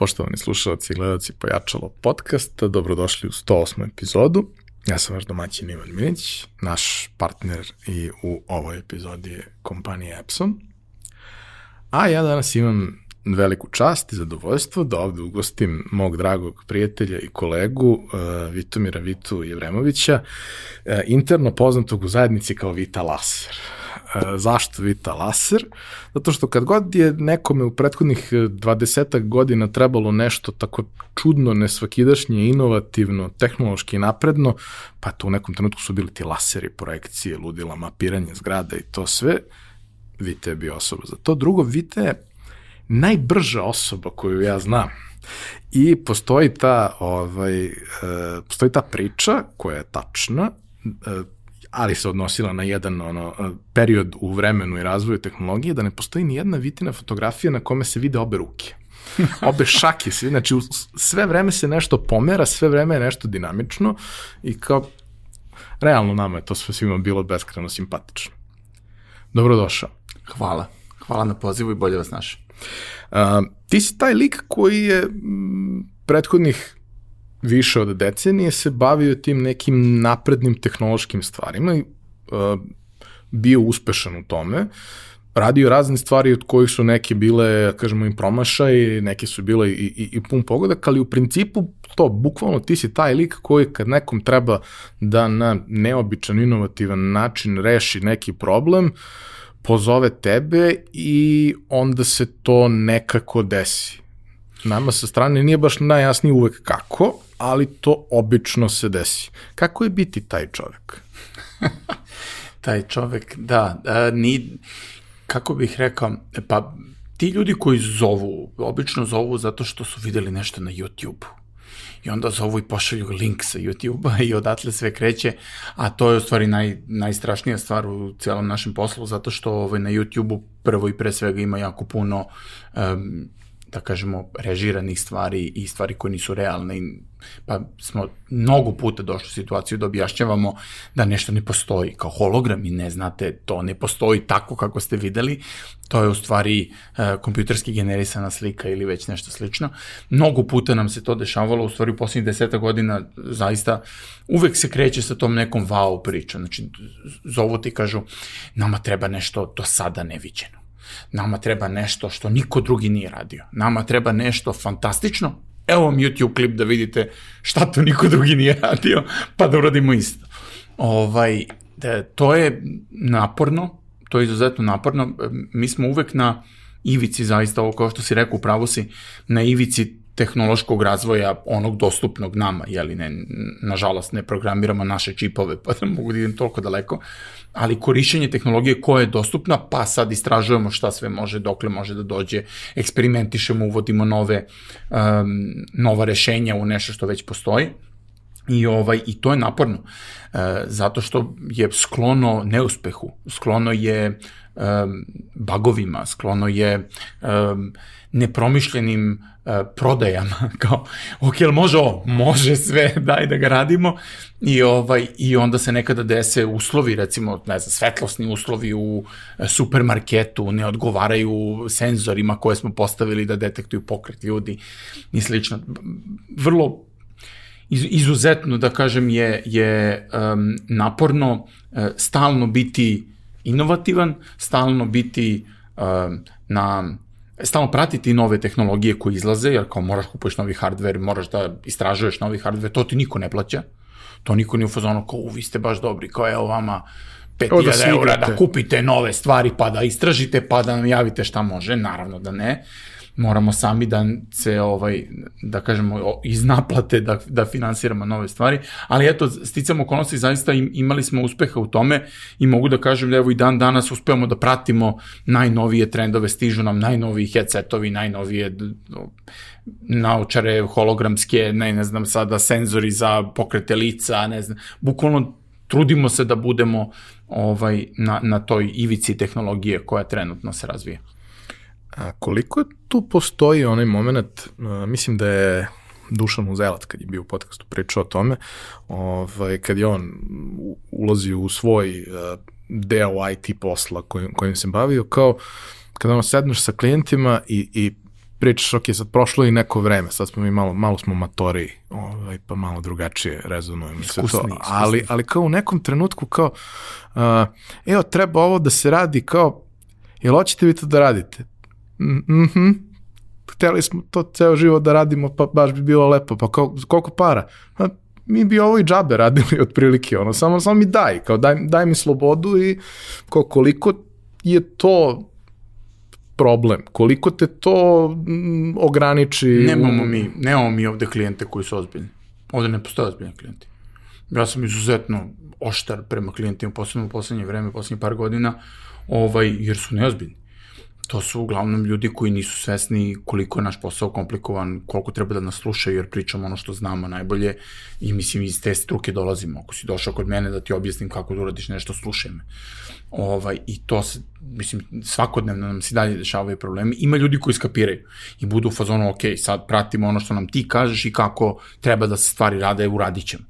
Poštovani slušalci i gledalci Pojačalo podcasta, dobrodošli u 108. epizodu. Ja sam vaš domaćin Ivan Milić, naš partner i u ovoj epizodi je kompanija Epson. A ja danas imam veliku čast i zadovoljstvo da ovde ugostim mog dragog prijatelja i kolegu uh, Vitomira Vitu Jevremovića, uh, interno poznatog u zajednici kao Vita Laser. Uh, zašto Vita Laser? Zato što kad god je nekome u prethodnih 20 godina trebalo nešto tako čudno, nesvakidašnje, inovativno, tehnološki napredno, pa to u nekom trenutku su bili ti laseri, projekcije, ludila, mapiranje zgrada i to sve, Vite je bio osoba za to. Drugo, Vite je najbrža osoba koju ja znam. I postoji ta, ovaj, e, postoji ta priča koja je tačna, e, ali se odnosila na jedan ono, period u vremenu i razvoju tehnologije, da ne postoji ni jedna vitina fotografija na kome se vide obe ruke. Obe šake se, znači sve vreme se nešto pomera, sve vreme je nešto dinamično i kao realno nama je to sve svima bilo beskreno simpatično. Dobrodošao. Hvala. Hvala na pozivu i bolje vas našao. Uh, ti si taj lik koji je m, prethodnih više od decenije se bavio tim nekim naprednim tehnološkim stvarima i uh, bio uspešan u tome. Radio razne stvari od kojih su neke bile, kažemo, im promašaj, neke su bile i, i, i pun pogodak, ali u principu to, bukvalno ti si taj lik koji kad nekom treba da na neobičan, inovativan način reši neki problem, pozove tebe i onda se to nekako desi. Nama sa strane nije baš najjasnije uvek kako, ali to obično se desi. Kako je biti taj čovek? taj čovek, da, a, ni, kako bih rekao, pa ti ljudi koji zovu, obično zovu zato što su videli nešto na YouTube-u i onda zovu i pošalju link sa YouTube-a i odatle sve kreće, a to je u stvari naj, najstrašnija stvar u celom našem poslu, zato što ovaj, na YouTube-u prvo i pre svega ima jako puno um, da kažemo, režiranih stvari i stvari koje nisu realne. Pa smo mnogo puta došli u situaciju da objašnjavamo da nešto ne postoji kao hologram i ne znate, to ne postoji tako kako ste videli. To je u stvari uh, kompjuterski generisana slika ili već nešto slično. Mnogo puta nam se to dešavalo, u stvari u poslednjih deseta godina zaista uvek se kreće sa tom nekom wow pričom. Znači, zovu ti kažu, nama treba nešto do sada neviđeno Nama treba nešto što niko drugi nije radio. Nama treba nešto fantastično. Evo vam YouTube klip da vidite šta to niko drugi nije radio, pa da uradimo isto. Ovaj, da, to je naporno, to je izuzetno naporno. Mi smo uvek na ivici, zaista, ovo kao što si rekao, upravo si, na ivici tehnološkog razvoja onog dostupnog nama, jeli ne, nažalost ne programiramo naše čipove, pa da mogu da idem toliko daleko, ali korišćenje tehnologije koja je dostupna, pa sad istražujemo šta sve može, dokle može da dođe, eksperimentišemo, uvodimo nove, um, nova rešenja u nešto što već postoji, I, ovaj, I to je naporno, e, zato što je sklono neuspehu, sklono je um, bagovima, sklono je um, nepromišljenim uh, prodajama, kao, ok, ali može ovo? Može sve, daj da ga radimo. I, ovaj, I onda se nekada dese uslovi, recimo, ne znam, svetlosni uslovi u e, supermarketu, ne odgovaraju senzorima koje smo postavili da detektuju pokret ljudi i slično. Vrlo iz, izuzetno, da kažem, je, je um, naporno uh, stalno biti inovativan, stalno biti uh, na stalno pratiti nove tehnologije koje izlaze, jer kao moraš kupuješ novi hardware, moraš da istražuješ novi hardware, to ti niko ne plaća. To niko nije u fazonu kao, vi ste baš dobri, kao evo vama 5000 da eura da kupite nove stvari, pa da istražite, pa da nam javite šta može, naravno da ne. Moramo sami da se ovaj da kažemo iz naplate da da finansiramo nove stvari, ali eto sticamo okolnosti zaista imali smo uspeha u tome i mogu da kažem da evo i dan danas uspevamo da pratimo najnovije trendove, stižu nam najnoviji headsetovi, najnovije naučare hologramske, ne, ne znam sada senzori za pokrete lica, ne znam, bukvalno trudimo se da budemo ovaj na na toj ivici tehnologije koja trenutno se razvija. A koliko tu postoji onaj moment, mislim da je Dušan Uzelac kad je bio u podcastu pričao o tome, ovaj, kad je on ulazio u svoj uh, deo IT posla kojim, kojim se bavio, kao kada ono sedneš sa klijentima i, i pričaš, ok, sad prošlo i neko vreme, sad smo mi malo, malo smo matori, ovaj, pa malo drugačije rezonujemo sve to, ali, ali kao u nekom trenutku kao, uh, evo, treba ovo da se radi kao, jel hoćete vi to da radite? Mhm, mm hteli smo to ceo život da radimo, pa baš bi bilo lepo, pa kao, koliko para? Pa, mi bi ovo i džabe radili otprilike, ono, samo, samo mi daj, kao daj, daj mi slobodu i kao, koliko je to problem, koliko te to m, ograniči... Nemamo mi, nemamo mi ovde klijente koji su ozbiljni. Ovde ne postoje ozbiljni klijenti. Ja sam izuzetno oštar prema klijentima, posebno u poslednje vreme, poslednje par godina, ovaj, jer su neozbiljni to su uglavnom ljudi koji nisu svesni koliko je naš posao komplikovan, koliko treba da nas slušaju jer pričamo ono što znamo najbolje i mislim iz te struke dolazimo. Ako si došao kod mene da ti objasnim kako da uradiš nešto, slušaj me. Ovaj, I to se, mislim, svakodnevno nam se dalje dešavaju problemi. Ima ljudi koji skapiraju i budu u fazonu, ok, sad pratimo ono što nam ti kažeš i kako treba da se stvari rade, uradit ćemo.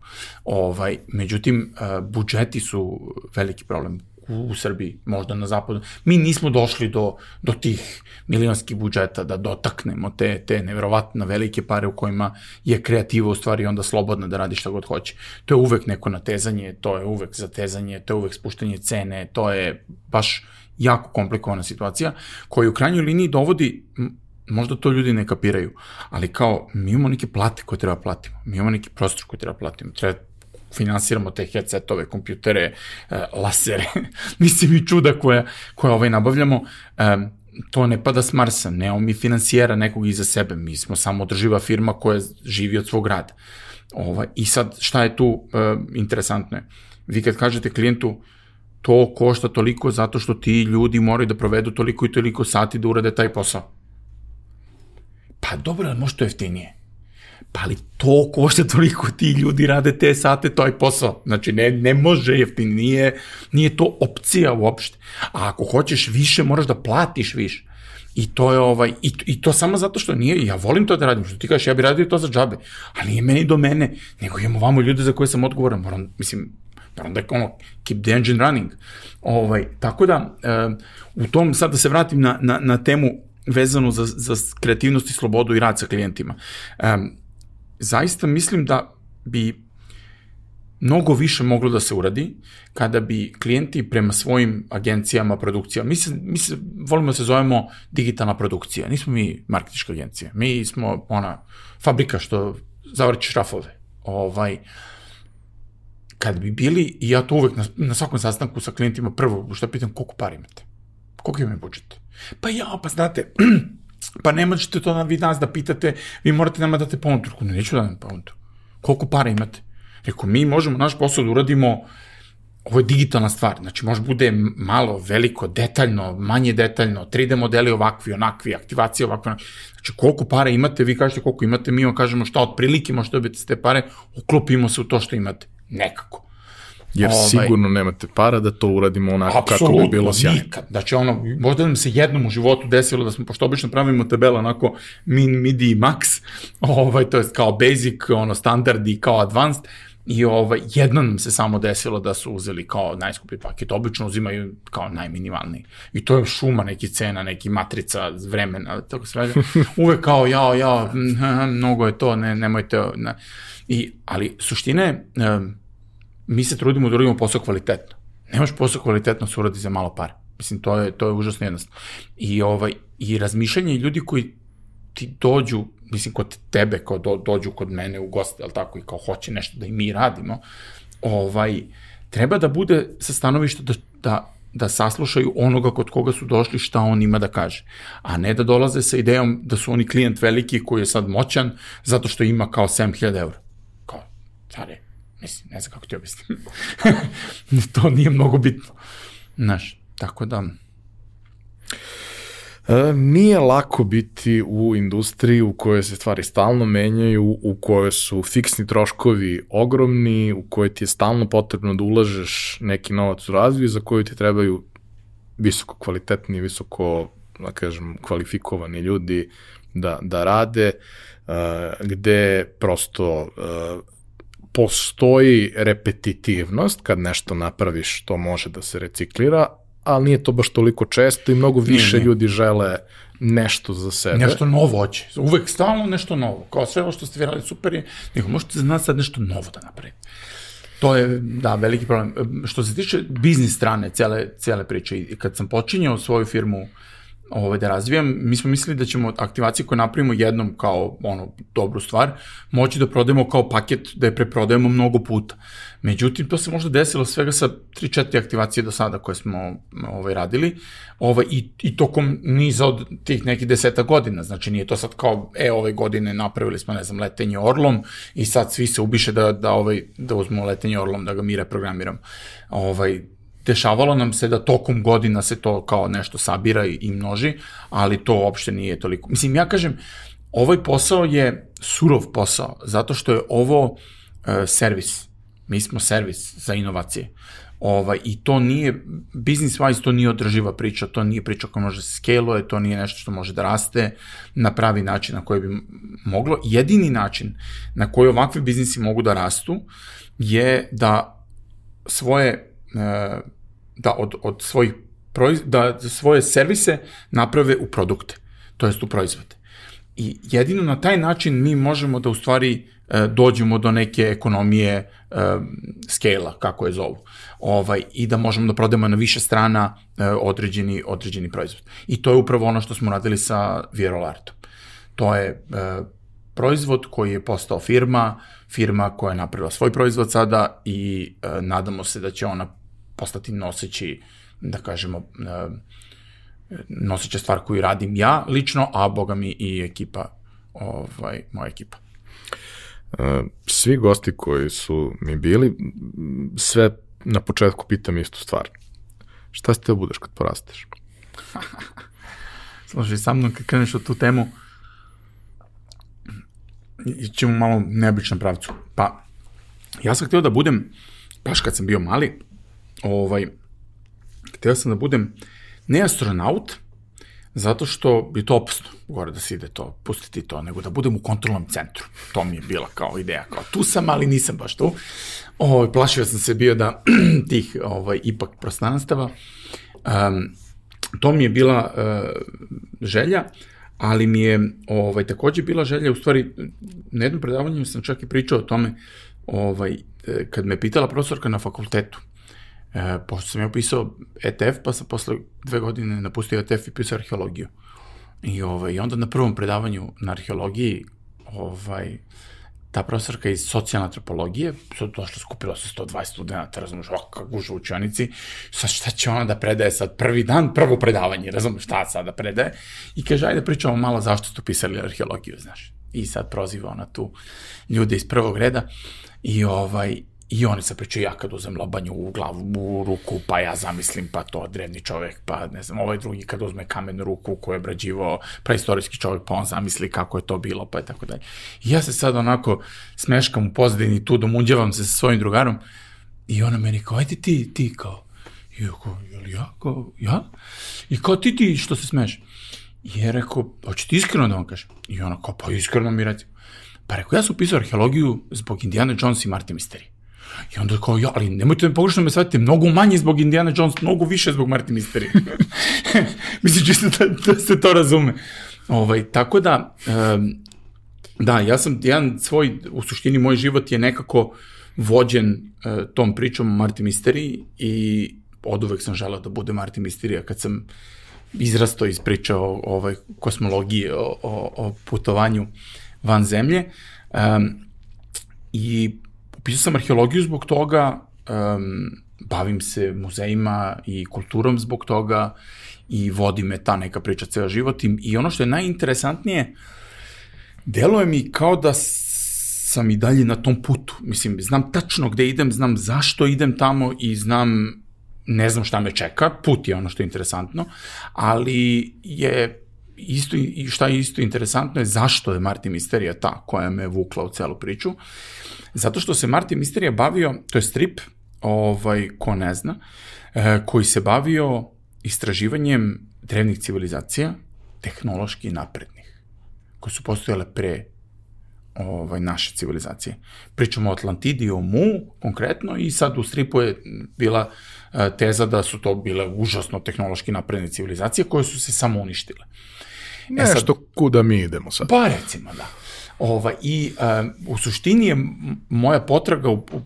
Ovaj, međutim, eh, budžeti su veliki problem u, u Srbiji, možda na zapadu. Mi nismo došli do, do tih milionskih budžeta da dotaknemo te, te neverovatno velike pare u kojima je kreativa u stvari onda slobodna da radi šta god hoće. To je uvek neko natezanje, to je uvek zatezanje, to je uvek spuštanje cene, to je baš jako komplikovana situacija koja u krajnjoj liniji dovodi možda to ljudi ne kapiraju, ali kao mi imamo neke plate koje treba platimo, mi imamo neki prostor koji treba platimo, treba finansiramo te headsetove, kompjutere, e, lasere, mislim i čuda koje, koje ovaj nabavljamo, e, to ne pada s Marsa, ne mi finansijera nekog iza sebe, mi smo samo održiva firma koja živi od svog rada. Ovaj, I sad, šta je tu e, interesantno je? Vi kad kažete klijentu, to košta toliko zato što ti ljudi moraju da provedu toliko i toliko sati da urade taj posao. Pa dobro, ali može to jeftinije pa ali to košta toliko ti ljudi rade te sate, to je posao. Znači, ne, ne može jeftin, nije, nije to opcija uopšte. A ako hoćeš više, moraš da platiš više. I to je ovaj, i, i to samo zato što nije, ja volim to da radim, što ti kažeš, ja bih radio to za džabe, ali nije meni do mene, nego imamo vamo ljude za koje sam odgovoran, moram, mislim, moram da ono, keep the engine running. Ovaj, tako da, u tom, sad da se vratim na, na, na temu vezanu za, za kreativnost i slobodu i rad sa klijentima. Um, zaista mislim da bi mnogo više moglo da se uradi kada bi klijenti prema svojim agencijama, produkcijama, mi se, mi se volimo da se zovemo digitalna produkcija, nismo mi marketička agencija, mi smo ona fabrika što zavrći šrafove. Ovaj, kad bi bili, i ja to uvek na, na svakom sastanku sa klijentima prvo, što pitam, koliko par imate? Koliko imaju budžet? Pa ja, pa znate, pa ne možete to vi nas da pitate, vi morate nama date ponudu. Ne, neću da nam ponudu. Koliko para imate? Rekao, mi možemo naš posao da uradimo, ovo je digitalna stvar, znači može bude malo, veliko, detaljno, manje detaljno, 3D modeli ovakvi, onakvi, aktivacije ovakve, onakvi. Znači koliko para imate, vi kažete koliko imate, mi vam kažemo šta otprilike možete dobiti s te pare, uklopimo se u to što imate. Nekako. Jer ovaj, sigurno nemate para da to uradimo onako kako bi bilo sjajno. nikad. Znači, ono, možda nam se jednom u životu desilo da smo, pošto obično pravimo tabela onako min, midi i max, ovaj, to je kao basic, ono, standard i kao advanced, I ovaj, jedno nam se samo desilo da su uzeli kao najskupi paket. Obično uzimaju kao najminimalniji. I to je šuma, neki cena, neki matrica vremena, tako sve. Uvek kao, jao, jao, mnogo je to, ne, nemojte. Ne. I, ali suština je, um, mi se trudimo da uradimo posao kvalitetno. Nemaš posao kvalitetno se uradi za malo para. Mislim, to je, to je užasno jednostavno. I, ovaj, I razmišljanje ljudi koji ti dođu, mislim, kod tebe, kao do, dođu kod mene u goste, ali tako, i kao hoće nešto da i mi radimo, ovaj, treba da bude sa stanovišta da, da, da saslušaju onoga kod koga su došli šta on ima da kaže. A ne da dolaze sa idejom da su oni klijent veliki koji je sad moćan zato što ima kao 7000 eura. Kao, care, Mislim, ne znam kako ti objasnim. to nije mnogo bitno. Znaš, tako da... E, nije lako biti u industriji u kojoj se stvari stalno menjaju, u kojoj su fiksni troškovi ogromni, u kojoj ti je stalno potrebno da ulažeš neki novac u razvoj, za koju ti trebaju visoko kvalitetni, visoko, da kažem, kvalifikovani ljudi da, da rade, uh, gde prosto uh, postoji repetitivnost, kad nešto napraviš to može da se reciklira, ali nije to baš toliko često i mnogo više nije. ljudi žele nešto za sebe. Nešto novo hoće. Uvek stalno nešto novo. Kao sve ovo što ste vi radili super je, nego možete za nas sad nešto novo da napravite. To je, da, veliki problem. Što se tiče biznis strane cele, cele priče, i kad sam počinjao svoju firmu ovaj, da razvijam, mi smo mislili da ćemo aktivacije koje napravimo jednom kao ono, dobru stvar, moći da prodajemo kao paket, da je preprodajemo mnogo puta. Međutim, to se možda desilo svega sa 3-4 aktivacije do sada koje smo ovaj, radili ovaj, i, i tokom niza od tih nekih deseta godina. Znači, nije to sad kao, e, ove godine napravili smo, ne znam, letenje orlom i sad svi se ubiše da, da, ovaj, da uzmemo letenje orlom, da ga mi reprogramiramo. Ovaj, dešavalo nam se da tokom godina se to kao nešto sabira i, množi, ali to uopšte nije toliko. Mislim, ja kažem, ovaj posao je surov posao, zato što je ovo uh, servis. Mi smo servis za inovacije. Ovaj, I to nije, business wise, to nije održiva priča, to nije priča koja može se skeluje, to nije nešto što može da raste na pravi način na koji bi moglo. Jedini način na koji ovakvi biznisi mogu da rastu je da svoje E, da od, od svojih da svoje servise naprave u produkte, to jest u proizvode. I jedino na taj način mi možemo da u stvari e, dođemo do neke ekonomije uh, scale kako je zovu. Ovaj, I da možemo da prodamo na više strana određeni, određeni proizvod. I to je upravo ono što smo radili sa Vierolartom. To je proizvod koji je postao firma, firma koja je napravila svoj proizvod sada i nadamo se da će ona postati noseći, da kažemo, e, noseća stvar koju radim ja lično, a boga mi i ekipa, ovaj, moja ekipa. E, svi gosti koji su mi bili, sve na početku pitam istu stvar. Šta ste da budeš kad porasteš? Slušaj, sa mnom kad kreneš u tu temu, ćemo malo neobičnom pravcu. Pa, ja sam htio da budem, baš kad sam bio mali, ovaj, htio sam da budem ne astronaut, zato što bi to opasno gore da se ide to, pustiti to, nego da budem u kontrolnom centru. To mi je bila kao ideja, kao tu sam, ali nisam baš tu. Ovaj, plašio sam se bio da tih ovaj, ipak prostranstava. Um, to mi je bila uh, želja, ali mi je ovaj, takođe bila želja, u stvari, na jednom predavanju sam čak i pričao o tome, ovaj, e, kad me pitala profesorka na fakultetu, E, pošto sam ja upisao ETF, pa sam posle dve godine napustio ETF i pisao arheologiju. I, ovaj, onda na prvom predavanju na arheologiji ovaj, ta profesorka iz socijalne antropologije, sad došla, skupila se 120 studenta, razumiješ, o, kako u učenici, sad šta će ona da predaje sad prvi dan, prvo predavanje, razumiješ, šta sad da predaje, i kaže, ajde pričamo malo zašto ste upisali arheologiju, znaš, i sad proziva ona tu ljude iz prvog reda, i ovaj, I oni se pričaju, ja kad uzem lobanju u glavu, u ruku, pa ja zamislim, pa to drevni čovek, pa ne znam, ovaj drugi kad uzme kamenu ruku koju je obrađivo preistorijski čovek, pa on zamisli kako je to bilo, pa je tako dalje. I ja se sad onako smeškam u pozadini tu, domunđavam se sa svojim drugarom i ona meni kao, ajde ti, ti kao, i ja kao, jel ja, kao, ja? I kao ti ti što se smeš? I je rekao, hoće ti iskreno da vam kažem? I ona kao, pa iskreno mi reci. Pa rekao, ja sam upisao arheologiju zbog Indiana Jones i Martin Mystery. I onda kao, ja, ali nemojte me pogrešno me shvatite, mnogo manje zbog Indiana Jones, mnogo više zbog Martin Mystery. Mislim, čisto da, da se to razume. Ovaj, tako da, um, da, ja sam jedan svoj, u suštini moj život je nekako vođen uh, tom pričom Martin Mystery i od uvek sam želao da bude Martin Mystery, a kad sam izrasto iz priča o, o ovaj, kosmologiji, o, o, o putovanju van zemlje, um, i upisao sam arheologiju zbog toga, um, bavim se muzejima i kulturom zbog toga i vodi me ta neka priča ceo život i, i ono što je najinteresantnije, deluje mi kao da sam i dalje na tom putu. Mislim, znam tačno gde idem, znam zašto idem tamo i znam, ne znam šta me čeka, put je ono što je interesantno, ali je isto i šta je isto interesantno je zašto je Martin Misterija ta koja me vukla u celu priču. Zato što se Martin Misterija bavio, to je strip, ovaj, ko ne zna, eh, koji se bavio istraživanjem drevnih civilizacija, tehnološki naprednih, koje su postojale pre ovaj, naše civilizacije. Pričamo o Atlantidi, o Mu konkretno i sad u stripu je bila e, teza da su to bile užasno tehnološki napredne civilizacije koje su se samo uništile. E Nešto sad, kuda mi idemo sad. Pa recimo, da. Ova, I um, u suštini je moja potraga u, u,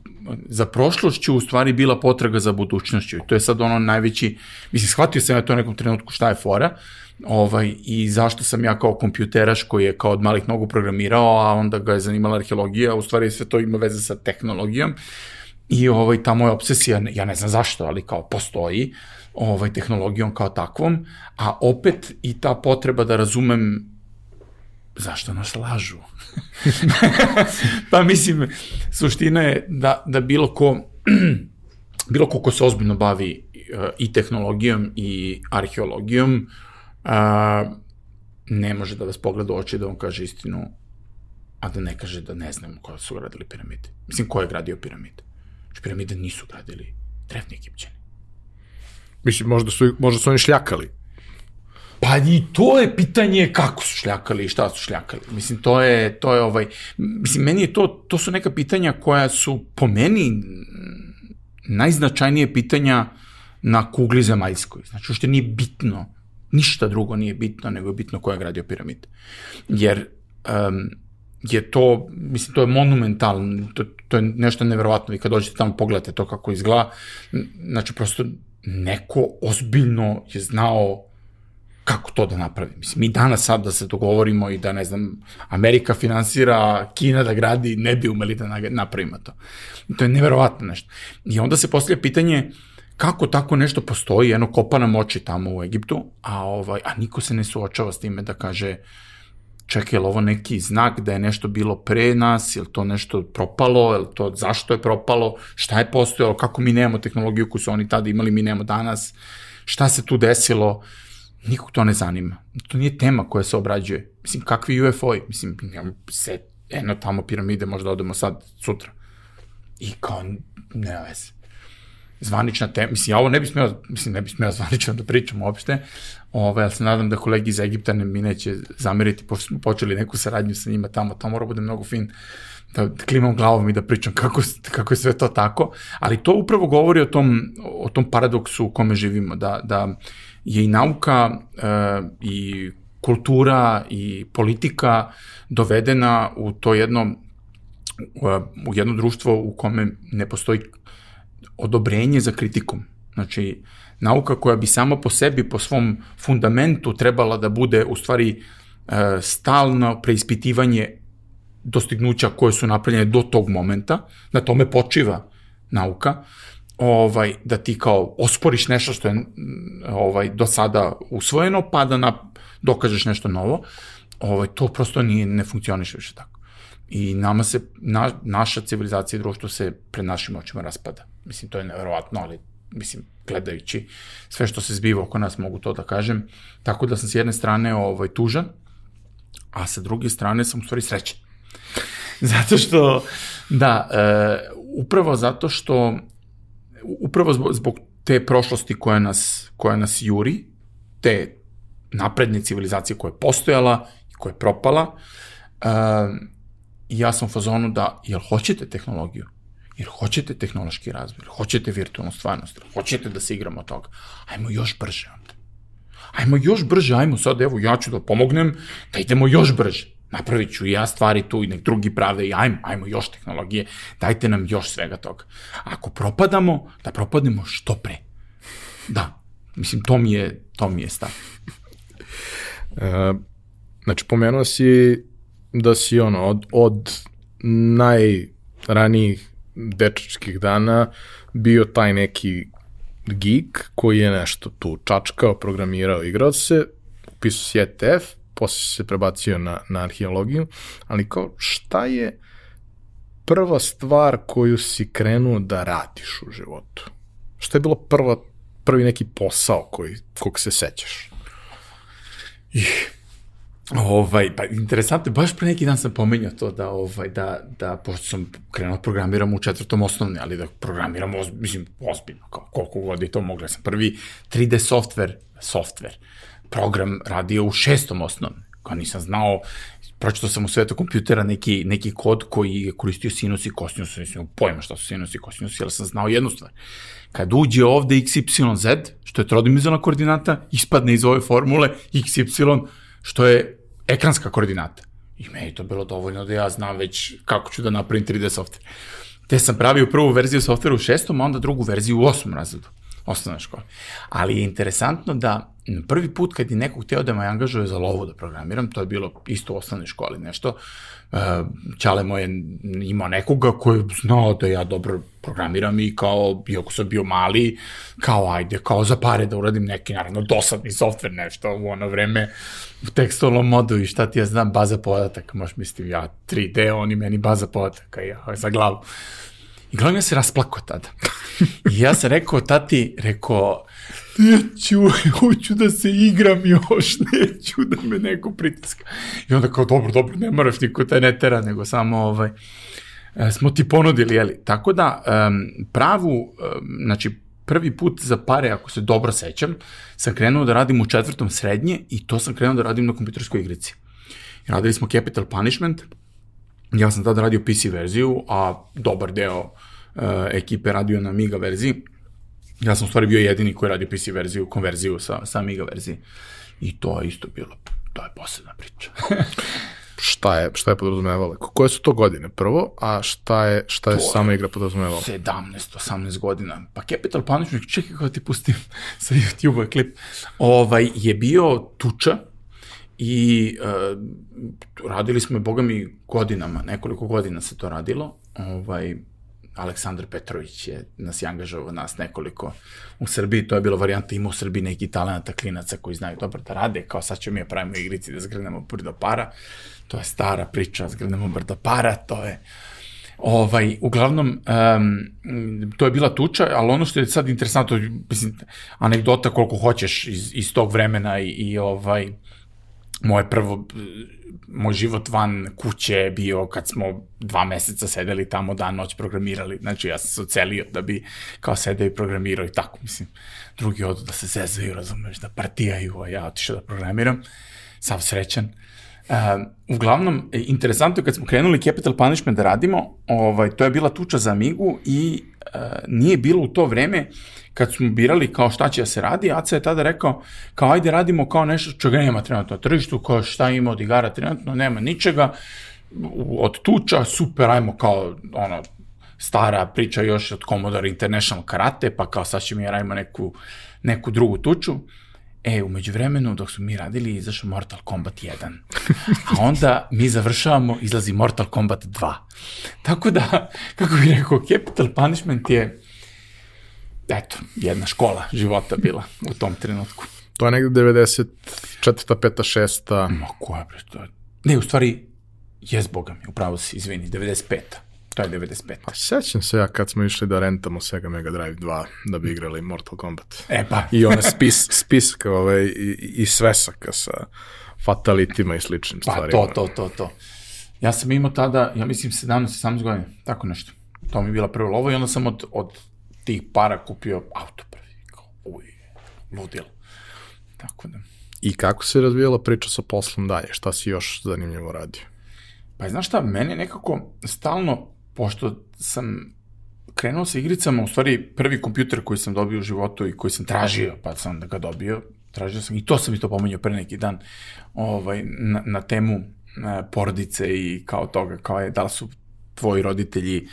za prošlošću u stvari bila potraga za budućnošću. I to je sad ono najveći, mislim, shvatio sam ja to u nekom trenutku šta je fora, ovaj, i zašto sam ja kao kompjuteraš koji je kao od malih nogu programirao, a onda ga je zanimala arheologija, u stvari sve to ima veze sa tehnologijom. I ovaj, ta moja obsesija, ja ne znam zašto, ali kao postoji, ovaj, tehnologijom kao takvom, a opet i ta potreba da razumem zašto nas lažu. pa mislim, suština je da, da bilo ko, bilo ko ko se ozbiljno bavi uh, i tehnologijom i arheologijom, uh, ne može da vas pogleda u oči da vam kaže istinu, a da ne kaže da ne znamo ko su gradili piramide. Mislim, ko je gradio piramide? Znači, piramide nisu gradili drevni egipćani. Mislim, možda su, možda su oni šljakali. Pa i to je pitanje kako su šljakali i šta su šljakali. Mislim, to je, to je ovaj, mislim, meni je to, to su neka pitanja koja su po meni najznačajnije pitanja na kugli zemaljskoj. Znači, ušte nije bitno, ništa drugo nije bitno, nego je bitno ko je gradio piramide. Jer um, je to, mislim, to je monumentalno, to, to je nešto neverovatno. Vi kad dođete tamo pogledate to kako izgleda, znači, prosto neko ozbiljno je znao kako to da napravi. Mislim, mi danas sad da se dogovorimo i da, ne znam, Amerika finansira, Kina da gradi, ne bi umeli da napravimo to. To je neverovatno nešto. I onda se postavlja pitanje kako tako nešto postoji, jedno kopa nam oči tamo u Egiptu, a, ovaj, a niko se ne suočava s time da kaže čekaj, je ovo neki znak da je nešto bilo pre nas, je li to nešto propalo, je li to zašto je propalo, šta je postojalo, kako mi nemamo tehnologiju koju su oni tada imali, mi nemamo danas, šta se tu desilo, Nikog to ne zanima. To nije tema koja se obrađuje. Mislim, kakvi UFO-i? Mislim, imamo se, eno tamo piramide, možda odemo sad, sutra. I kao, ne veze. Zvanična tema, mislim, ja ovo ne bi smeo, mislim, ne bi smeo zvanično da pričam uopšte, Ove, ja se nadam da kolegi iz Egipta ne, mi neće zameriti, pošto smo počeli neku saradnju sa njima tamo, to mora bude mnogo fin, da klimam glavom i da pričam kako, kako je sve to tako, ali to upravo govori o tom, o tom paradoksu u kome živimo, da, da je i nauka e, i kultura i politika dovedena u to jedno u jedno društvo u kome ne postoji odobrenje za kritikom. Znači, nauka koja bi sama po sebi, po svom fundamentu trebala da bude u stvari e, stalno preispitivanje dostignuća koje su napravljene do tog momenta, na tome počiva nauka, ovaj, da ti kao osporiš nešto što je ovaj, do sada usvojeno, pa da na, dokažeš nešto novo, ovaj, to prosto nije, ne funkcioniše više tako. I nama se, na, naša civilizacija i društvo se pred našim očima raspada. Mislim, to je neverovatno, ali mislim, gledajući sve što se zbiva oko nas, mogu to da kažem. Tako da sam s jedne strane ovaj, tužan, a sa druge strane sam u stvari srećan. zato što, da, e, upravo zato što upravo zbog, zbog te prošlosti koja nas, koja nas juri, te napredne civilizacije koja je postojala i koja je propala, uh, ja sam u fazonu da, jel hoćete tehnologiju? Jer hoćete tehnološki razvoj, jer hoćete virtualnu stvarnost, jer hoćete da se igramo toga. Ajmo još brže onda. Ajmo još brže, ajmo sad, evo, ja ću da pomognem, da idemo još brže napravit ću ja stvari tu i nek drugi prave i ajmo, ajmo još tehnologije, dajte nam još svega toga. Ako propadamo, da propadnemo što pre. Da, mislim, to mi je, to mi je stav. E, znači, pomenuo si da si ono, od, od najranijih dečačkih dana bio taj neki geek koji je nešto tu čačkao, programirao, igrao se, upisao si ETF, posle se prebacio na, na arheologiju, ali kao šta je prva stvar koju si krenuo da radiš u životu? Šta je bilo prva, prvi neki posao koji, kog se sećaš? I, ovaj, pa interesantno, baš pre neki dan sam pomenjao to da, ovaj, da, da pošto sam krenuo da programiram u četvrtom osnovne, ali da programiram, oz, mislim, ozbiljno, kao, koliko god je to mogla sam prvi 3D software, software, program radio u šestom osnovne. Kao nisam znao, pročitao sam u svetu kompjutera neki, neki kod koji je koristio sinus i kosinus, nisam imao pojma šta su sinus i kosinus, jer sam znao jednu stvar. Kad uđe ovde x, y, z, što je trodimenzionalna koordinata, ispadne iz ove formule x, y, što je ekranska koordinata. I meni to bilo dovoljno da ja znam već kako ću da napravim 3D software. Te sam pravio prvu verziju softvera u šestom, a onda drugu verziju u osmom razredu osnovne škole. Ali je interesantno da prvi put kad je neko hteo da me angažuje za lovu da programiram, to je bilo isto u osnovnoj školi nešto, uh, Ćale moj je imao nekoga koji je znao da ja dobro programiram i kao, iako sam bio mali, kao ajde, kao za pare da uradim neki, naravno, dosadni softver, nešto u ono vreme, u tekstualnom modu i šta ti ja znam, baza podataka, možeš mislim ja 3D, oni meni baza podataka, ja za glavu. I glavno ja se rasplako tada. I ja sam rekao, tati, rekao, neću, hoću da se igram još, neću da me neko pritiska. I onda kao, dobro, dobro, ne moraš niko te ne tera, nego samo ovaj, e, smo ti ponudili, jeli. Tako da, pravu, znači, prvi put za pare, ako se dobro sećam, sam krenuo da radim u četvrtom srednje i to sam krenuo da radim na kompjuterskoj igrici. Radili smo Capital Punishment, ja sam tada radio PC verziju, a dobar deo uh, ekipe radio na Amiga verziji. Ja sam u stvari bio jedini koji radio PC verziju, konverziju sa, sa Amiga verziji. I to je isto bilo, to je posebna priča. šta je, šta je podrazumevalo? Koje su to godine prvo, a šta je, šta je to sama igra podrazumevala? 17, 18 godina. Pa Capital Punishment, čekaj kako ti pustim sa YouTube-a klip, ovaj, je bio tuča, I uh, radili smo, boga mi, godinama, nekoliko godina se to radilo. Ovaj, Aleksandar Petrović je nas je angažovao nas nekoliko u Srbiji, to je bila varijanta, ima u Srbiji neki talenata klinaca koji znaju dobro da rade, kao sad ćemo mi ja da pravimo igrici da zgrnemo brdo para, to je stara priča, zgrnemo brdo para, to je Ovaj, uglavnom, um, to je bila tuča, ali ono što je sad interesantno, mislim, anegdota koliko hoćeš iz, iz tog vremena i, i ovaj, moje prvo, moj život van kuće je bio kad smo dva meseca sedeli tamo dan noć programirali, znači ja sam se ocelio da bi kao sedeo i programirao i tako, mislim, drugi odu da se zezaju, razumeš, da partijaju, a ja otišao da programiram, sav srećan. Uh, uglavnom, interesantno je kad smo krenuli Capital Punishment da radimo, ovaj, to je bila tuča za Amigu i uh, nije bilo u to vreme kad smo birali kao šta će da se radi, Aca je tada rekao kao ajde radimo kao nešto čega nema trenutno na tržištu, kao šta ima od igara trenutno, nema ničega, od tuča, super, ajmo kao ono, stara priča još od Commodore International Karate, pa kao sad ćemo mi radimo neku, neku drugu tuču. E, umeđu vremenu, dok smo mi radili, izašao Mortal Kombat 1. A onda mi završavamo, izlazi Mortal Kombat 2. Tako da, kako bih rekao, Capital Punishment je eto, jedna škola života bila u tom trenutku. To je negde 94. 5. 6. Ma koja bre, to je... Ne, u stvari, jes boga mi, upravo si, izvini, 95. To je 95. Pa sećam se ja kad smo išli da rentamo Sega Mega Drive 2 da bi igrali Mortal Kombat. E pa. I one spis, spiska ovaj, i, i svesaka sa fatalitima i sličnim pa, stvarima. Pa to, to, to, to. Ja sam imao tada, ja mislim 17-17 godina, tako nešto. To mi je bila prva lova i onda sam od, od tih para kupio auto prvi. Kao, uj, ludilo. Tako da. I kako se razvijala priča sa poslom dalje? Šta si još zanimljivo radio? Pa znaš šta, mene nekako stalno, pošto sam krenuo sa igricama, u stvari prvi kompjuter koji sam dobio u životu i koji sam tražio, pa sam da ga dobio, tražio sam, i to sam i to pomenio pre neki dan, ovaj, na, na temu e, porodice i kao toga, kao je, da li su tvoji roditelji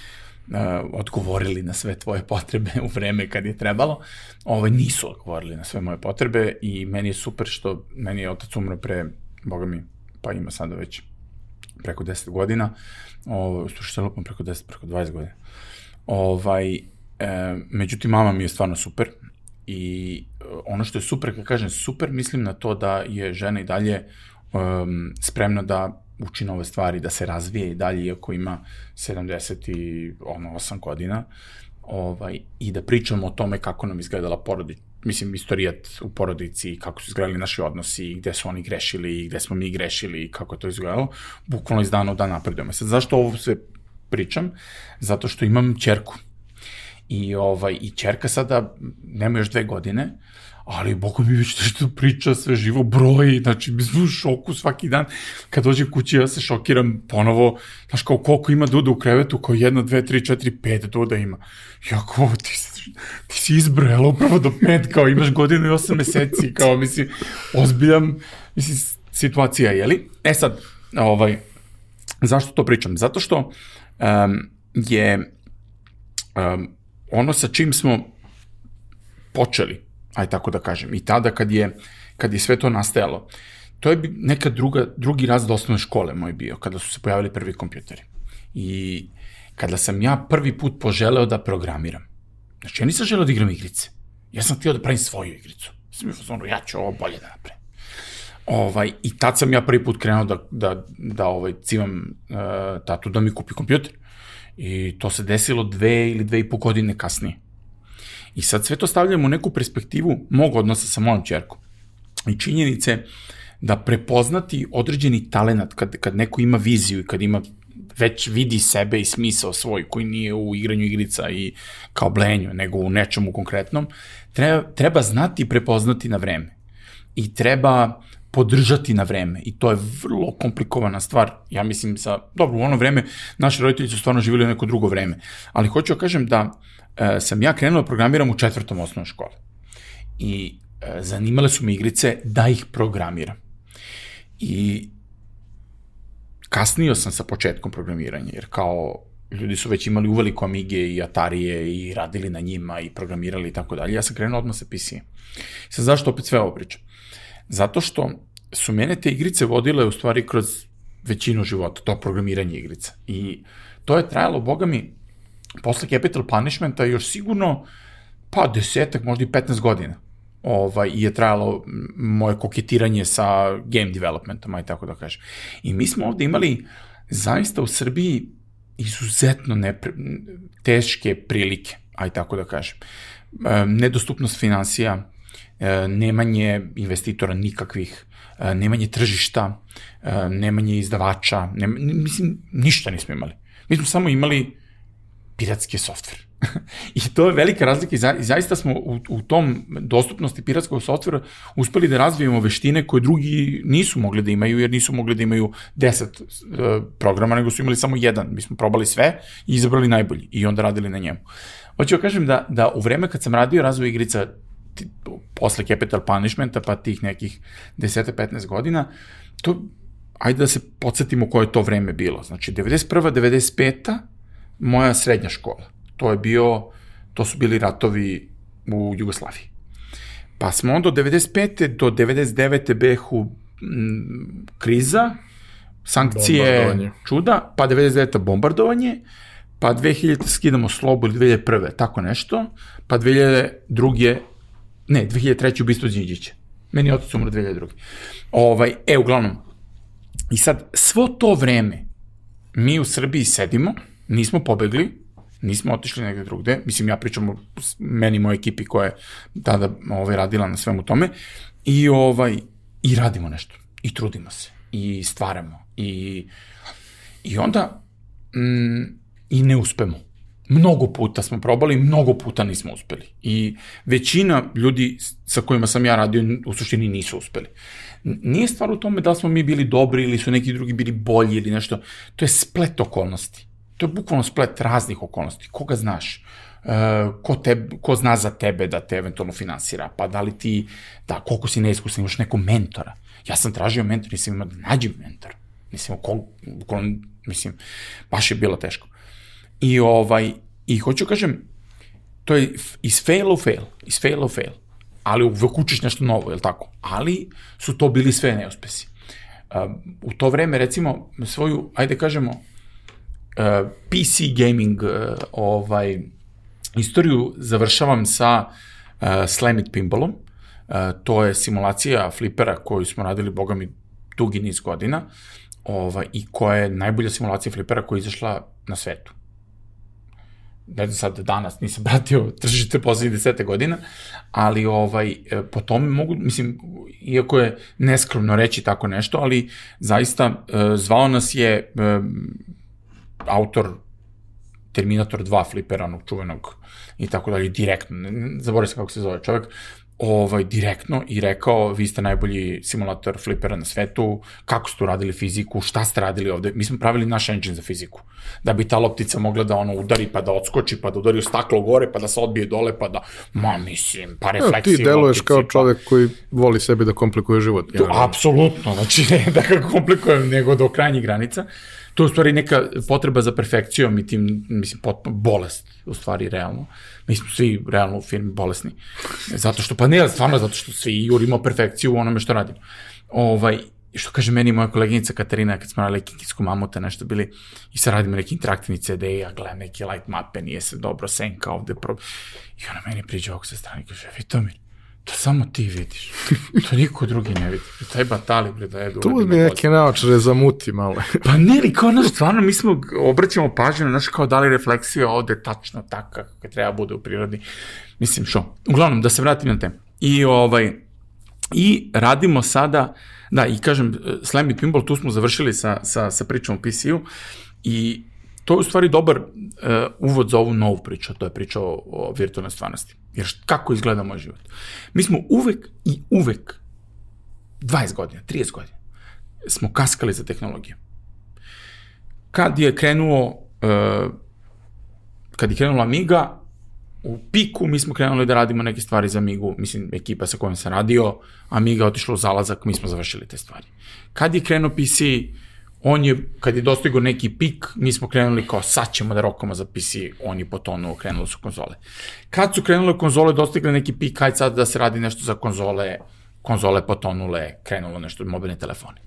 uh, odgovorili na sve tvoje potrebe u vreme kad je trebalo. Ovaj, nisu odgovorili na sve moje potrebe i meni je super što meni je otac umro pre, boga mi, pa ima sada već preko 10 godina, ovo, slušaj se lupam preko 10, preko 20 godina. Ovaj, e, međutim, mama mi je stvarno super i ono što je super, kad kažem super, mislim na to da je žena i dalje um, spremna da uči nove stvari, da se razvije i dalje, iako ima 78 godina, ovaj, i da pričamo o tome kako nam izgledala porodica, mislim, istorijat u porodici, kako su izgledali naši odnosi, gde su oni grešili, gde smo mi grešili, kako to izgledalo, bukvalno iz dana u dan napredujemo. Sad, zašto ovo sve pričam? Zato što imam čerku. I, ovaj, i čerka sada, nema još dve godine, ali boga mi već nešto priča, sve živo broji, znači mi smo u šoku svaki dan. Kad dođem kući ja se šokiram ponovo, znaš kao koliko ima duda u krevetu, kao jedna, dve, tri, četiri, pet duda ima. Ja kao, ti, ti si izbrojala upravo do pet, kao imaš godinu i osam meseci, kao mislim, ozbiljam, mislim, situacija, jeli? E sad, ovaj, zašto to pričam? Zato što um, je um, ono sa čim smo počeli, aj tako da kažem, i tada kad je, kad je sve to nastajalo, to je neka druga, drugi razred osnovne škole moj bio, kada su se pojavili prvi kompjuteri. I kada sam ja prvi put poželeo da programiram. Znači, ja nisam želeo da igram igrice. Ja sam htio da pravim svoju igricu. Sam mi fazonu, ja ću ovo bolje da napravim. Ovaj, I tad sam ja prvi put krenuo da, da, da ovaj, civam uh, tatu da mi kupi kompjuter. I to se desilo dve ili dve i po godine kasnije. I sad sve to stavljamo u neku perspektivu mog odnosa sa mojom čerkom. I činjenice da prepoznati određeni talenat kad, kad neko ima viziju i kad ima već vidi sebe i smisao svoj koji nije u igranju igrica i kao blenju, nego u nečemu konkretnom, treba, treba znati i prepoznati na vreme. I treba podržati na vreme i to je vrlo komplikovana stvar. Ja mislim sa, dobro, u ono vreme naši roditelji su stvarno živjeli neko drugo vreme, ali hoću da kažem da e, sam ja krenuo da programiram u četvrtom osnovnoj školi. I e, zanimale su me igrice da ih programiram. I kasnio sam sa početkom programiranja, jer kao ljudi su već imali uveliko Amige i Atarije i radili na njima i programirali i tako dalje. Ja sam krenuo odmah sa PC. Sad zašto opet sve ovo pričam? Zato što su mene te igrice vodile u stvari kroz većinu života, to programiranje igrica. I to je trajalo, boga mi, posle Capital Punishmenta još sigurno pa desetak, možda i 15 godina ovaj, je trajalo moje koketiranje sa game developmentom, aj tako da kažem. I mi smo ovde imali zaista u Srbiji izuzetno nepre, teške prilike, aj tako da kažem. E, nedostupnost financija, nemanje investitora nikakvih, e, nemanje tržišta, e, nemanje izdavača, nema, mislim, ništa nismo imali. Mi smo samo imali piratski softver. I to je velika razlika i, za, i zaista smo u, u tom dostupnosti piratskog softvera uspeli da razvijemo veštine koje drugi nisu mogli da imaju, jer nisu mogli da imaju 10 uh, programa, nego su imali samo jedan. Mi smo probali sve i izabrali najbolji i onda radili na njemu. Hoću da kažem da, da u vreme kad sam radio razvoj igrica posle Capital Punishmenta, pa tih nekih 10-15 godina, to, ajde da se podsjetimo koje je to vreme bilo. Znači, 91. 95 moja srednja škola. To je bio, to su bili ratovi u Jugoslaviji. Pa smo onda od 95. do 99. behu m, kriza, sankcije čuda, pa 99. bombardovanje, pa 2000. skidamo slobu ili 2001. tako nešto, pa 2002. ne, 2003. ubistvo Đinđića. Meni je otac umro 2002. Ovaj, e, uglavnom, i sad, svo to vreme mi u Srbiji sedimo, nismo pobegli, nismo otišli negde drugde, mislim ja pričam o meni i mojoj ekipi koja je tada ovaj, radila na svemu tome i ovaj i radimo nešto i trudimo se i stvaramo i i onda mm, i ne uspemo. Mnogo puta smo probali, mnogo puta nismo uspeli. I većina ljudi sa kojima sam ja radio u suštini nisu uspeli. Nije stvar u tome da smo mi bili dobri ili su neki drugi bili bolji ili nešto. To je splet okolnosti. To je bukvalno splet raznih okolnosti. Koga znaš? Uh, ko, te, ko zna za tebe da te eventualno finansira, pa da li ti, da, koliko si neiskusan, imaš nekog mentora. Ja sam tražio mentora, nisam imao da nađem mentora. Mislim, kol, kol, mislim, baš je bilo teško. I ovaj, i hoću kažem, to je iz fail u fail, iz fail u fail. Ali uvek učiš nešto novo, je li tako? Ali su to bili sve neuspesi. Uh, u to vreme, recimo, svoju, ajde kažemo, uh, PC gaming uh, ovaj, istoriju završavam sa uh, Slamit Pinballom. Uh, to je simulacija flipera koju smo radili, boga mi, dugi niz godina ovaj, i koja je najbolja simulacija flipera koja je izašla na svetu. Ne znam sad danas, nisam pratio tržište poslednjih desete godina, ali ovaj, po tome mogu, mislim, iako je neskromno reći tako nešto, ali zaista zvao nas je autor Terminator 2 flipera, onog čuvenog i tako dalje, direktno, zaboravim se kako se zove čovjek, ovaj, direktno i rekao, vi ste najbolji simulator flipera na svetu, kako ste uradili fiziku, šta ste radili ovde. Mi smo pravili naš engine za fiziku. Da bi ta loptica mogla da ono udari, pa da odskoči, pa da udari u staklo gore, pa da se odbije dole, pa da, ma mislim, pa refleksije. Ja, ti deluješ loptici, kao pa- čovek koji voli sebi da komplikuje život. Generalno. apsolutno, znači ne da ga komplikujem, nego do krajnjih granica. To je u stvari neka potreba za perfekcijom i tim, mislim, potpuno bolest, u stvari, realno. Mi smo svi realno u firmi bolesni. Zato što, pa ne, stvarno, zato što svi jurimo perfekciju u onome što radimo. Ovaj, što kaže meni moja koleginica Katarina, kad smo radili Kinkijsku mamuta, nešto bili, i sad radimo neki interaktivni CD, ja gledam neke light mape, nije se dobro, senka ovde, pro... i ona meni priđe ovog sa strane i kaže, Vitomir, to samo ti vidiš. To niko drugi ne vidi. I taj batali, bre, da je Tu uzmi neke naočare, zamuti malo. Pa ne, ali kao, znaš, stvarno, mi smo, obraćamo pažnju, znaš, kao da li refleksija ovde tačno tako kako treba bude u prirodi. Mislim, što? Uglavnom, da se vratim na temu. I, ovaj, i radimo sada, da, i kažem, Slam i Pinball, tu smo završili sa, sa, sa pričom o PC-u i to je u stvari dobar uh, uvod za ovu novu priču, to je priča o, o virtualnoj stvarnosti. Jer št- kako izgleda moj život? Mi smo uvek i uvek, 20 godina, 30 godina, smo kaskali za tehnologijom. Kad je krenuo, uh, kad je krenula Amiga, u piku mi smo krenuli da radimo neke stvari za Amigu, mislim, ekipa sa kojom sam radio, Amiga otišla u zalazak, mi smo završili te stvari. Kad je krenuo PC, on je, kad je dostigo neki pik, mi smo krenuli kao sad ćemo da rokamo za PC, on je potonuo, krenule su konzole. Kad su krenule konzole, dostigle neki pik, hajde sad da se radi nešto za konzole, konzole potonule, krenulo nešto, mobilni telefoni.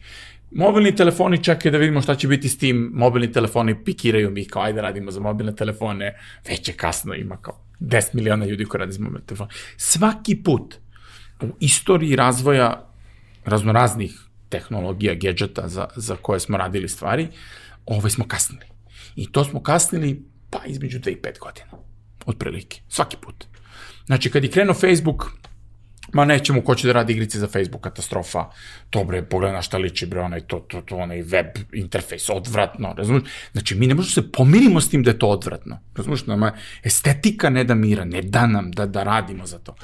Mobilni telefoni, čekaj da vidimo šta će biti s tim, mobilni telefoni pikiraju mi kao ajde radimo za mobilne telefone, već je kasno, ima kao 10 miliona ljudi koji radi za mobilne telefone. Svaki put u istoriji razvoja raznoraznih tehnologija, gadgeta za, za koje smo radili stvari, ovaj smo kasnili. I to smo kasnili pa između 2 i 5 godina. Otprilike. Svaki put. Znači, kad je krenuo Facebook, ma nećemo ko će da radi igrice za Facebook, katastrofa, to bre, pogledaj na šta liči bre, onaj, to, to, to, onaj web interfejs, odvratno, razumiješ? Znači, mi ne možemo da se pomirimo s tim da je to odvratno, razumiješ? Nama estetika ne da mira, ne da nam da, da radimo za to.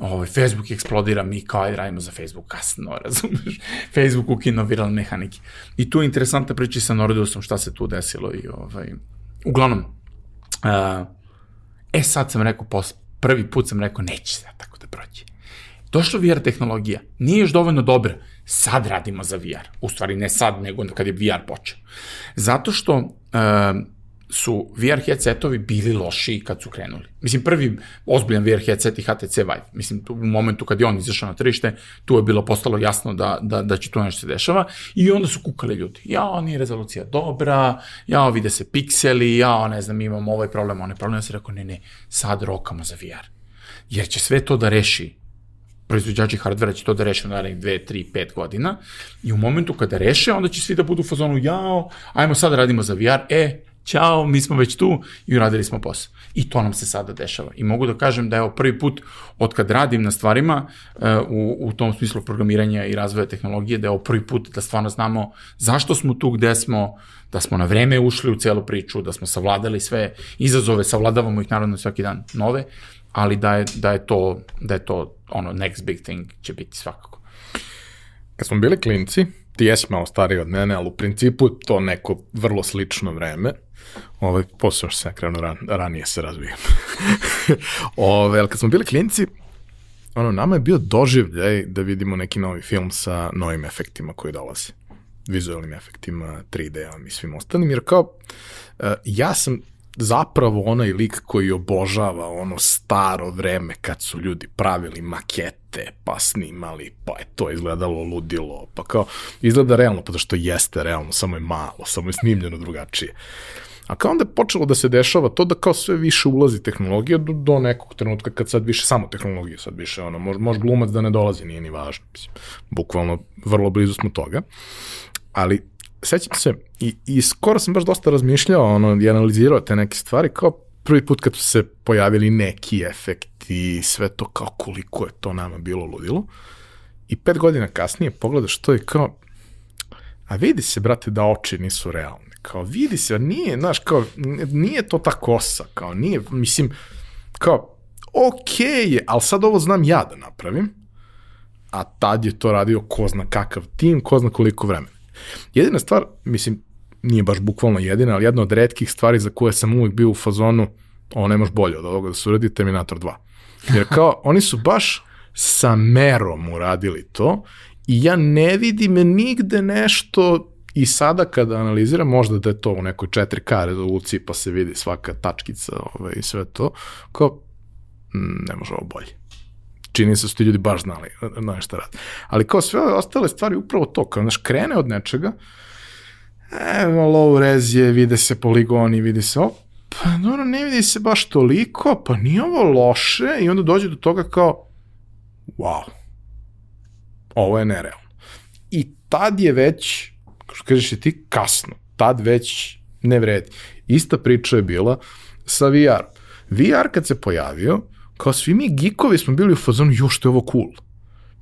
Ovaj, Facebook eksplodira, mi kao ajde radimo za Facebook kasno, razumeš? Facebook ukinuo viralne mehanike. I tu je interesantna priča i sa Nordusom, šta se tu desilo i ovaj, uglavnom, uh, e sad sam rekao, pos, prvi put sam rekao, neće se tako da prođe. Došla VR tehnologija, nije još dovoljno dobra, sad radimo za VR. U stvari ne sad, nego kad je VR počeo. Zato što uh, su VR headsetovi bili lošiji kad su krenuli. Mislim, prvi ozbiljan VR headset i HTC Vive. Mislim, tu, u momentu kad je on izašao na tržište, tu je bilo postalo jasno da, da, da će tu nešto se dešava i onda su kukali ljudi. Ja, nije rezolucija dobra, ja, vide se pikseli, ja, ne znam, imamo ovaj problem, onaj problem. Ja sam rekao, ne, ne, sad rokamo za VR. Jer će sve to da reši proizvođači hardvera će to da reše u narednih 2, 3, 5 godina i u momentu kada reše, onda će svi da budu u fazonu, jao, ajmo sad radimo za VR, e, ćao, mi smo već tu i uradili smo posao. I to nam se sada dešava. I mogu da kažem da je prvi put od kad radim na stvarima uh, u, u tom smislu programiranja i razvoja tehnologije, da je prvi put da stvarno znamo zašto smo tu gde smo, da smo na vreme ušli u celu priču, da smo savladali sve izazove, savladavamo ih naravno svaki dan nove, ali da je, da je to, da je to ono next big thing će biti svakako. Kad smo bili klinci, ti jesi malo stariji od mene, ali u principu to neko vrlo slično vreme. Ovaj, posao što sam krenuo ran, ranije se razvijem. Ove, ali kad smo bili klinci, ono, nama je bio doživljaj da vidimo neki novi film sa novim efektima koji dolaze. Vizualnim efektima, 3D-om i svim ostalim, jer kao, uh, ja sam zapravo onaj lik koji obožava ono staro vreme kad su ljudi pravili makete, pa snimali, pa je to izgledalo ludilo, pa kao izgleda realno, pa što jeste realno, samo je malo, samo je snimljeno drugačije. A kao onda je počelo da se dešava to da kao sve više ulazi tehnologija do, do nekog trenutka kad sad više samo tehnologija, sad više ono, može, može glumac da ne dolazi, nije ni važno. Mislim, bukvalno vrlo blizu smo toga. Ali sećam se, i, i skoro sam baš dosta razmišljao ono, i analizirao te neke stvari, kao prvi put kad su se pojavili neki efekti i sve to kao koliko je to nama bilo ludilo. I pet godina kasnije pogledaš to i kao, a vidi se, brate, da oči nisu realne. Kao, vidi se, nije, znaš, kao, nije to ta kosa, kao, nije, mislim, kao, ok je, ali sad ovo znam ja da napravim, a tad je to radio ko zna kakav tim, ko zna koliko vremena. Jedina stvar, mislim, nije baš bukvalno jedina, ali jedna od redkih stvari za koje sam uvijek bio u fazonu, ovo ne može bolje od ovoga da se uradi Terminator 2. Jer kao, oni su baš sa merom uradili to i ja ne vidim nigde nešto i sada kada analiziram, možda da je to u nekoj 4K rezoluciji pa se vidi svaka tačkica ovaj, i sve to, kao, mm, ne može ovo bolje čini se da su ti ljudi baš znali na šta radi. Ali kao sve ove ostale stvari, upravo to, kao znaš, krene od nečega, evo, low res je, vide se poligoni, vidi se, o, pa dobro, ne vidi se baš toliko, pa nije ovo loše, i onda dođe do toga kao, wow, ovo je nerealno. I tad je već, kažeš i ti, kasno, tad već ne vredi. Ista priča je bila sa VR. VR kad se pojavio, kao svi mi gikovi smo bili u fazonu, jo što je ovo cool.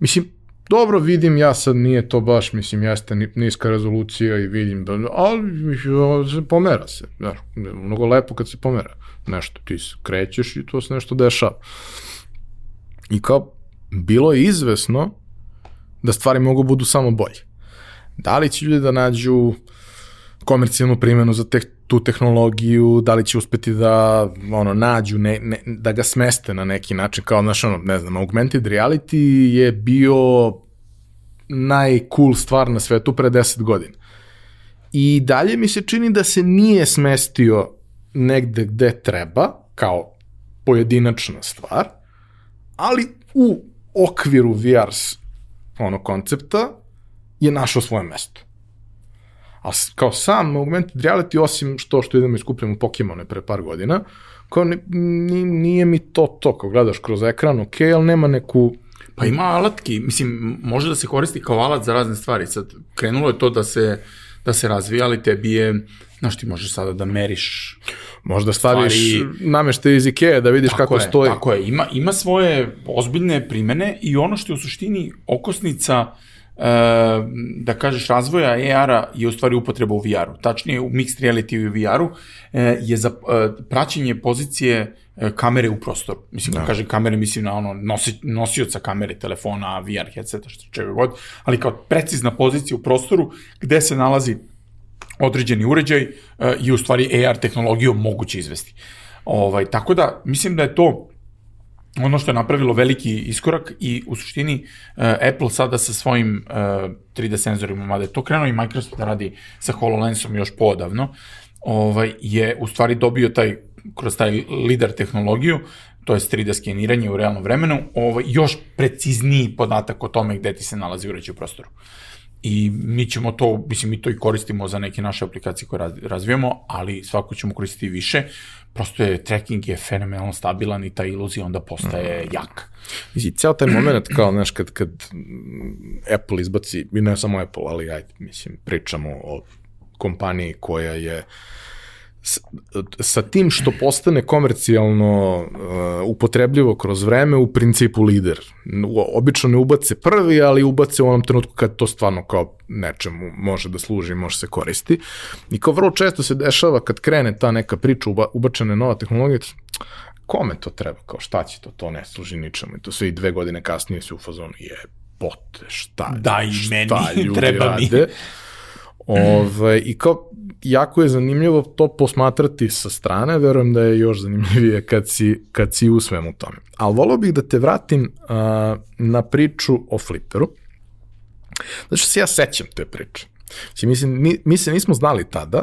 Mislim, dobro vidim, ja sad nije to baš, mislim, jeste niska rezolucija i vidim, da, ali se pomera se, znaš, mnogo lepo kad se pomera nešto, ti se krećeš i to se nešto dešava. I kao, bilo je izvesno da stvari mogu budu samo bolje. Da li će ljudi da nađu komercijalnu primjenu za te, tu tehnologiju, da li će uspeti da ono, nađu, ne, ne, da ga smeste na neki način, kao, znaš, ono, ne znam, augmented reality je bio najcool stvar na svetu pre 10 godina. I dalje mi se čini da se nije smestio negde gde treba, kao pojedinačna stvar, ali u okviru VR ono koncepta je našao svoje mesto. A kao sam augmented reality, osim što što idemo i skupljamo Pokemone pre par godina, kao ni, nije mi to to, kao gledaš kroz ekran, ok, ali nema neku Pa ima alatki, mislim, može da se koristi kao alat za razne stvari. Sad, krenulo je to da se, da se razvija, ali tebi je, znaš, ti možeš sada da meriš Možda staviš stvari... namešte iz Ikea da vidiš tako kako je, stoji. Tako je, ima, ima svoje ozbiljne primene i ono što je u suštini okosnica uh, da kažeš razvoja AR-a je u stvari upotreba u VR-u. Tačnije u mixed reality i u VR-u uh, je za uh, praćenje pozicije kamere u prostoru. Mislim, da. kaže kamere, mislim na ono nosi, nosioca kamere, telefona, VR headseta, što čega god, ali kao precizna pozicija u prostoru gde se nalazi određeni uređaj i u stvari AR tehnologijom moguće izvesti. Ovaj, tako da, mislim da je to ono što je napravilo veliki iskorak i u suštini uh, Apple sada sa svojim uh, 3D senzorima, mada je to krenuo i Microsoft da radi sa HoloLensom još poodavno, ovaj, je u stvari dobio taj, kroz taj lider tehnologiju, to je 3D skeniranje u realnom vremenu, ovaj, još precizniji podatak o tome gde ti se nalazi uređaj u prostoru. Uh, i mi ćemo to, mislim, mi to i koristimo za neke naše aplikacije koje razvijamo, ali svako ćemo koristiti više, prosto je, tracking je fenomenalno stabilan i ta iluzija onda postaje mm. jaka. Mislim, ceo taj moment, kao, znaš, kad, kad Apple izbaci, i ne samo Apple, ali ajde, mislim, pričamo o kompaniji koja je uh, sa tim što postane komercijalno uh, upotrebljivo kroz vreme, u principu lider. Obično ne ubace prvi, ali ubace u onom trenutku kad to stvarno kao nečemu može da služi, može se koristi. I kao vrlo često se dešava kad krene ta neka priča, uba, ubačena nova tehnologija, kome to treba, kao šta će to, to ne služi ničemu. I to sve i dve godine kasnije se u fazonu je pote, šta, da, i šta meni, ljudi treba rade. Mi. Ove, ovaj, I kao, jako je zanimljivo to posmatrati sa strane, verujem da je još zanimljivije kad si, kad si u svemu tome. Ali volao bih da te vratim uh, na priču o Flipperu. Znači se ja sećam te priče. Znači, mislim, mi, mi se nismo znali tada,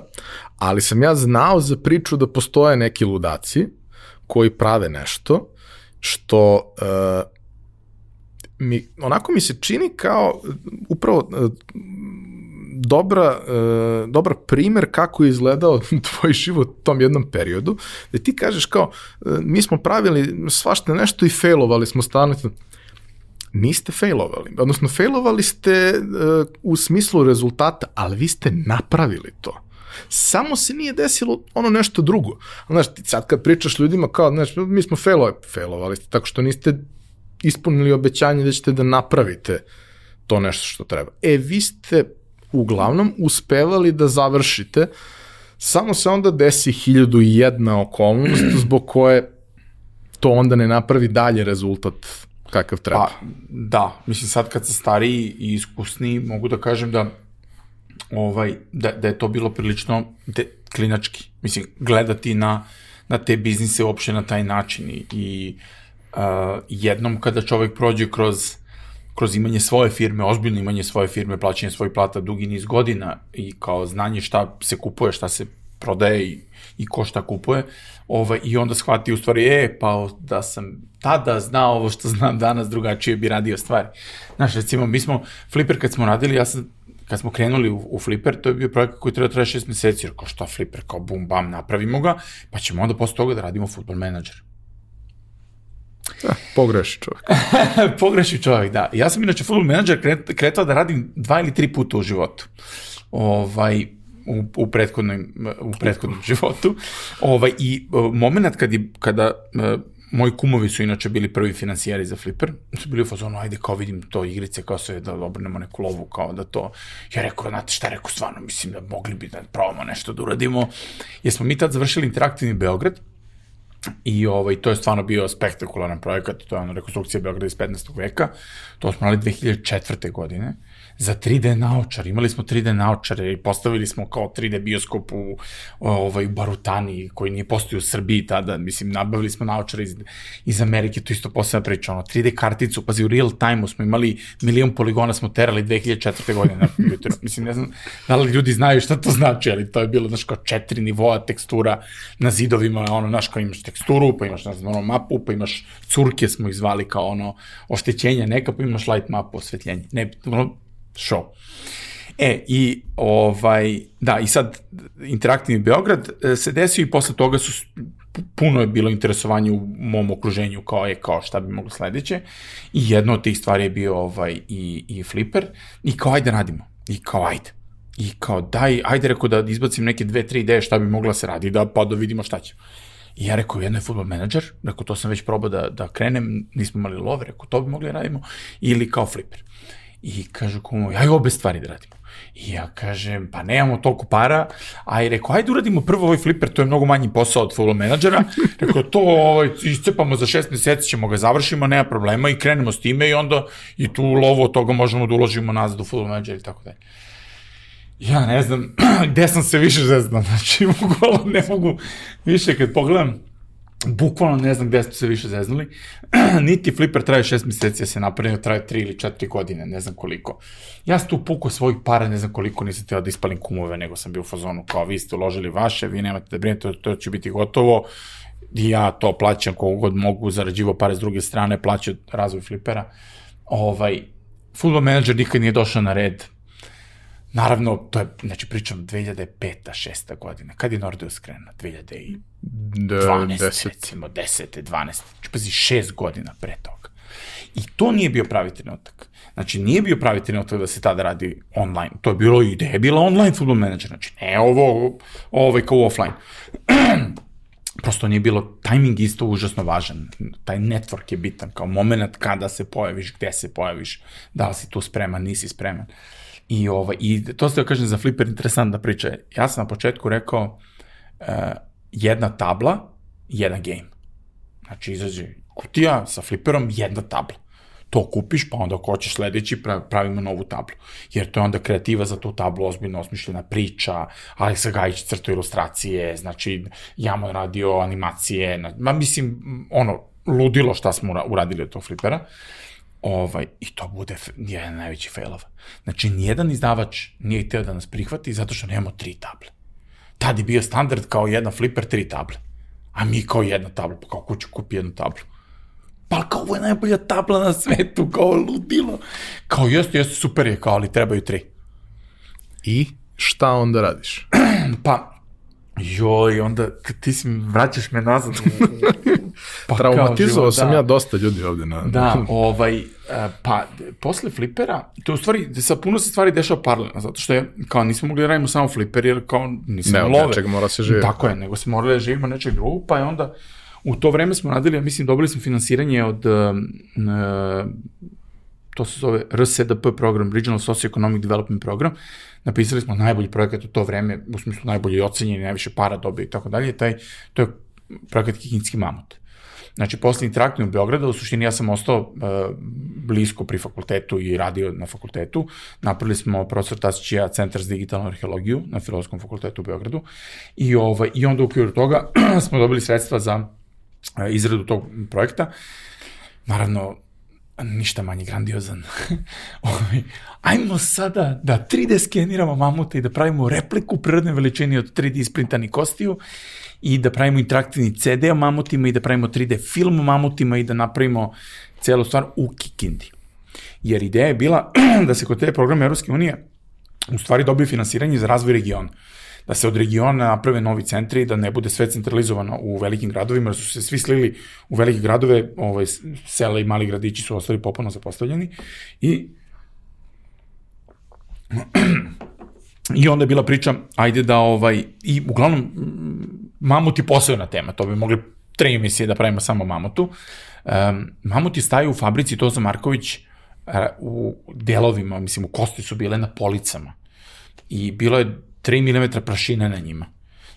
ali sam ja znao za priču da postoje neki ludaci koji prave nešto što uh, mi, onako mi se čini kao upravo uh, dobra, uh, dobar primer kako je izgledao tvoj život u tom jednom periodu, da ti kažeš kao, uh, mi smo pravili svašta nešto i failovali smo stalno, niste failovali, odnosno failovali ste uh, u smislu rezultata, ali vi ste napravili to. Samo se nije desilo ono nešto drugo. Znaš, ti sad kad pričaš ljudima kao, znaš, mi smo failovali, failovali ste tako što niste ispunili obećanje da ćete da napravite to nešto što treba. E, vi ste uglavnom uspevali da završite, samo se onda desi hiljadu i jedna okolnost zbog koje to onda ne napravi dalje rezultat kakav treba. Pa, da, mislim sad kad sam stariji i iskusniji, mogu da kažem da ovaj, da, da je to bilo prilično de, klinački. Mislim, gledati na, na te biznise uopšte na taj način i, i uh, jednom kada čovek prođe kroz kroz imanje svoje firme, ozbiljno imanje svoje firme, plaćanje svojih plata dugi niz godina i kao znanje šta se kupuje, šta se prodaje i, i ko šta kupuje, ovaj, i onda shvati u stvari, e, pa da sam tada znao ovo što znam danas, drugačije bi radio stvari. Znaš, recimo, mi smo, Flipper kad smo radili, ja sam kad smo krenuli u, u Flipper, to je bio projekat koji treba traje šest meseci, jer kao šta Flipper, kao bum bam, napravimo ga, pa ćemo onda posle toga da radimo futbol menadžer. Da, pogreši čovjek. pogreši čovjek, da. Ja sam inače futbol menadžer kretao da radim dva ili tri puta u životu. Ovaj, u, u, prethodnom, u prethodnom životu. Ovaj, I moment kad je, kada moji kumovi su inače bili prvi finansijeri za Flipper, su bili u fazonu, ajde kao vidim to igrice, kao sve da obrnemo neku lovu, kao da to, ja rekao, znate šta rekao, stvarno, mislim da mogli bi da probamo nešto da uradimo, jer smo mi tad završili interaktivni Beograd, I ovaj, to je stvarno bio spektakularan projekat, to je ono rekonstrukcija Beograda iz 15. veka, to smo radili 2004. godine za 3D naočar. Imali smo 3D naočare i postavili smo kao 3D bioskop u, ovaj, u Barutani, koji nije postoji u Srbiji tada. Mislim, nabavili smo naočare iz, iz Amerike, to isto posebna priča. Ono, 3D karticu, pazi, u real time smo imali milion poligona smo terali 2004. godine na kompjuteru. Mislim, ne znam da li ljudi znaju šta to znači, ali to je bilo, znaš, kao četiri nivoa tekstura na zidovima, ono, znaš, kao imaš teksturu, pa imaš, ne znam, ono, mapu, pa imaš curke smo ih zvali kao ono, oštećenja neka, pa imaš light mapu, osvetljenje. Ne, ono, show. E, i ovaj, da, i sad Interaktivni Beograd e, se desio i posle toga su puno je bilo interesovanje u mom okruženju kao je kao šta bi moglo sledeće i jedna od tih stvari je bio ovaj i, i Flipper i kao ajde radimo i kao ajde i kao daj, ajde rekao da izbacim neke dve, tri ideje šta bi mogla se radi da pa da vidimo šta će. I ja rekao, jedno je futbol menadžer, rekao, to sam već probao da, da krenem, nismo imali love, rekao, to bi mogli da radimo, ili kao Flipper. I kaže kumo, aj obe stvari da radimo. I ja kažem, pa nemamo toliko para, a i rekao, ajde uradimo prvo ovaj fliper, to je mnogo manji posao od full menadžera. Rekao, to ovaj, iscepamo za šest meseci, ćemo ga završimo, nema problema i krenemo s time i onda i tu lovo od toga možemo da uložimo nazad u full menadžer i tako dalje. Ja ne znam gde sam se više zeznao, znači bukvalno ne mogu više kad pogledam bukvalno ne znam gde ste se više zeznuli, niti Flipper traje šest meseci, ja se napravio, traje tri ili četiri godine, ne znam koliko. Ja sam tu pukao svojih para, ne znam koliko, nisam teo da ispalim kumove, nego sam bio u fazonu, kao vi ste uložili vaše, vi nemate da brinete, to će biti gotovo, i ja to plaćam kogu god mogu, zarađivo pare s druge strane, plaćam razvoj Flippera. Ovaj, Football Manager nikad nije došao na red, Naravno, to je, znači pričam 2005. 6. godina. Kad je Nordeus krenuo? 2012. Da, recimo, 10. 12. Znači, pazi, šest godina pre toga. I to nije bio pravi trenutak. Znači, nije bio pravi trenutak da se tada radi online. To je bilo ideja, je bila online football manager. Znači, ne ovo, ovo je kao offline. Prosto nije bilo, timing isto užasno važan. Taj network je bitan, kao moment kada se pojaviš, gde se pojaviš, da li si tu spreman, nisi spreman. I, ovaj, I to ste da kažem za Flipper interesantna priča. Ja sam na početku rekao uh, jedna tabla, jedan game. Znači izađe kutija sa Flipperom, jedna tabla. To kupiš, pa onda ako hoćeš sledeći, pravimo novu tablu. Jer to je onda kreativa za tu tablu, ozbiljno osmišljena priča, Aleksa Gajić crto ilustracije, znači Jamon radio animacije, ma mislim, ono, ludilo šta smo uradili od tog Flippera. Uh, Ovaj, I to bude jedan najveći failov. Znači, nijedan izdavač nije htio da nas prihvati zato što nemamo tri table. Tad je bio standard kao jedna flipper, tri table. A mi kao jedna tabla, pa kao kuću kupi jednu tablu. Pa kao ovo je najbolja tabla na svetu, kao ludilo. Kao jeste, jeste, super je, kao, ali trebaju tri. I šta onda radiš? pa, Joj, onda ti si vraćaš me nazad. pa Traumatizovao sam da. ja dosta ljudi ovde. Na, da, ovaj, e, pa posle flipera, to je u stvari, sa puno se stvari dešava paralelno, zato što je, kao nismo mogli da radimo samo fliper, jer kao nismo ne, love. Ne, mora se živjeti. Tako je, nego se morali da živimo nečeg drugog, pa je onda, u to vreme smo radili, ja mislim, dobili smo finansiranje od, uh, to se zove RSDP program, Regional Socioeconomic Development Program, napisali smo najbolji projekat u to vreme, u smislu najbolji ocenjeni, najviše para dobio i tako dalje, taj, to je projekat Kikinski mamut. Znači, posle interaktivnog Beograda, u suštini ja sam ostao uh, blisko pri fakultetu i radio na fakultetu. Napravili smo profesor Tasić i ja Centar za digitalnu arheologiju na Filozofskom fakultetu u Beogradu. I, ovaj, i onda u okviru toga smo dobili sredstva za uh, izradu tog projekta. Naravno, ništa manje grandiozan. Ovaj, ajmo sada da 3D skeniramo mamuta i da pravimo repliku prirodne veličine od 3D isprintani kostiju i da pravimo interaktivni CD o mamutima i da pravimo 3D film o mamutima i da napravimo celu stvar u Kikindi. Jer ideja je bila da se kod te programe Evropske unije u stvari dobije finansiranje za razvoj regiona da se od regiona naprave novi centri i da ne bude sve centralizovano u velikim gradovima, jer su se svi slili u velike gradove, ovaj, sela i mali gradići su ostali popuno zapostavljeni i I onda je bila priča, ajde da ovaj, i uglavnom, mamut je posebna tema, to bi mogli tre emisije da pravimo samo mamutu. Um, mamuti staju u fabrici Toza Marković u delovima, mislim u kosti su bile na policama. I bilo je 3 mm prašine na njima.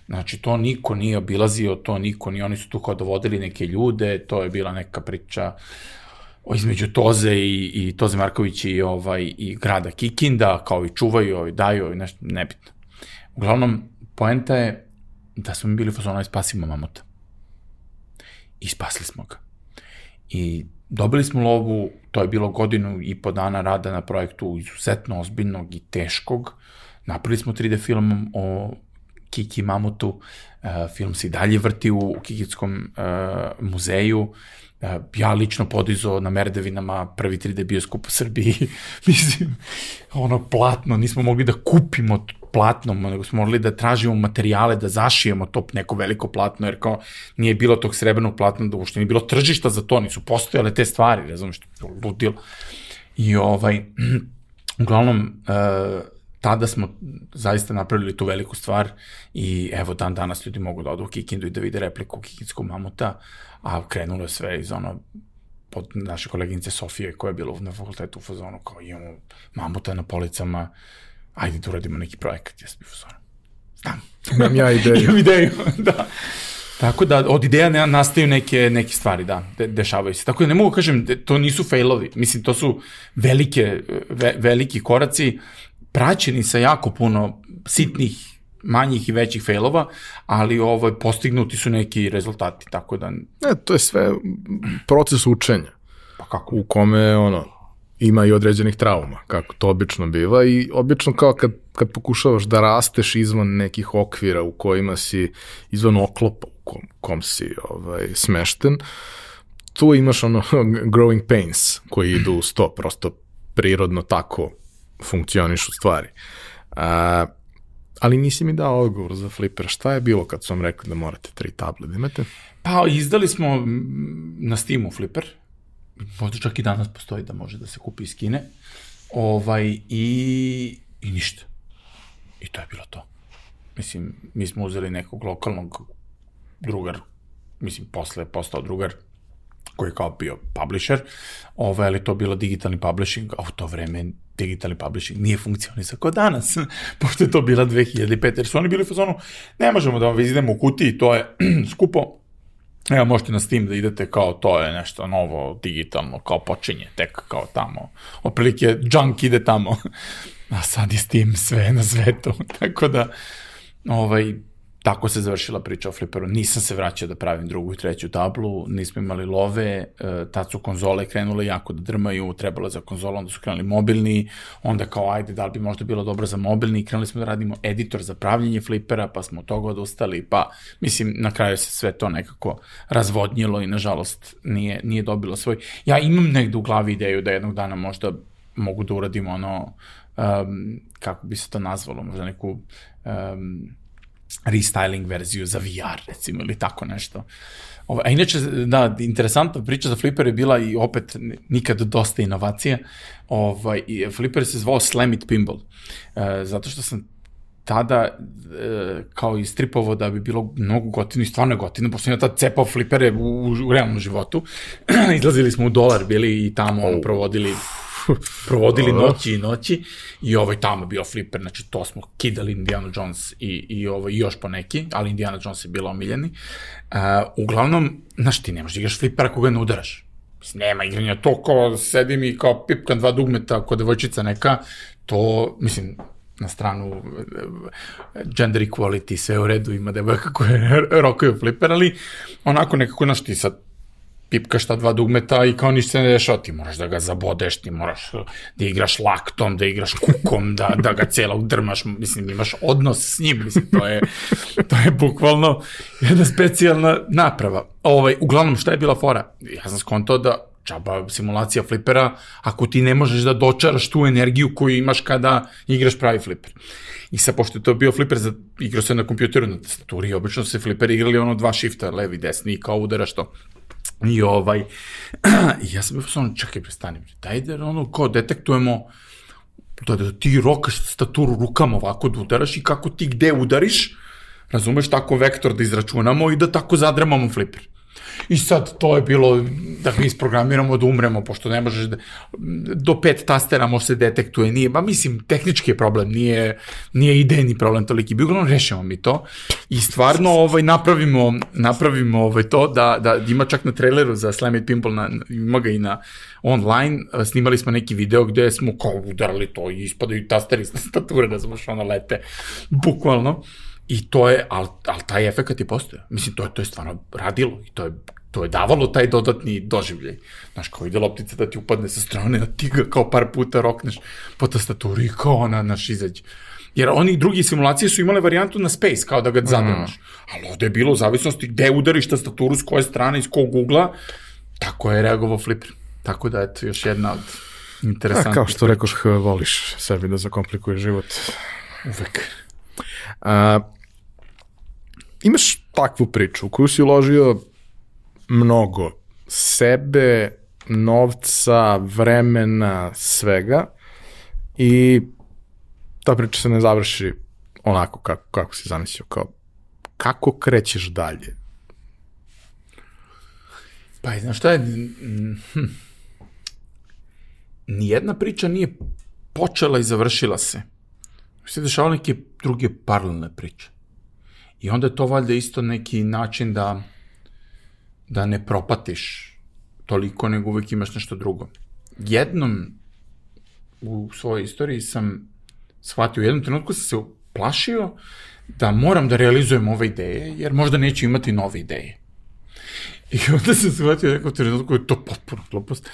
Znači, to niko nije obilazio, to niko ni oni su tu kao dovodili neke ljude, to je bila neka priča o između Toze i, i Toze Marković i, ovaj, i grada Kikinda, kao i čuvaju, ovaj, daju, ovaj, nešto, nebitno. Uglavnom, poenta je da smo mi bili fazona i spasimo mamuta. I spasili smo ga. I dobili smo lovu, to je bilo godinu i po dana rada na projektu izuzetno ozbiljnog i teškog, Napravili smo 3D film o Kiki Mamutu, uh, film se i dalje vrti u, Kikitskom uh, muzeju, uh, ja lično podizao na Merdevinama prvi 3D bioskop u Srbiji, mislim, ono platno, nismo mogli da kupimo platno, nego smo morali da tražimo materijale, da zašijemo to neko veliko platno, jer kao nije bilo tog srebrnog platna, da uopšte nije bilo tržišta za to, nisu postojale te stvari, što je ludilo. I ovaj, uglavnom, uh, tada smo zaista napravili tu veliku stvar i evo dan danas ljudi mogu da odu u Kikindu i da vide repliku Kikindskog mamuta, a krenulo je sve iz ono pod naše koleginice Sofije koja je bila na fakultetu u fazonu kao imamo mamuta na policama, ajde da uradimo neki projekat, jesam u fazonu. Znam. Imam ja ideju. Imam ideju, da. Tako da od ideja ne, nastaju neke, neke stvari, da, de, dešavaju se. Tako da ne mogu kažem, to nisu failovi, mislim, to su velike, ve, veliki koraci praćeni sa jako puno sitnih manjih i većih failova, ali ovaj, postignuti su neki rezultati, tako da... Ne, to je sve proces učenja. Pa kako? U kome, ono, ima i određenih trauma, kako to obično biva i obično kao kad, kad pokušavaš da rasteš izvan nekih okvira u kojima si, izvan oklopa u kom, kom si ovaj, smešten, tu imaš ono growing pains koji idu uz to, prosto prirodno tako funkcionišu stvari. A, ali nisi mi dao odgovor za Flipper. Šta je bilo kad su vam rekli da morate tri table da imate? Pa, izdali smo na Steamu Flipper. Možda čak i danas postoji da može da se kupi iz Kine. Ovaj, i, i ništa. I to je bilo to. Mislim, mi smo uzeli nekog lokalnog drugar, mislim, posle je postao drugar, koji je kao bio publisher, ovaj, ali to bilo digitalni publishing, a u to vreme digitalni publishing nije funkcionisao kao danas, pošto je to bila 2005, jer su oni bili u fazonu, ne možemo da vam vizidemo u kutiji, to je skupo, Evo, možete na Steam da idete kao to je nešto novo, digitalno, kao počinje tek kao tamo. Oprilike, junk ide tamo. A sad je Steam sve na svetu. Tako da, ovaj, tako se završila priča o fliperu. Nisam se vraćao da pravim drugu i treću tablu, nismo imali love, e, tad su konzole krenule jako da drmaju, trebalo za konzolu, onda su krenuli mobilni, onda kao ajde, da li bi možda bilo dobro za mobilni, krenuli smo da radimo editor za pravljenje flipera, pa smo od toga odustali, pa mislim, na kraju se sve to nekako razvodnjilo i nažalost nije, nije dobilo svoj. Ja imam negde u glavi ideju da jednog dana možda mogu da uradim ono, um, kako bi se to nazvalo, možda neku um, restyling verziju za VR, recimo, ili tako nešto. Ovo, a inače, da, interesantna priča za Flipper je bila i opet nikad dosta inovacije. Ovaj, i Flipper se zvao Slam It Pinball, e, zato što sam tada e, kao i stripovo da bi bilo mnogo gotivno i stvarno je gotivno, pošto sam ja tad cepao flipere u, u realnom životu. Izlazili smo u dolar, bili i tamo oh. provodili provodili Dobro. noći i noći i ovaj tamo bio fliper, znači to smo kidali Indiana Jones i, i, ovaj, i još po neki, ali Indiana Jones je bila omiljeni. Uh, uglavnom, znaš, ti nemaš da igraš fliper ako ga ne udaraš. Mislim, nema igranja, to kao sedim i kao pipkam dva dugmeta kod devojčica neka, to, mislim, na stranu eh, gender equality, sve u redu, ima devojka koje rokaju fliper, ali onako nekako, znaš, ti sad pipkaš ta dva dugmeta i kao ništa ne dešava, ti moraš da ga zabodeš, ti moraš da igraš laktom, da igraš kukom, da, da ga celog drmaš, mislim, imaš odnos s njim, mislim, to je, to je bukvalno jedna specijalna naprava. Ovaj, uglavnom, šta je bila fora? Ja sam skontao da džaba simulacija flipera, ako ti ne možeš da dočaraš tu energiju koju imaš kada igraš pravi fliper. I sad, pošto je to bio fliper, za, igrao se na kompjuteru, na tastaturi, obično se fliper igrali ono dva shifta, levi, desni, i kao udaraš to. I ovaj, ja sam bio ono, čekaj, prestani, daj da ono, kao detektujemo da, da ti rokaš staturu rukama ovako da udaraš i kako ti gde udariš, razumeš, tako vektor da izračunamo i da tako zadremamo fliper. I sad to je bilo da ga isprogramiramo da umremo, pošto ne možeš da, do pet tastera može se detektuje, nije, ba mislim, tehnički je problem, nije, nije idejni problem toliki, bi uglavnom rešimo mi to i stvarno ovaj, napravimo, napravimo ovaj, to da, da ima čak na traileru za Slam It Pimple, na, ima ga i na online, snimali smo neki video gde smo kao udarali to i ispadaju tasteri s tastature, da smo što ono lete, bukvalno. I to je, ali al taj efekt je postoja. Mislim, to je, to je stvarno radilo i to je, to je davalo taj dodatni doživljaj. Znaš, kao ide loptica da ti upadne sa strane, da ti ga kao par puta rokneš po tastaturi i kao ona naš izađe. Jer oni drugi simulacije su imale varijantu na space, kao da ga zadrmaš. Mm. Ali ovde je bilo u zavisnosti gde udariš tastaturu, s koje strane, iz kog ugla, tako je reagovao Flipper. Tako da, eto, još jedna od interesantnih. A, kao što rekoš, voliš sebi da zakomplikuješ život. Uvek. A, imaš takvu priču u koju si uložio mnogo sebe, novca, vremena, svega i ta priča se ne završi onako kako, kako si zamislio, kao kako krećeš dalje? Pa, znaš šta je, hm. nijedna priča nije počela i završila se. Se dešavaju neke druge paralelne priče. I onda je to valjda isto neki način da da ne propatiš toliko, nego uvek imaš nešto drugo. Jednom u svojoj istoriji sam shvatio, u jednom trenutku sam se plašio da moram da realizujem ove ideje, jer možda neću imati nove ideje. I onda sam shvatio nekog trenutku je to potpuno glupost.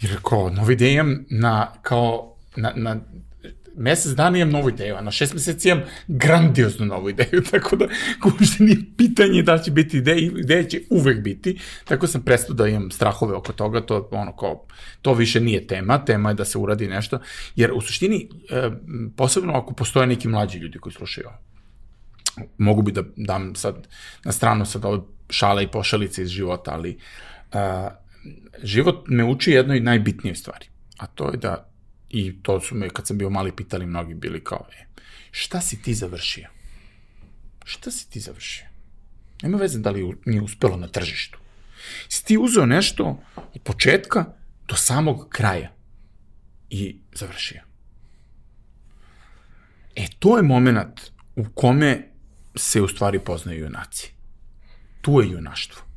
Jer kao, nove ideje imam na, kao, na, na mesec dana imam novu ideju, a na šest meseci imam grandioznu novu ideju, tako da uopšte nije pitanje da će biti ideja, ideja će uvek biti, tako sam prestao da imam strahove oko toga, to ono kao, to više nije tema, tema je da se uradi nešto, jer u suštini, e, posebno ako postoje neki mlađi ljudi koji slušaju ovo, mogu bi da dam sad na stranu sad ove šale i pošalice iz života, ali uh, život me uči jednoj najbitnijoj stvari, a to je da I to su me, kad sam bio mali, pitali mnogi, bili kao, e, šta si ti završio? Šta si ti završio? Nema veze da li nije uspelo na tržištu. Si ti uzeo nešto od početka do samog kraja i završio. E, to je moment u kome se u stvari poznaju junaci. Tu je junaštvo.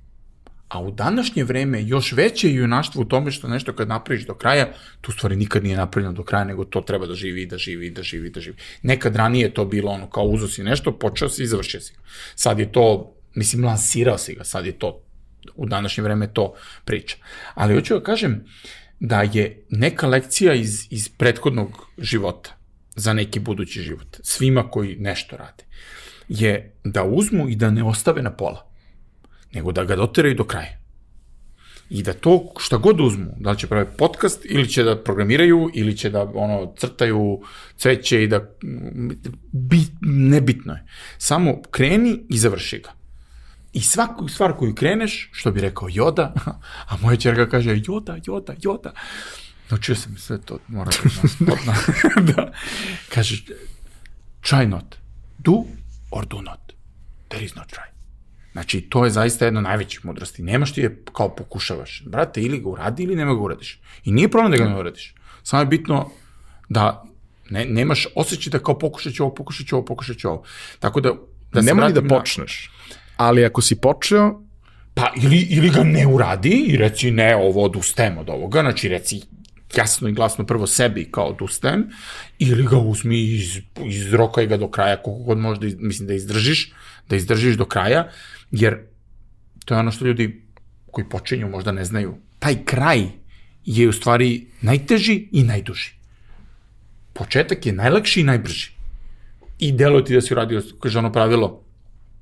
A u današnje vreme još veće junaštvo u tome što nešto kad napraviš do kraja, tu stvari nikad nije napravljeno do kraja, nego to treba da živi, da živi, da živi, da živi. Nekad ranije to bilo ono kao uzo si nešto, počeo si i završio si. Sad je to, mislim, lansirao si ga, sad je to, u današnje vreme to priča. Ali hoću da kažem da je neka lekcija iz, iz prethodnog života za neki budući život, svima koji nešto rade, je da uzmu i da ne ostave na pola nego da ga doteraju do kraja. I da to šta god uzmu, da li će pravi podcast ili će da programiraju ili će da ono crtaju cveće i da bit, nebitno je. Samo kreni i završi ga. I svaku stvar koju kreneš, što bi rekao Joda, a moja čerka kaže Joda, Joda, Joda. Naučio sam sve to, moram da da. Kaže, try not. Do or do not. There is no try. Znači, to je zaista jedna najvećih mudrosti. Nemaš ti je kao pokušavaš. Brate, ili ga uradi ili nema ga uradiš. I nije problem da ga ne uradiš. Samo je bitno da ne, nemaš osjećaj da kao pokušat ću ovo, pokušat ću ovo, pokušat ću ovo. Tako da, da Nema li da počneš, ali ako si počeo, Pa ili, ili ga ne uradi i reci ne, ovo odustajem od ovoga, znači reci jasno i glasno prvo sebi kao odustajem, ili ga uzmi i iz, izrokaj ga do kraja, koliko god možda, iz, mislim da izdržiš, da izdržiš do kraja, jer to je ono što ljudi koji počinju možda ne znaju. Taj kraj je u stvari najteži i najduži. Početak je najlakši i najbrži. I deluje ti da si uradio, kaže ono pravilo,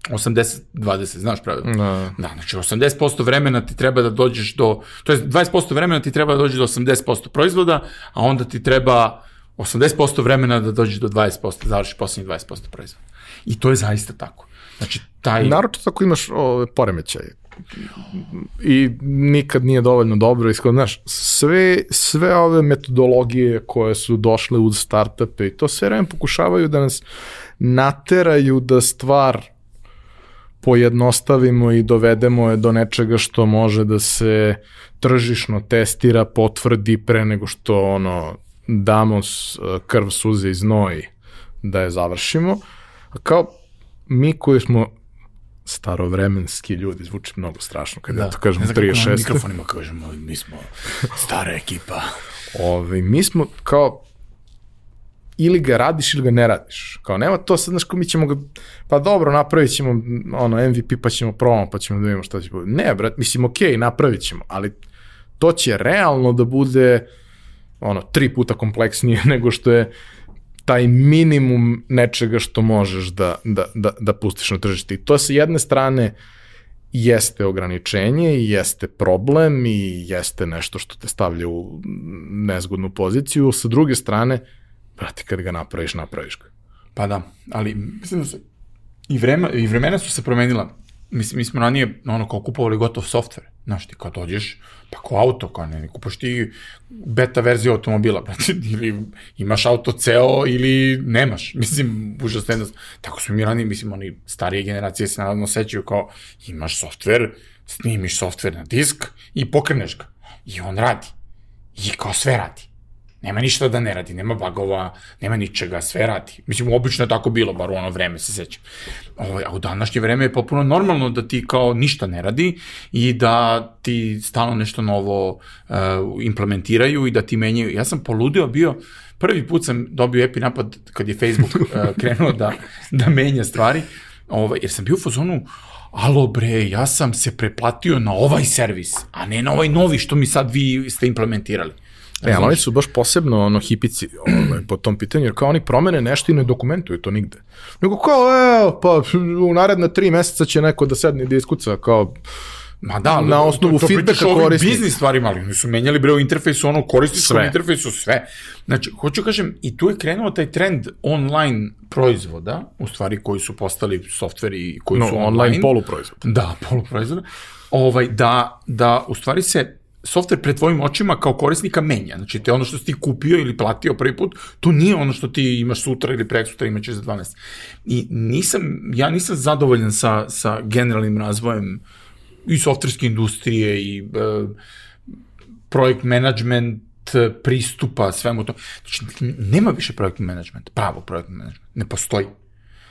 80-20, znaš pravilo? Da. Da, znači 80% vremena ti treba da dođeš do, to je 20% vremena ti treba da dođeš do 80% proizvoda, a onda ti treba 80% vremena da dođeš do 20%, završiš poslednjih 20% proizvoda. I to je zaista tako. Znači, taj... naročito ako imaš ove, poremećaje i nikad nije dovoljno dobro iskod, znaš, sve, sve ove metodologije koje su došle uz startupe i to sve vreme pokušavaju da nas nateraju da stvar pojednostavimo i dovedemo je do nečega što može da se tržišno testira, potvrdi pre nego što ono damo s- krv, suze i znoj da je završimo. Kao mi koji smo starovremenski ljudi, zvuči mnogo strašno kad da, ja to kažem ne znam kako na 36. mikrofonima kažemo, mi smo stara ekipa. Ove, mi smo kao ili ga radiš ili ga ne radiš. Kao nema to sad, znaš, ko mi ćemo ga, pa dobro, napravit ćemo ono, MVP pa ćemo probamo, pa ćemo da vidimo šta će bude. Ne, brat, mislim, okej, okay, napravit ćemo, ali to će realno da bude ono, tri puta kompleksnije nego što je taj minimum nečega što možeš da, da, da, da pustiš na tržište. I to sa jedne strane jeste ograničenje i jeste problem i jeste nešto što te stavlja u nezgodnu poziciju, sa druge strane, brate, kad ga napraviš, napraviš ga. Pa da, ali mislim da se i, vreme, i vremena su se promenila. Mislim, mi smo ranije ono kao kupovali gotov softver. Znaš, ti kad dođeš, pa kao auto, kao ne, ne kupaš ti beta verziju automobila, brate, ili imaš auto ceo ili nemaš. Mislim, užasno jednostavno. Tako smo mi ranije, mislim, oni starije generacije se naravno sećaju kao imaš softver, snimiš softver na disk i pokreneš ga. I on radi. I kao sve radi. Nema ništa da ne radi, nema bagova, nema ničega, sve radi. Mislim, obično je tako bilo, bar u ono vreme se sećam. Ovo, a u današnje vreme je potpuno normalno da ti kao ništa ne radi i da ti stalno nešto novo uh, implementiraju i da ti menjaju. Ja sam poludio bio, prvi put sam dobio epi napad kad je Facebook uh, krenuo da, da menja stvari, ovaj, jer sam bio u fazonu, alo bre, ja sam se preplatio na ovaj servis, a ne na ovaj novi što mi sad vi ste implementirali. E, ali oni su baš posebno ono hipici ovaj, po tom pitanju, jer kao oni promene nešto i ne dokumentuju to nigde. Nego kao, evo, pa u naredna tri meseca će neko da sedne i da iskuca, kao, Ma da, Na osnovu to, to feedbacka korisnika. biznis stvarima, ali oni su menjali bre u interfejsu, ono korisničkom Sve. interfejsu, sve. Znači, hoću kažem, i tu je krenuo taj trend online proizvoda, u stvari koji su postali softveri koji no, su online, online. poluproizvod. Da, poluproizvoda. Ovaj, da, da u stvari se softver pred tvojim očima kao korisnika menja. Znači, te ono što si ti kupio ili platio prvi put, to nije ono što ti imaš sutra ili prek sutra imaćeš za 12. I nisam, ja nisam zadovoljan sa, sa generalnim razvojem i softverske industrije i e, projekt management pristupa svemu to. Znači, nema više projektni management, pravo projektni management. Ne postoji.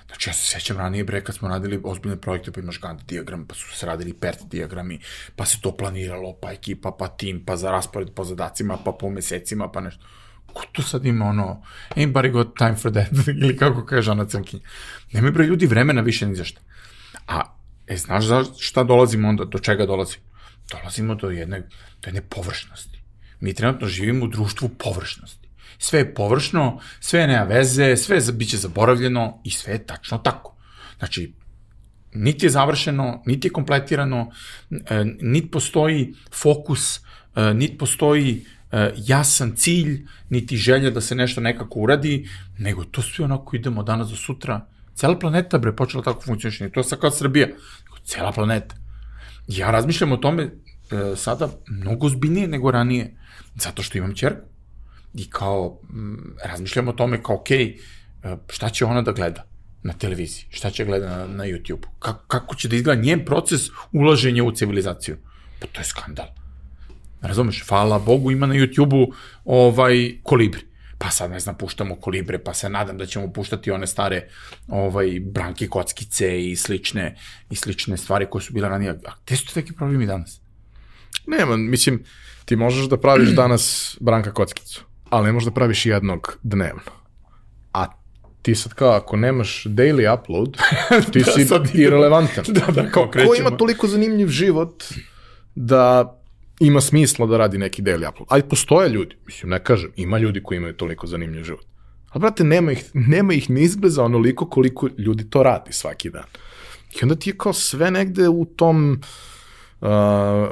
Znači, ja se sećam ranije, bre, kad smo radili ozbiljne projekte, pa imaš Gantt diagram, pa su se radili PERT diagrami, pa se to planiralo, pa ekipa, pa tim, pa za raspored po zadacima, pa po mesecima, pa nešto. Ko tu sad ima ono, anybody got time for that, ili kako kaže Ana Cankinja. Nema bre ljudi vremena više ni za šta. A, e, znaš za šta dolazimo onda, do čega dolazimo? Dolazimo do jedne, do jedne površnosti. Mi trenutno živimo u društvu površnosti. Sve je površno, sve nema veze, sve je, bit će zaboravljeno i sve je tačno tako. Znači, niti je završeno, niti je kompletirano, e, niti postoji fokus, e, niti postoji e, jasan cilj, niti želja da se nešto nekako uradi, nego to sve onako idemo danas do sutra. Cela planeta bre počela tako funkcioniše, nije to sad kao Srbija, nego cela planeta. Ja razmišljam o tome sada mnogo zbiljnije nego ranije, zato što imam čerku. I kao, m, razmišljam o tome kao, okej, e, šta će ona da gleda na televiziji, šta će gleda na, na YouTube, kako, kako će da izgleda njen proces ulaženja u civilizaciju. Pa to je skandal. Razumeš, hvala Bogu ima na YouTube-u ovaj, kolibri. Pa sad, ne znam, puštamo kolibre, pa se nadam da ćemo puštati one stare ovaj, branke kockice i slične, i slične stvari koje su bile ranije. A gde su neki problemi danas? Nema, mislim, ti možeš da praviš danas branka kockicu, ali ne možeš da praviš jednog dnevno. A ti sad kao, ako nemaš daily upload, ti Da, si sad irrelevantan. Da, da, kao Ko krećemo. ima toliko zanimljiv život da ima smisla da radi neki daily upload. Ali postoje ljudi, mislim, ne kažem, ima ljudi koji imaju toliko zanimljiv život. Ali, brate, nema ih, nema ih ni izbliza onoliko koliko ljudi to radi svaki dan. I onda ti je kao sve negde u tom uh,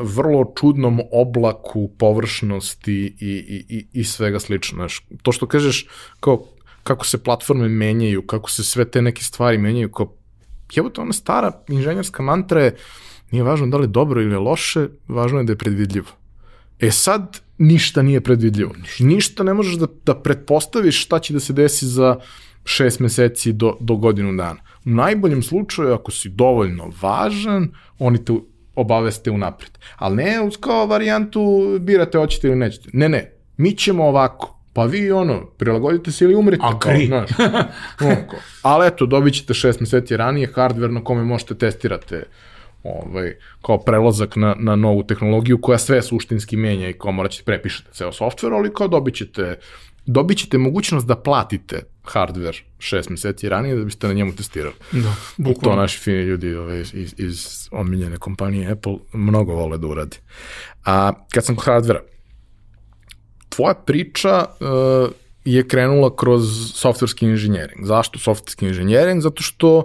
vrlo čudnom oblaku površnosti i, i, i, i svega slično. Znaš, to što kažeš, kao, kako se platforme menjaju, kako se sve te neke stvari menjaju, kao, jebote, ona stara inženjerska mantra je, nije važno da li je dobro ili loše, važno je da je predvidljivo. E sad, ništa nije predvidljivo. Ništa ne možeš da, da pretpostaviš šta će da se desi za šest meseci do, do godinu dana. U najboljem slučaju, ako si dovoljno važan, oni te obaveste unapred. Ali ne uz kao varijantu birate hoćete ili nećete. Ne, ne, mi ćemo ovako. Pa vi ono, prilagodite se ili umrite. Agri. Kao, znaš. Ali eto, dobit ćete šest meseci ranije hardware na kome možete testirate ovaj, kao prelazak na, na novu tehnologiju koja sve suštinski menja i kao morat ćete prepišete ceo software, ali kao dobit ćete, dobit ćete mogućnost da platite hardware šest meseci ranije da biste na njemu testirali. Da, To naši fini ljudi ovaj, iz, iz omiljene kompanije Apple mnogo vole da uradi. A kad sam kod hardvera, tvoja priča uh, je krenula kroz softverski inženjering. Zašto softverski inženjering? Zato što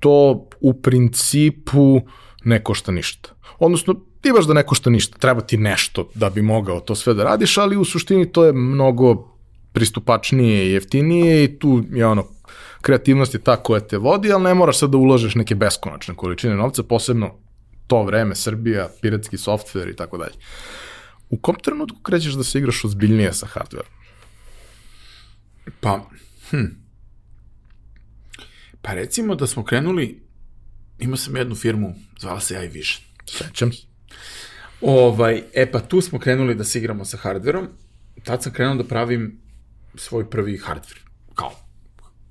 to u principu ne košta ništa. Odnosno, ti baš da ne košta ništa, treba ti nešto da bi mogao to sve da radiš, ali u suštini to je mnogo pristupačnije i jeftinije i tu je ono, kreativnost je ta koja te vodi, ali ne moraš sad da ulažeš neke beskonačne količine novca, posebno to vreme, Srbija, piratski software i tako dalje. U kom trenutku krećeš da se igraš ozbiljnije sa hardware? Pa, hm. Pa recimo da smo krenuli, imao sam jednu firmu, zvala se iVision. Sećam se. Ovaj, e pa tu smo krenuli da se igramo sa hardverom, tad sam krenuo da pravim svoj prvi hardver, kao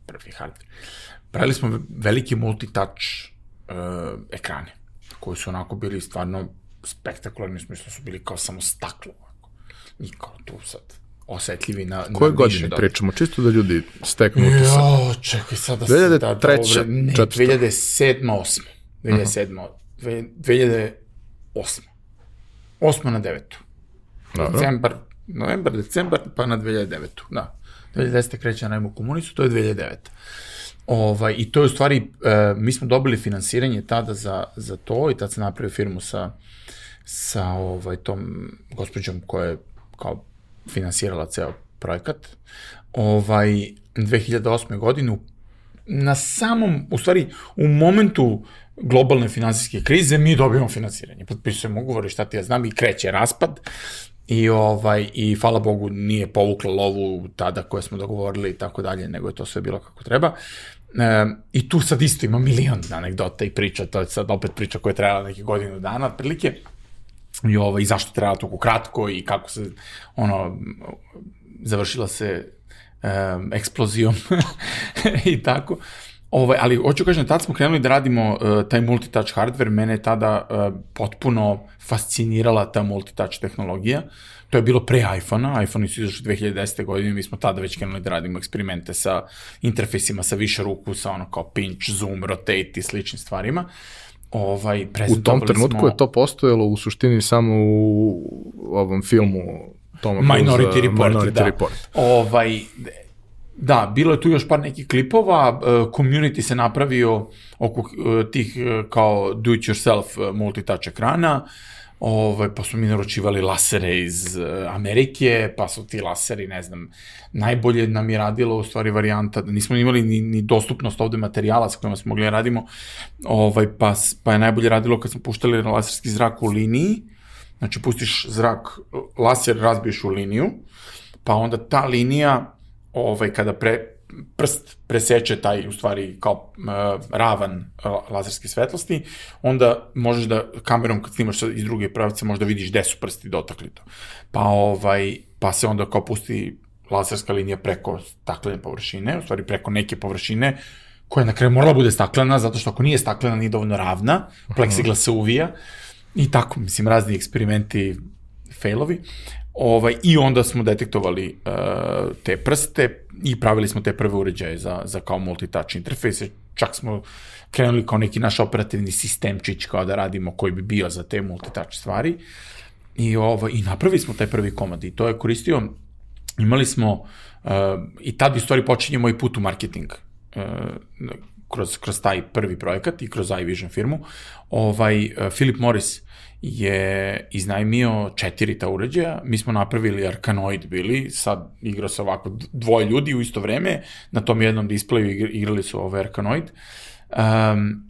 prvi hardver. Pravili smo veliki multitouch uh, ekrane, koji su onako bili stvarno spektakularni, u smislu su bili kao samo staklo, ovako. i kao tu sad osetljivi na, Koje na godine više pričamo? Čisto da ljudi steknu utisak. Jo, čekaj sad da se... 2003, Da, da, ovo- ne, četvrta. 2007. 8. 2007. Uh 2008. 8 na 9. Dobro. Decembar, novembar, decembar, pa na 2009. Da. 2010. kreće na najmu komunicu, to je 2009. Ovaj, I to je u stvari, e, mi smo dobili finansiranje tada za, za to i tad sam napravio firmu sa, sa ovaj, tom gospođom koja je kao finansirala ceo projekat. Ovaj, 2008. godinu na samom, u stvari, u momentu globalne finansijske krize mi dobijamo finansiranje. Potpisujemo ugovor i šta ti ja znam i kreće raspad i ovaj i hvala Bogu nije povukla lovu tada koje smo dogovorili i tako dalje, nego je to sve bilo kako treba. E, I tu sad isto ima milion anegdota i priča, to je sad opet priča koja je trajala neke godinu dana, otprilike. I, ovaj, i zašto treba toliko kratko i kako se ono završila se um, eksplozijom i tako. Ovaj, ali hoću kažem, tad smo krenuli da radimo uh, taj multitouch hardware, mene je tada uh, potpuno fascinirala ta multitouch tehnologija. To je bilo pre iPhone-a, iPhone su izašli 2010. godine, mi smo tada već krenuli da radimo eksperimente sa interfejsima, sa više ruku, sa ono kao pinch, zoom, rotate i sličnim stvarima. Ovaj, U tom trenutku smo... je to postojalo u suštini samo u ovom filmu Toma Minority Report, Minority da. Report. Ovaj, da, bilo je tu još par nekih klipova, uh, community se napravio oko uh, tih uh, kao do-it-yourself uh, multitouch ekrana, ovaj, pa smo mi naručivali lasere iz Amerike, pa su ti laseri, ne znam, najbolje nam je radilo u stvari varijanta, da nismo imali ni, ni dostupnost ovde materijala s kojima smo mogli da radimo, ovaj, pa, pa je najbolje radilo kad smo puštali laserski zrak u liniji, Znači, pustiš zrak, laser razbiješ u liniju, pa onda ta linija, ovaj, kada pre, prst preseče taj, u stvari, kao uh, ravan uh, lazerske svetlosti, onda možeš da kamerom kad snimaš iz druge pravice možda vidiš gde su prsti dotakli to. Pa, ovaj, pa se onda kao pusti laserska linija preko staklene površine, u stvari preko neke površine, koja na kraju morala bude staklena, zato što ako nije staklena, nije dovoljno ravna, pleksiglas se uvija, i tako, mislim, razni eksperimenti, failovi. Ovaj, I onda smo detektovali uh, te prste i pravili smo te prve uređaje za, za kao multitouch interfejse. Čak smo krenuli kao neki naš operativni sistemčić kao da radimo koji bi bio za te multitouch stvari. I, ovaj, I napravili smo taj prvi komad i to je koristio, imali smo, uh, i tad u stvari počinje moj put u marketing. Uh, kroz, kroz taj prvi projekat i kroz iVision firmu. Ovaj, uh, Philip Morris je iznajmio četiri ta uređaja, mi smo napravili Arkanoid bili, sad igrao se ovako dvoje ljudi u isto vreme, na tom jednom displeju igrali su ovaj Arkanoid, um,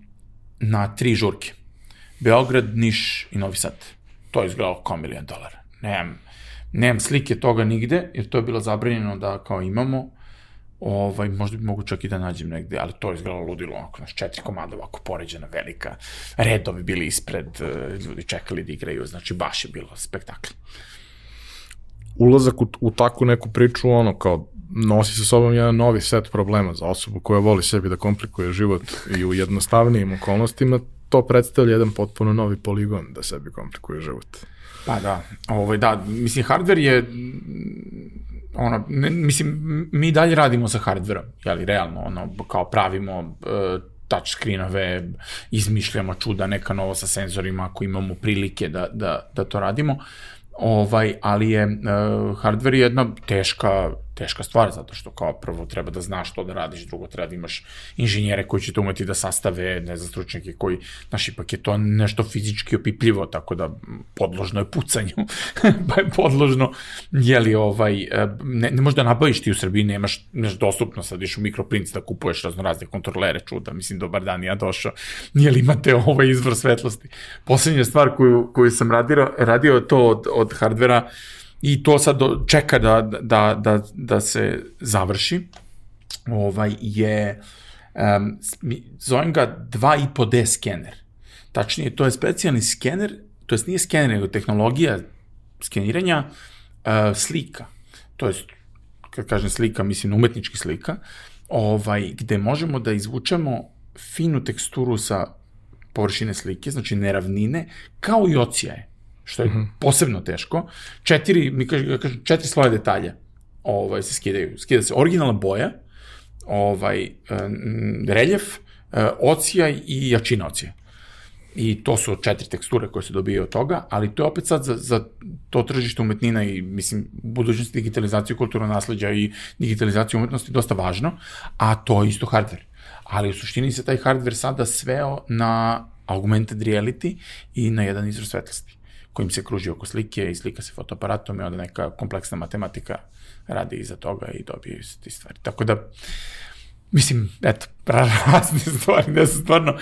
na tri žurke. Beograd, Niš i Novi Sad. To je izgledalo kao milijon dolara. Nemam, nemam slike toga nigde, jer to je bilo zabranjeno da kao imamo, ovaj, možda bi mogu čak i da nađem negde, ali to je izgledalo ludilo, onako, znaš, četiri komada ovako poređena, velika, redovi bili ispred, eh, ljudi čekali da igraju, znači baš je bilo spektakl. Ulazak u, u takvu neku priču, ono, kao, nosi sa sobom jedan novi set problema za osobu koja voli sebi da komplikuje život i u jednostavnijim okolnostima, to predstavlja jedan potpuno novi poligon da sebi komplikuje život. Pa da, ovaj, da, mislim, hardware je ono, ne, mislim, mi dalje radimo sa hardverom, jeli, realno, ono, kao pravimo uh, touch screenove, izmišljamo čuda neka novo sa senzorima ako imamo prilike da, da, da to radimo, ovaj, ali je uh, hardware jedna teška teška stvar, zato što kao prvo treba da znaš što da radiš, drugo treba da imaš inženjere koji će to umeti da sastave, ne znam, stručnjake koji, znaš, ipak je to nešto fizički opipljivo, tako da podložno je pucanju, pa je podložno, jeli, ovaj, ne, ne možda nabaviš ti u Srbiji, nemaš, nemaš dostupno, sad iš u mikroprinc da kupuješ razno razne kontrolere čuda, mislim, dobar dan, ja došao, jeli imate ovaj izvor svetlosti. Poslednja stvar koju, koju sam radio, radio to od, od hardvera, i to sad do, čeka da, da, da, da se završi, ovaj, je, um, zovem ga 2,5D skener. Tačnije, to je specijalni skener, to jest nije skener, nego tehnologija skeniranja uh, slika. To jest, kad kažem slika, mislim umetnički slika, ovaj, gde možemo da izvučemo finu teksturu sa površine slike, znači neravnine, kao i ocijaje što je mm -hmm. posebno teško. Četiri, mi kažem, četiri sloje detalja ovaj, se skidaju. Skida se originalna boja, ovaj, reljef, e, ocijaj i jačina ocija. I to su četiri teksture koje se dobije od toga, ali to je opet sad za, za to tržište umetnina i, mislim, budućnost digitalizaciju kulturnog nasledđa i digitalizaciju umetnosti dosta važno, a to je isto hardware. Ali u suštini se taj hardware sada sveo na augmented reality i na jedan izraz svetlosti kojim se kruži oko slike i slika se fotoaparatom i onda neka kompleksna matematika radi iza toga i dobije se ti stvari. Tako da, mislim, eto, razne stvari, da se stvarno,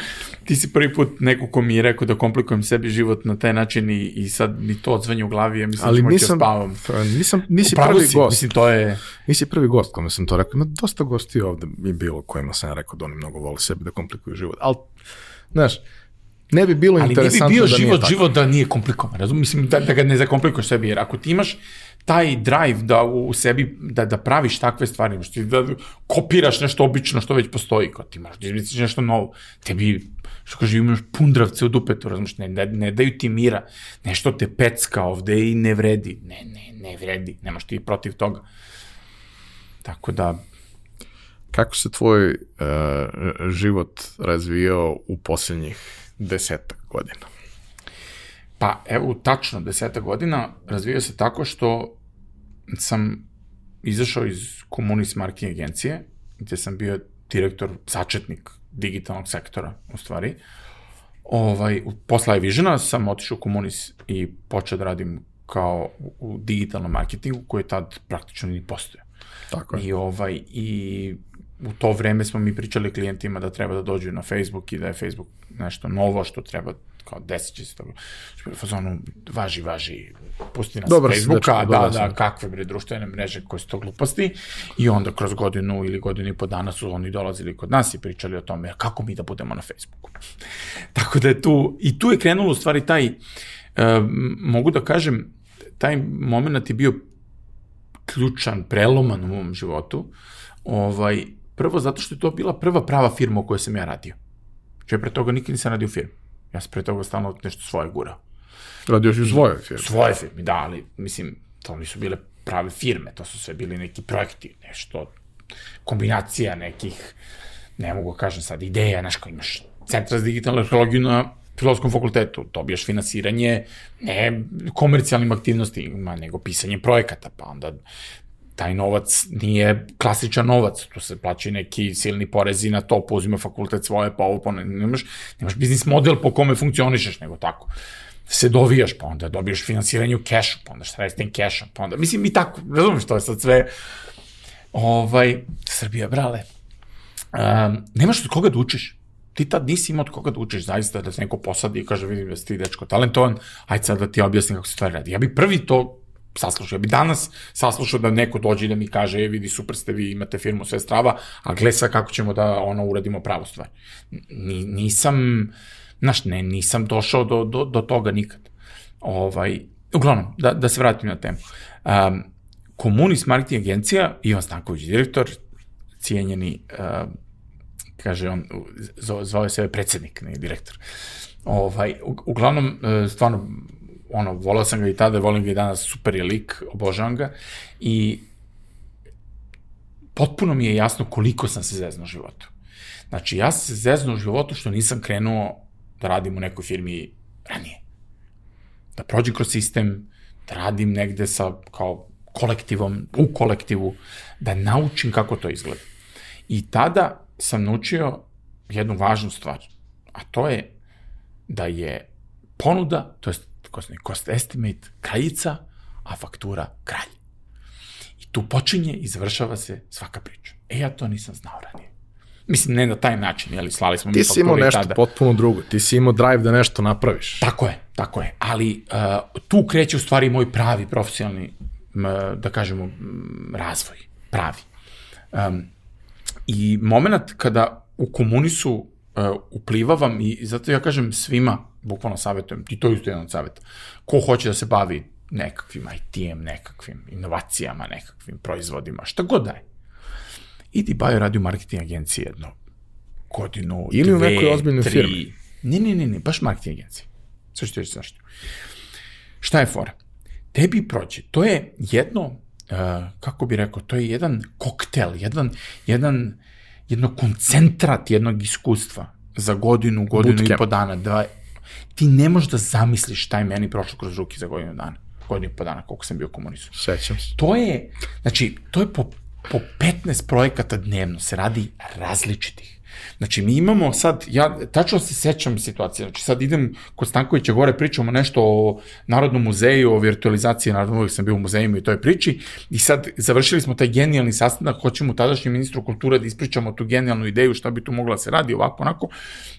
ti si prvi put neko ko mi je rekao da komplikujem sebi život na taj način i, i sad mi to odzvanje u glavi, ja mislim Ali da nisam, spavam. Pa, nisam, nisi Upravo prvi si, gost. Mislim, to je... Nisi prvi gost kome sam to rekao. Ima dosta gosti ovde je bilo kojima sam ja rekao da oni mnogo vole sebi da komplikuju život. Ali, znaš, ne bi bilo Ali interesantno ne bi bio da život, nije život da nije komplikovan, razum? Mislim, da, da ga ne zakomplikuješ sebi, jer ako ti imaš taj drive da u sebi, da, da praviš takve stvari, ti da kopiraš nešto obično što već postoji, kao ti možeš da izmisliš nešto novo, tebi, što kaže, imaš pundravce u dupetu, razumiješ, ne, ne, ne daju ti mira, nešto te pecka ovde i ne vredi, ne, ne, ne vredi, nemaš ti protiv toga. Tako da, Kako se tvoj uh, život razvijao u posljednjih desetak godina? Pa evo, tačno desetak godina razvijao se tako što sam izašao iz komunist marketing agencije, gde sam bio direktor, sačetnik digitalnog sektora, u stvari. Ovaj, posla Visiona sam otišao u komunis i počeo da radim kao u digitalnom marketingu, koji je tad praktično ni postoje. Tako je. I, ovaj, I u to vreme smo mi pričali klijentima da treba da dođu na Facebook i da je Facebook nešto novo što treba kao desit će se to. Što je fazonu, važi, važi, pusti nas Dobar Facebooka, dečko, da, da, si. kakve bre društvene mreže koje su to gluposti. I onda kroz godinu ili godinu i po dana su oni dolazili kod nas i pričali o tome kako mi da budemo na Facebooku. Tako da je tu, i tu je krenulo u stvari taj, e, mogu da kažem, taj moment je bio ključan, preloman u mom životu. Ovaj, prvo zato što je to bila prva prava firma u kojoj sam ja radio. Ja pre toga nikad nisam radio u firmi. Ja sam pre toga stalno nešto svoje gurao. Radio si u svojoj firmi. Svoje firme, da, ali, mislim, to nisu bile prave firme, to su sve bili neki projekti, nešto, kombinacija nekih, ne mogu da kažem sad, ideja, znaš, kao imaš centra za digitalnu arheologiju na filozofskom fakultetu, dobijaš finansiranje ne komercijalnim aktivnostima, nego pisanje projekata, pa onda taj novac nije klasičan novac, tu se plaćaju neki silni porezi na to, pa uzima fakultet svoje, pa ovo, pa ne, nemaš, nemaš biznis model po kome funkcionišeš, nego tako. Se dovijaš, pa onda dobiješ finansiranje u kešu, pa onda sredstven keša, pa onda, mislim i tako, razumiješ, to je sad sve, ovaj, Srbija, brale, um, nemaš od koga da učiš, ti tad nisi imao od koga da učiš, zaista, da se neko posadi i kaže, vidim da si ti dečko talentovan, ajde sad da ti objasnim kako se stvari radi. Ja bi prvi to saslušao, ja bi danas saslušao da neko dođe i da mi kaže, e, vidi, super ste vi, imate firmu, sve strava, a gle sad kako ćemo da ono uradimo pravu stvar. Ni, nisam, znaš, ne, nisam došao do, do, do toga nikad. Ovaj, uglavnom, da, da se vratim na temu. Um, Komunis marketing agencija, Ivan Stanković, direktor, cijenjeni, uh, kaže on, zove, sebe predsednik, ne direktor. Ovaj, uglavnom, stvarno, ono, volao sam ga i tada, volim ga i danas, super je lik, obožavam ga i potpuno mi je jasno koliko sam se zeznuo u životu. Znači, ja sam se zeznuo u životu što nisam krenuo da radim u nekoj firmi ranije. Da prođem kroz sistem, da radim negde sa, kao kolektivom, u kolektivu, da naučim kako to izgleda. I tada sam naučio jednu važnu stvar, a to je da je ponuda, to je cost estimate, kraljica, a faktura kralj. I tu počinje i završava se svaka priča. E, ja to nisam znao ranije. Mislim, ne na taj način, jeli, slali smo mi Ti si imao fakture nešto tada. potpuno drugo. Ti si imao drive da nešto napraviš. Tako je, tako je. Ali uh, tu kreće u stvari moj pravi profesionalni, m, da kažemo, m, razvoj. Pravi. Um, I moment kada u komunisu uh, uplivavam i zato ja kažem svima, bukvalno savjetujem, ti to je isto jedan od savjeta, ko hoće da se bavi nekakvim IT-em, nekakvim inovacijama, nekakvim proizvodima, šta god da je. Idi bavi radio marketing agencije jedno godinu, Ili u dve, nekoj ozbiljnoj firmi. Ne, ne, ne, ne, baš marketing agencije. Sve što ću zašto. Šta je fora? Tebi prođe, to je jedno, uh, kako bi rekao, to je jedan koktel, jedan, jedan, jedno koncentrat jednog iskustva za godinu, godinu Bootcamp. i po dana. Da, ti ne možeš da zamisliš šta je meni prošlo kroz ruke za godinu dana. Godinu i po dana, koliko sam bio komunist. Sećam se. To je, znači, to je po, po 15 projekata dnevno, se radi različitih. Znači, mi imamo sad, ja tačno se sećam situacije, znači sad idem kod Stankovića gore, pričamo nešto o Narodnom muzeju, o virtualizaciji, naravno uvijek sam bio u muzejima i toj priči, i sad završili smo taj genijalni sastanak, hoćemo tadašnjem ministru kulture da ispričamo tu genijalnu ideju, šta bi tu mogla da se radi, ovako, onako.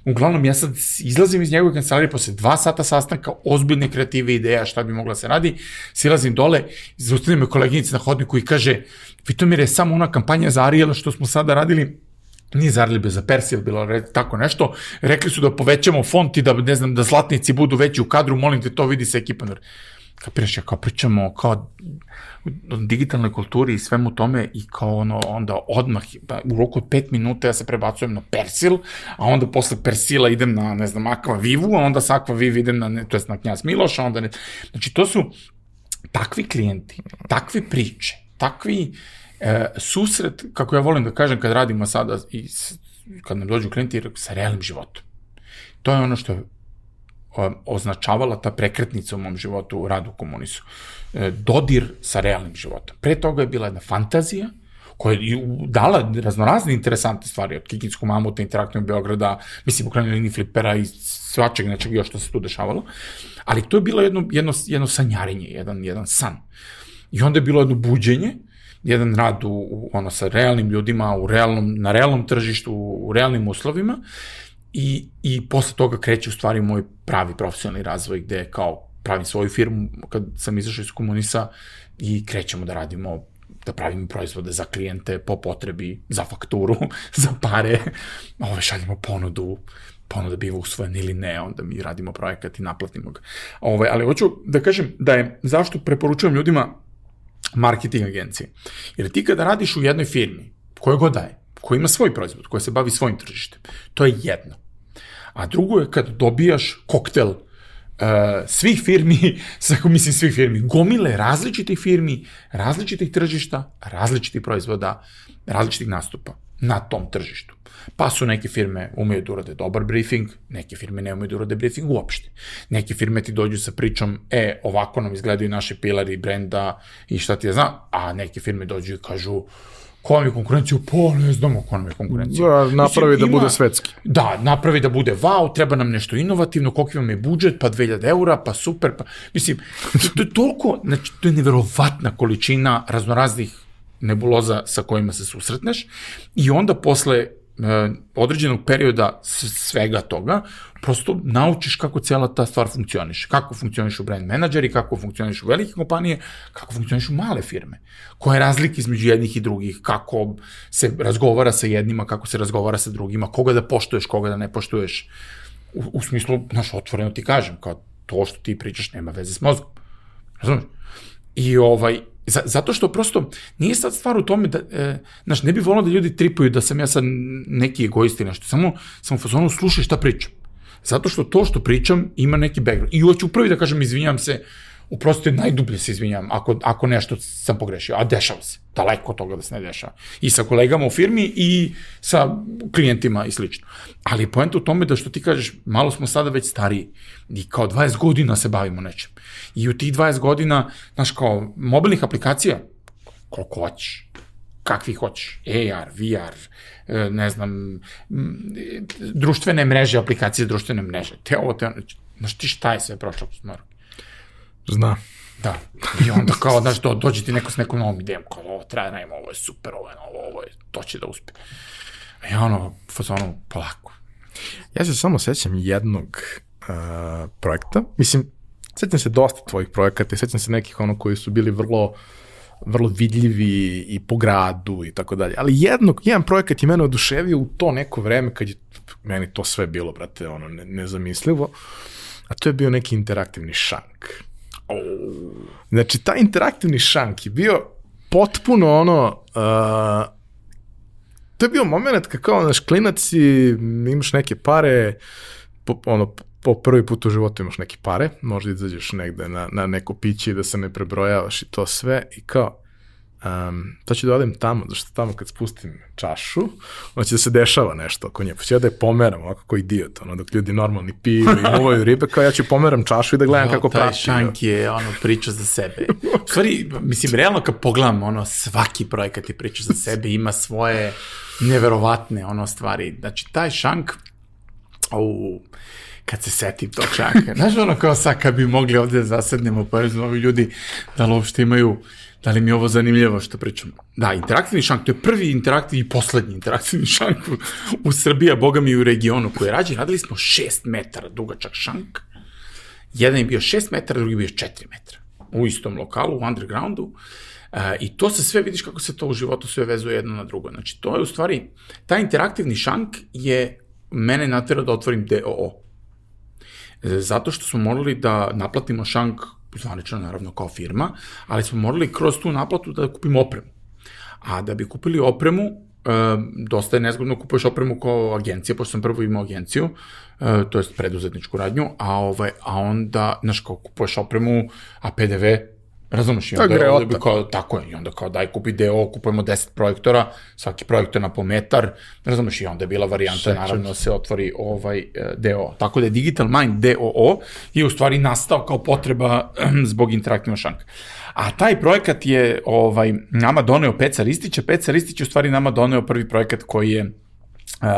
Uglavnom, ja sad izlazim iz njegove kancelarije posle dva sata sastanka, ozbiljne kreative ideja, šta bi mogla da se radi, silazim dole, zaustavim me koleginica na hodniku i kaže, Vitomir je samo ona kampanja za Ariela što smo sada radili, nije Arlibe, za Persil bilo re, tako nešto, rekli su da povećamo font i da, ne znam, da zlatnici budu veći u kadru, molim te, to vidi se ekipa. Kapiraš, ja kao pričamo kao o digitalnoj kulturi i svemu tome i kao ono, onda odmah, pa, u roku od pet minuta ja se prebacujem na Persil, a onda posle Persila idem na, ne znam, Aqua Vivu, a onda sa Aqua Viv idem na, to jest na Knjaz Miloša, onda ne, znači to su takvi klijenti, takve priče, takvi e, susret, kako ja volim da kažem kad radimo sada i kad nam dođu klijenti sa realnim životom. To je ono što je označavala ta prekretnica u mom životu u radu komunisu. E, dodir sa realnim životom. Pre toga je bila jedna fantazija, koja je dala raznorazne interesantne stvari, od Kikinsku mamuta, Interaktivnog Beograda, mislim, u krajnjoj liniji flipera i svačeg nečeg još što se tu dešavalo. Ali to je bilo jedno, jedno, jedno sanjarenje, jedan, jedan san. I onda je bilo jedno buđenje, jedan rad u, u, ono sa realnim ljudima, u realnom, na realnom tržištu, u realnim uslovima I, I posle toga kreće u stvari moj pravi profesionalni razvoj gde kao pravim svoju firmu kad sam izašao iz komunisa i krećemo da radimo da pravimo proizvode za klijente po potrebi, za fakturu, za pare, ove, šaljemo ponudu, ponuda biva usvojena ili ne, onda mi radimo projekat i naplatimo ga. Ove, ali hoću da kažem da je, zašto preporučujem ljudima marketing agencije. Jer ti kada radiš u jednoj firmi, koje god daje, koja ima svoj proizvod, koja se bavi svojim tržištem, to je jedno. A drugo je kad dobijaš koktel uh, svih firmi, svako mislim svih firmi, gomile različitih firmi, različitih tržišta, različitih proizvoda, različitih nastupa na tom tržištu. Pa su neke firme umeju da urade dobar briefing, neke firme ne umeju da urade briefing uopšte. Neke firme ti dođu sa pričom, e, ovako nam izgledaju naše pilari brenda i šta ti ja znam, a neke firme dođu i kažu, ko vam je konkurenciju? Pa ne znamo ko nam je konkurencija. Da, napravi Mislim, da ima, bude svetski. Da, napravi da bude wow, treba nam nešto inovativno, koliko vam je budžet, pa 2000 eura, pa super, pa... Mislim, to je toliko, znači, to je neverovatna količina raznoraznih nebuloza sa kojima se susretneš i onda posle E, određenog perioda svega toga, prosto naučiš kako cela ta stvar funkcioniše. Kako funkcionišu brand menadžeri, kako funkcionišu velike kompanije, kako funkcionišu male firme. Koja je razlika između jednih i drugih, kako se razgovara sa jednima, kako se razgovara sa drugima, koga da poštuješ, koga da ne poštuješ. U, u smislu, znaš, otvoreno ti kažem, kao to što ti pričaš nema veze s mozgom. Razumeš? I ovaj, Zato što prosto nije sad stvar u tome da, e, znaš, ne bi volao da ljudi tripuju da sam ja sad neki egoisti nešto, samo sam u fazonu slušaj šta pričam. Zato što to što pričam ima neki background. I hoću prvi da kažem izvinjam se, uprosto najdublje se izvinjam ako, ako nešto sam pogrešio, a dešava se. Daleko toga da se ne dešava. I sa kolegama u firmi i sa klijentima i slično. Ali je poenta u tome da što ti kažeš, malo smo sada već stariji i kao 20 godina se bavimo nečem. I u tih 20 godina, znaš, kao mobilnih aplikacija, koliko hoćeš, kakvi hoćeš, AR, VR, e, ne znam, društvene mreže, aplikacije društvene mreže, te ovo, te ono, znaš ti šta je sve prošlo moru? Zna. Da. I onda kao, znaš, do, dođe ti neko s nekom novom idejom, kao ovo treba najmo, ovo je super, ovo je novo, ovo je, to će da uspe. I ono, fazonu, polako. Ja se samo sećam jednog uh, projekta, mislim, sećam se dosta tvojih projekata i sećam se nekih ono koji su bili vrlo vrlo vidljivi i po gradu i tako dalje. Ali jednog, jedan projekat je mene oduševio u to neko vreme kad je meni to sve bilo, brate, ono, ne, nezamislivo. A to je bio neki interaktivni šank. Znači, taj interaktivni šank je bio potpuno ono... Uh, to je bio moment kad kao, naš klinac i imaš neke pare, po, ono, po prvi put u životu imaš neke pare, možda izađeš negde na, na neko piće i da se ne prebrojavaš i to sve i kao, um, to ću da odem tamo, zašto tamo kad spustim čašu, onda će da se dešava nešto oko nje, pa ću ja da je pomeram ovako kao idiot, ono, dok ljudi normalni piju i muvaju ribe, kao ja ću pomeram čašu i da gledam no, kako prati. Taj šank je, ono, priča za sebe. U stvari, mislim, realno kad pogledam, ono, svaki projekat je priča za sebe, ima svoje neverovatne, ono, stvari. Znači, taj šank, au, kad se setim tog šanka. Znaš, ono, kao sad kad bi mogli ovde da zasednemo, pa ovi ljudi, da li uopšte imaju Da li mi je ovo zanimljivo što pričam? Da, interaktivni šank, to je prvi interaktivni i poslednji interaktivni šank u, u Srbiji, a boga mi u regionu koji je rađen. Radili smo 6 metara dugačak šank. Jedan je bio 6 metara, drugi je bio 4 metara. U istom lokalu, u undergroundu. E, I to se sve, vidiš kako se to u životu sve vezuje jedno na drugo. Znači, to je u stvari, taj interaktivni šank je mene natjerao da otvorim DOO. E, zato što smo morali da naplatimo šank zvanično naravno kao firma, ali smo morali kroz tu naplatu da kupimo opremu. A da bi kupili opremu, e, dosta je nezgodno da kupuješ opremu kao agencija, pošto sam prvo imao agenciju, e, to je preduzetničku radnju, a, ovaj, a onda, znaš, kao kupuješ opremu, a PDV Razumeš, i onda je ovde kao, tako je, i onda kao daj kupi deo, kupujemo 10 projektora, svaki projektor na po metar, razumeš, i onda je bila varijanta, Sve, naravno, se otvori ovaj e, deo. Tako da je Digital Mind DOO je u stvari nastao kao potreba zbog interaktivnog šanka. A taj projekat je ovaj, nama doneo Peca Ristića, Peca Ristić je u stvari nama doneo prvi projekat koji je uh,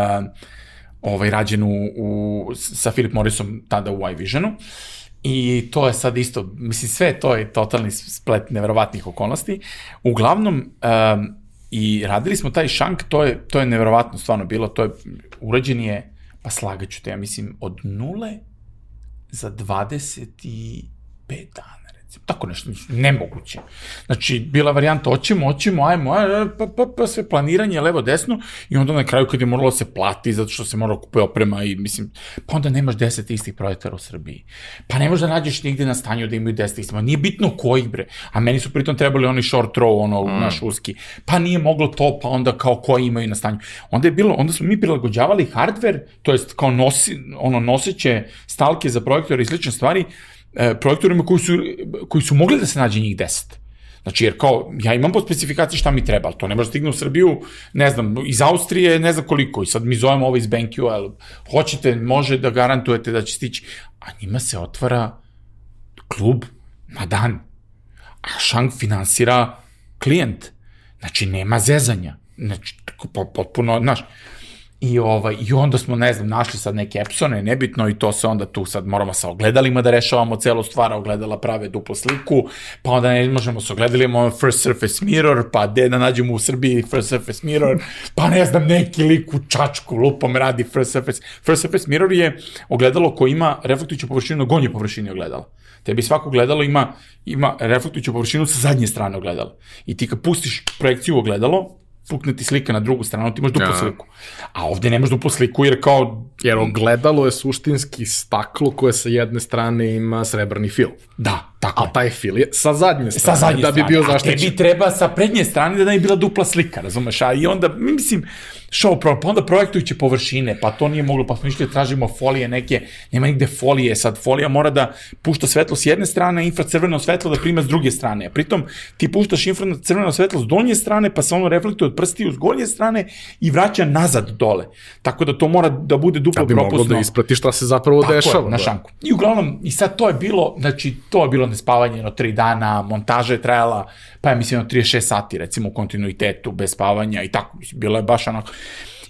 ovaj, rađen u, u, sa Philip Morrisom tada u iVisionu. Uh, I to je sad isto, mislim, sve to je totalni splet neverovatnih okolnosti. Uglavnom, um, i radili smo taj šank, to je, to je neverovatno stvarno bilo, to je, urađen je pa slagaću te, ja mislim, od nule za 25 dana recimo. Tako nešto, nemoguće. Znači, bila varijanta, hoćemo, hoćemo, ajmo, ajmo, pa, pa, pa sve planiranje levo, desno, i onda na kraju kad je moralo da se plati, zato što se mora da kupuje oprema i, mislim, pa onda nemaš deset istih projektora u Srbiji. Pa ne možeš da nađeš nigde na stanju da imaju deset istih, nije bitno kojih bre, a meni su pritom trebali oni short row, ono, mm. naš uski, pa nije moglo to, pa onda kao koji imaju na stanju. Onda je bilo, onda smo mi prilagođavali hardware, to jest kao nosi, ono, noseće stalke za projektore i slične stvari, projektorima koji su, koji su mogli da se nađe njih 10. Znači, jer kao, ja imam po specifikaciji šta mi treba, ali to ne može da stigne u Srbiju, ne znam, iz Austrije ne znam koliko, i sad mi zovemo ovo iz BenQ, ali hoćete, može da garantujete da će stići, a njima se otvara klub na dan, a Shang finansira klijent, znači nema zezanja, znači, potpuno, znaš, I, ovaj, I onda smo, ne znam, našli sad neke Epsone, nebitno, i to se onda tu sad moramo sa ogledalima da rešavamo celu stvar, ogledala prave duplu sliku, pa onda ne možemo sa ogledalima First Surface Mirror, pa gde da nađemo u Srbiji First Surface Mirror, pa ne znam, neki lik u čačku lupom radi First Surface. First Surface Mirror je ogledalo koje ima reflektujuću površinu na gonje površini ogledala. Tebi svako ogledalo ima, ima reflektujuću površinu sa zadnje strane ogledala. I ti kad pustiš projekciju ogledalo, pukne ti slika na drugu stranu, ti imaš duplu ja. sliku. A ovde nemaš duplu sliku jer kao... Jer ogledalo je suštinski staklo koje sa jedne strane ima srebrni fil. Da, Tako a taj fil je sa zadnje strane, sa zadnje da bi bio zaštićen. A tebi treba sa prednje strane da ne bi bila dupla slika, razumeš? A i onda, mislim, show pro, pa onda projektujuće površine, pa to nije moglo, pa smo išli da tražimo folije neke, nema nigde folije, sad folija mora da pušta svetlo s jedne strane, infracrveno svetlo da prima s druge strane. A pritom ti puštaš infracrveno svetlo s donje strane, pa se ono reflektuje od prstiju s gornje strane i vraća nazad dole. Tako da to mora da bude duplo propusno. Da bi moglo da isprati šta se zapravo Tako dešava. Je, na da. šanku. I uglavnom, i sad to je bilo, znači, to je bilo nespavanje jedno tri dana, montaža je trajala, pa ja mislim, 36 sati, recimo, u kontinuitetu, bez spavanja i tako, mislim, bilo je baš onako.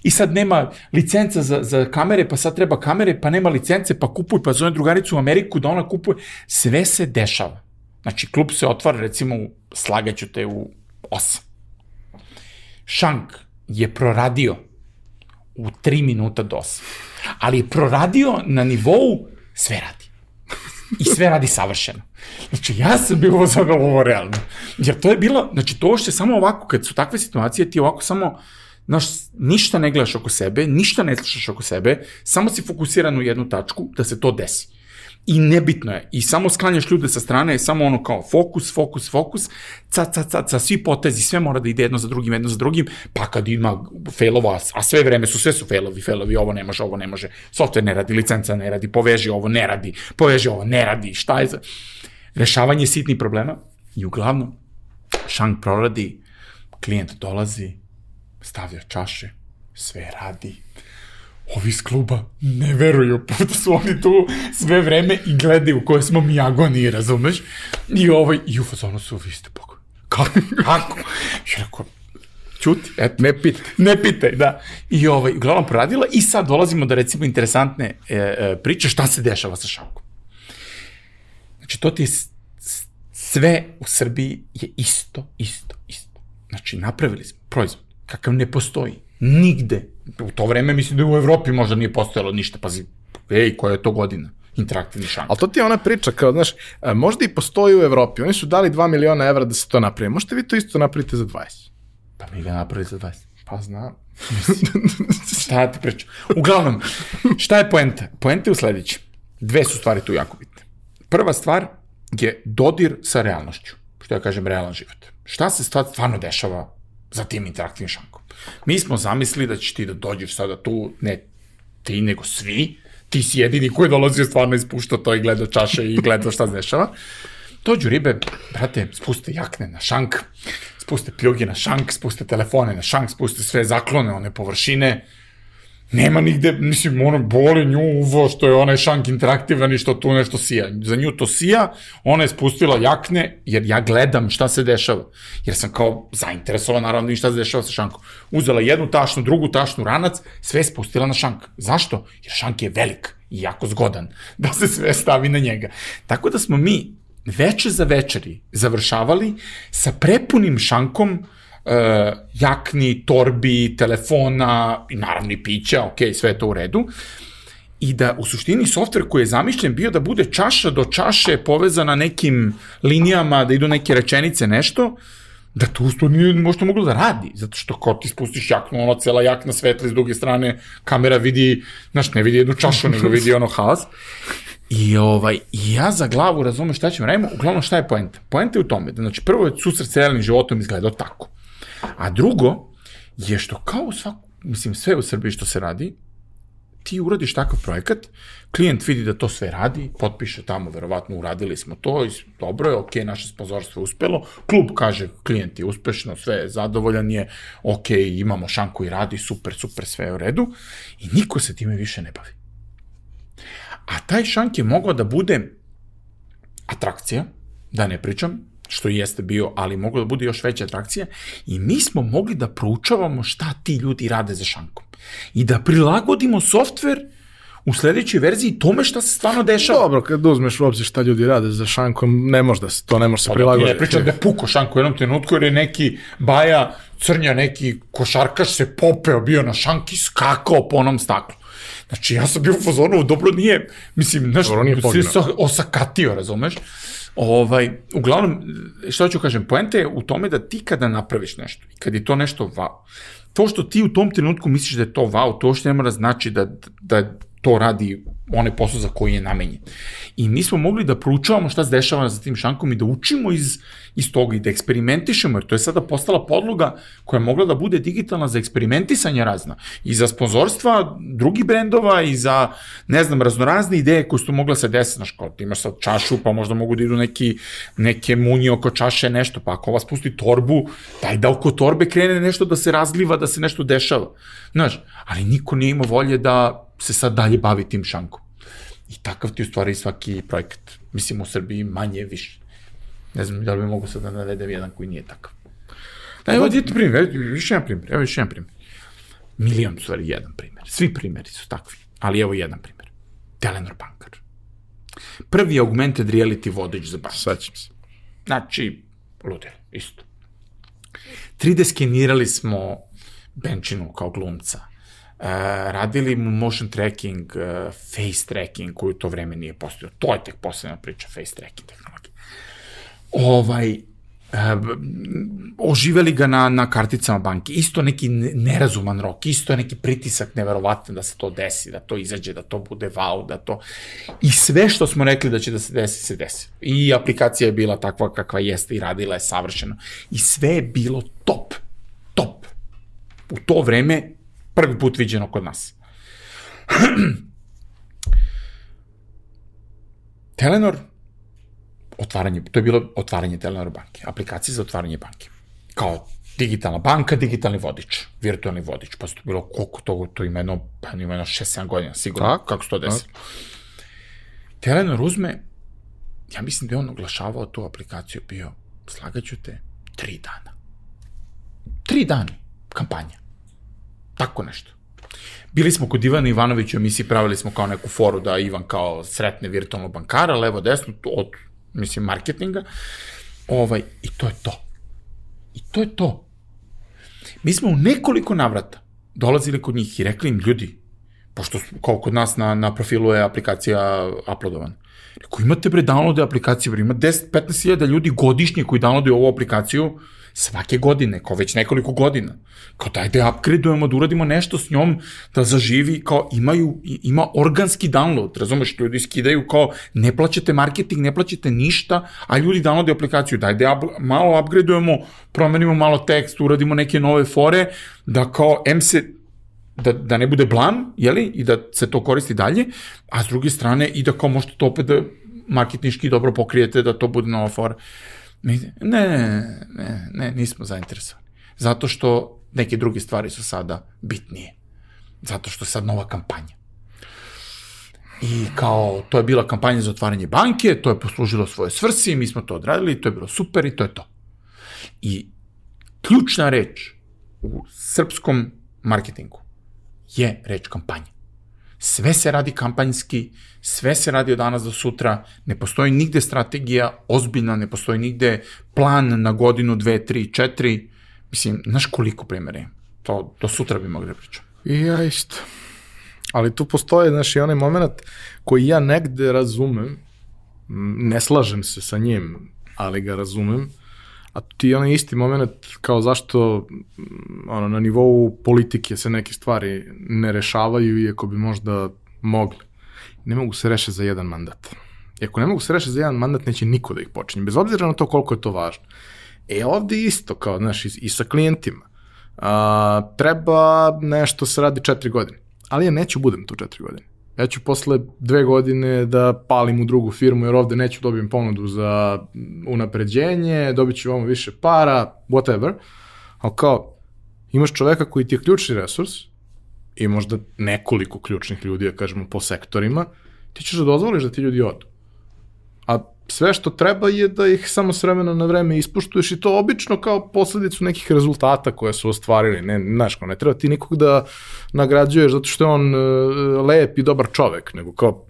I sad nema licenca za, za kamere, pa sad treba kamere, pa nema licence, pa kupuj, pa zove drugaricu u Ameriku da ona kupuje. Sve se dešava. Znači, klub se otvara, recimo, slagaću te u 8. Šank je proradio u 3 minuta do 8. Ali je proradio na nivou sve radi. I sve radi savršeno. Znači, ja sam bio ovo za ovo realno. Jer to je bilo, znači, to što je samo ovako, kad su takve situacije, ti ovako samo, znaš, ništa ne gledaš oko sebe, ništa ne slušaš oko sebe, samo si fokusiran u jednu tačku da se to desi. I nebitno je. I samo sklanjaš ljude sa strane, samo ono kao fokus, fokus, fokus, ca, ca, ca, ca, svi potezi, sve mora da ide jedno za drugim, jedno za drugim, pa kad ima failova, a sve vreme su, sve su failovi, failovi, ovo ne može, ovo ne može, software ne radi, licenca ne radi, poveži ovo ne radi, poveži ovo ne radi, šta je za... Rešavanje sitnih problema i uglavnom, šank proradi, klijent dolazi, stavlja čaše, sve radi, ovi iz kluba ne veruju, puta su oni tu sve vreme i gledaju u kojoj smo mi agoniji, razumeš? I ovaj, i u fazonu su, vi ste pokoj. Kako? Kako? I rekao, čuti, et, ne pitaj. Ne pitaj, da. I ovaj, uglavnom proradila i sad dolazimo do recimo interesantne e, e, priče šta se dešava sa šankom. Znači, to ti je sve u Srbiji je isto, isto, isto. Znači, napravili smo proizvod kakav ne postoji. Nigde. U to vreme mislim da u Evropi možda nije postojalo ništa. Pazi, ej, koja je to godina? interaktivni šank. Ali to ti je ona priča kao, znaš, e, možda i postoji u Evropi. Oni su dali 2 miliona evra da se to napravi. Možete vi to isto napravite za 20? Pa mi ga napravili za 20. Pa znam. šta ti pričam? Uglavnom, šta je poenta? Poenta je u sledeći. Dve su stvari tu jako bitne. Prva stvar je dodir sa realnošću. Što ja kažem, realan život. Šta se stvarno dešava za tim interaktivnim šankom? Mi smo zamislili da ćeš ti da dođeš sada tu, ne ti, nego svi, ti si jedini koji je dolazio stvarno ispušta to i gleda čaše i gleda šta se dešava. Dođu ribe, brate, spuste jakne na šank, spuste pljuge na šank, spuste telefone na šank, spuste sve zaklone, one površine, Nema nigde, mislim, ono, boli nju uvo što je onaj šank interaktivan i što tu nešto sija. Za nju to sija, ona je spustila jakne, jer ja gledam šta se dešava. Jer sam kao zainteresovan, naravno, i šta se dešava sa šankom. Uzela jednu tašnu, drugu tašnu, ranac, sve spustila na šank. Zašto? Jer šank je velik i jako zgodan da se sve stavi na njega. Tako da smo mi veče za večeri završavali sa prepunim šankom e, jakni, torbi, telefona i naravno i pića, ok, sve je to u redu. I da u suštini softver koji je zamišljen bio da bude čaša do čaše povezana nekim linijama, da idu neke rečenice, nešto, da to usto nije možda moglo da radi, zato što kao ti spustiš jaknu, ono cela jakna svetla s druge strane, kamera vidi, znaš, ne vidi jednu čašu, nego vidi ono haos. I ovaj, ja za glavu razumem šta ćemo radimo, uglavnom šta je poenta? Poenta je u tome da, znači, prvo je susret s realnim životom izgledao tako. A drugo je što kao u svaku, mislim, sve u Srbiji što se radi, ti uradiš takav projekat, klijent vidi da to sve radi, potpiše tamo, verovatno uradili smo to, i dobro je, ok, naše sponzorstvo je uspelo, klub kaže klijent je uspešno, sve je zadovoljan je, ok, imamo šanku i radi, super, super, sve je u redu, i niko se time više ne bavi. A taj šank je mogao da bude atrakcija, da ne pričam, što jeste bio, ali moglo da bude još veća atrakcija i mi smo mogli da proučavamo šta ti ljudi rade za šankom i da prilagodimo softver u sledećoj verziji tome šta se stvarno dešava. Dobro, kad uzmeš u obzir šta ljudi rade za šankom, ne može da se, to ne može se pa, prilagoditi. Ne pričam da je puko šanko u jednom trenutku, jer je neki baja crnja, neki košarkaš se popeo, bio na šanki, skakao po onom staklu. Znači, ja sam bio u fazonu, dobro nije, mislim, znaš, dobro nije se osakatio, razumeš? Ovaj, uglavnom, što ću kažem, poenta je u tome da ti kada napraviš nešto, kad je to nešto wow, to što ti u tom trenutku misliš da je to wow, to što ne mora znači da, da to radi onaj posao za koji je namenjen. I mi smo mogli da proučavamo šta se dešava za tim šankom i da učimo iz, iz toga i da eksperimentišemo, jer to je sada postala podloga koja je mogla da bude digitalna za eksperimentisanje razna. I za sponzorstva drugih brendova i za, ne znam, raznorazne ideje koje su mogla se desiti. Znaš, kao ti imaš sad čašu, pa možda mogu da idu neki, neke munje oko čaše, nešto, pa ako vas pusti torbu, daj da oko torbe krene nešto da se razliva, da se nešto dešava. Znaš, ali niko nije imao volje da se sad dalje bavi tim šankom. I takav ti u stvari svaki projekat. Mislim u Srbiji manje više. Ne znam da li bi mogu sad da navedem jedan koji nije takav. Da, evo djeti primjer, više jedan primjer, evo više jedan primjer. Milion, u stvari, jedan primjer. Svi primjeri su takvi, ali evo jedan primjer. Telenor Bankar. Prvi augmented reality vodič za banku. Svećam se. Znači, ludilo, isto. 3D skenirali smo Benčinu kao glumca Uh, radili mu motion tracking, uh, face tracking, koji u to vreme nije postojao. To je tek posebna priča, face tracking tehnologije. Ovaj, uh, oživeli ga na, na karticama banke. Isto neki nerazuman rok, isto neki pritisak neverovatan da se to desi, da to izađe, da to bude wow, da to... I sve što smo rekli da će da se desi, se desi. I aplikacija je bila takva kakva jeste i radila je savršeno. I sve je bilo. Top. U to vreme prvi put viđeno kod nas. Telenor, otvaranje, to je bilo otvaranje Telenor banke, aplikacija za otvaranje banke. Kao digitalna banka, digitalni vodič, virtualni vodič, pa to bilo koliko to, to ima jedno, pa ima jedno 6-7 godina, sigurno, tak, kako se to desi. Telenor uzme, ja mislim da je on oglašavao tu aplikaciju, bio, slagaću te, tri dana. Tri dana, kampanja. Tako nešto. Bili smo kod Ivana Ivanovića u emisiji, pravili smo kao neku foru da Ivan kao sretne virtualnog bankara, levo desno, od, mislim, marketinga. Ovaj, I to je to. I to je to. Mi smo u nekoliko navrata dolazili kod njih i rekli im, ljudi, pošto kao kod nas na, na profilu je aplikacija uploadovana. Rekao, imate bre downloade aplikacije, bre, ima 10-15 hiljada ljudi godišnje koji downloaduju ovu aplikaciju, svake godine, kao već nekoliko godina. Kao dajde da upgradeujemo, da uradimo nešto s njom, da zaživi, kao imaju, ima organski download, razumeš, ljudi skidaju kao ne plaćate marketing, ne plaćate ništa, a ljudi downloadaju aplikaciju, dajde da malo upgradeujemo, promenimo malo tekst, uradimo neke nove fore, da kao M se da, da ne bude blam, jeli, i da se to koristi dalje, a s druge strane i da kao možete to opet da marketnički dobro pokrijete, da to bude nova fora. Ne, ne, ne, ne, nismo zainteresovani. Zato što neke druge stvari su sada bitnije. Zato što je sad nova kampanja. I kao, to je bila kampanja za otvaranje banke, to je poslužilo svoje svrsi, mi smo to odradili, to je bilo super i to je to. I ključna reč u srpskom marketingu je reč kampanja. Sve se radi kampanjski, sve se radi od danas do sutra, ne postoji nigde strategija ozbiljna, ne postoji nigde plan na godinu, dve, tri, četiri, Mislim, znaš koliko primjera ima? To, to sutra bi mogli da pričam. I ja isto. Ali tu postoje, znaš, i onaj moment koji ja negde razumem, ne slažem se sa njim, ali ga razumem, a ti onaj isti moment kao zašto ono, na nivou politike se neke stvari ne rešavaju, iako bi možda mogli. Ne mogu se rešiti za jedan mandat. I ako ne mogu se rešiti za jedan mandat, neće niko da ih počinje, bez obzira na to koliko je to važno. E, ovde isto, kao, znaš, i, i sa klijentima. A, treba nešto se radi četiri godine. Ali ja neću budem tu četiri godine. Ja ću posle dve godine da palim u drugu firmu, jer ovde neću dobijem ponudu za unapređenje, dobit ću vamo više para, whatever. Ali kao, imaš čoveka koji ti je ključni resurs, i možda nekoliko ključnih ljudi, ja kažemo, po sektorima, ti ćeš da dozvoliš da ti ljudi odu. A sve što treba je da ih samo s vremena na vreme ispuštuješ i to obično kao posledicu nekih rezultata koje su ostvarili. Ne, znaš, ne treba ti nikog da nagrađuješ zato što je on uh, lep i dobar čovek, nego kao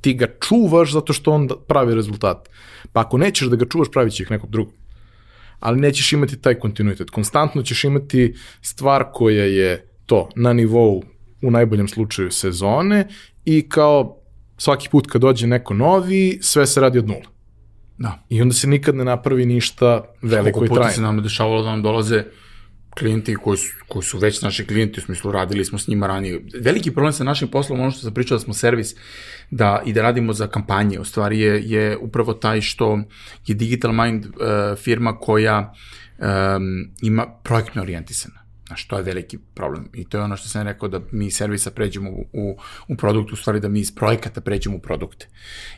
ti ga čuvaš zato što on pravi rezultat. Pa ako nećeš da ga čuvaš, pravit će ih nekog drugog. Ali nećeš imati taj kontinuitet. Konstantno ćeš imati stvar koja je to na nivou u najboljem slučaju sezone i kao svaki put kad dođe neko novi, sve se radi od nula. Da. I onda se nikad ne napravi ništa veliko i trajno. puta se nam dešavalo da nam dolaze klijenti koji su, koji su već naši klijenti, u smislu radili smo s njima ranije. Veliki problem sa našim poslom, ono što sam pričao da smo servis da, i da radimo za kampanje, u stvari je, je upravo taj što je Digital Mind uh, firma koja um, ima projektno orijentisana. Znaš, to je veliki problem. I to je ono što sam rekao da mi iz servisa pređemo u, u, u produkt, u stvari da mi iz projekata pređemo u produkte.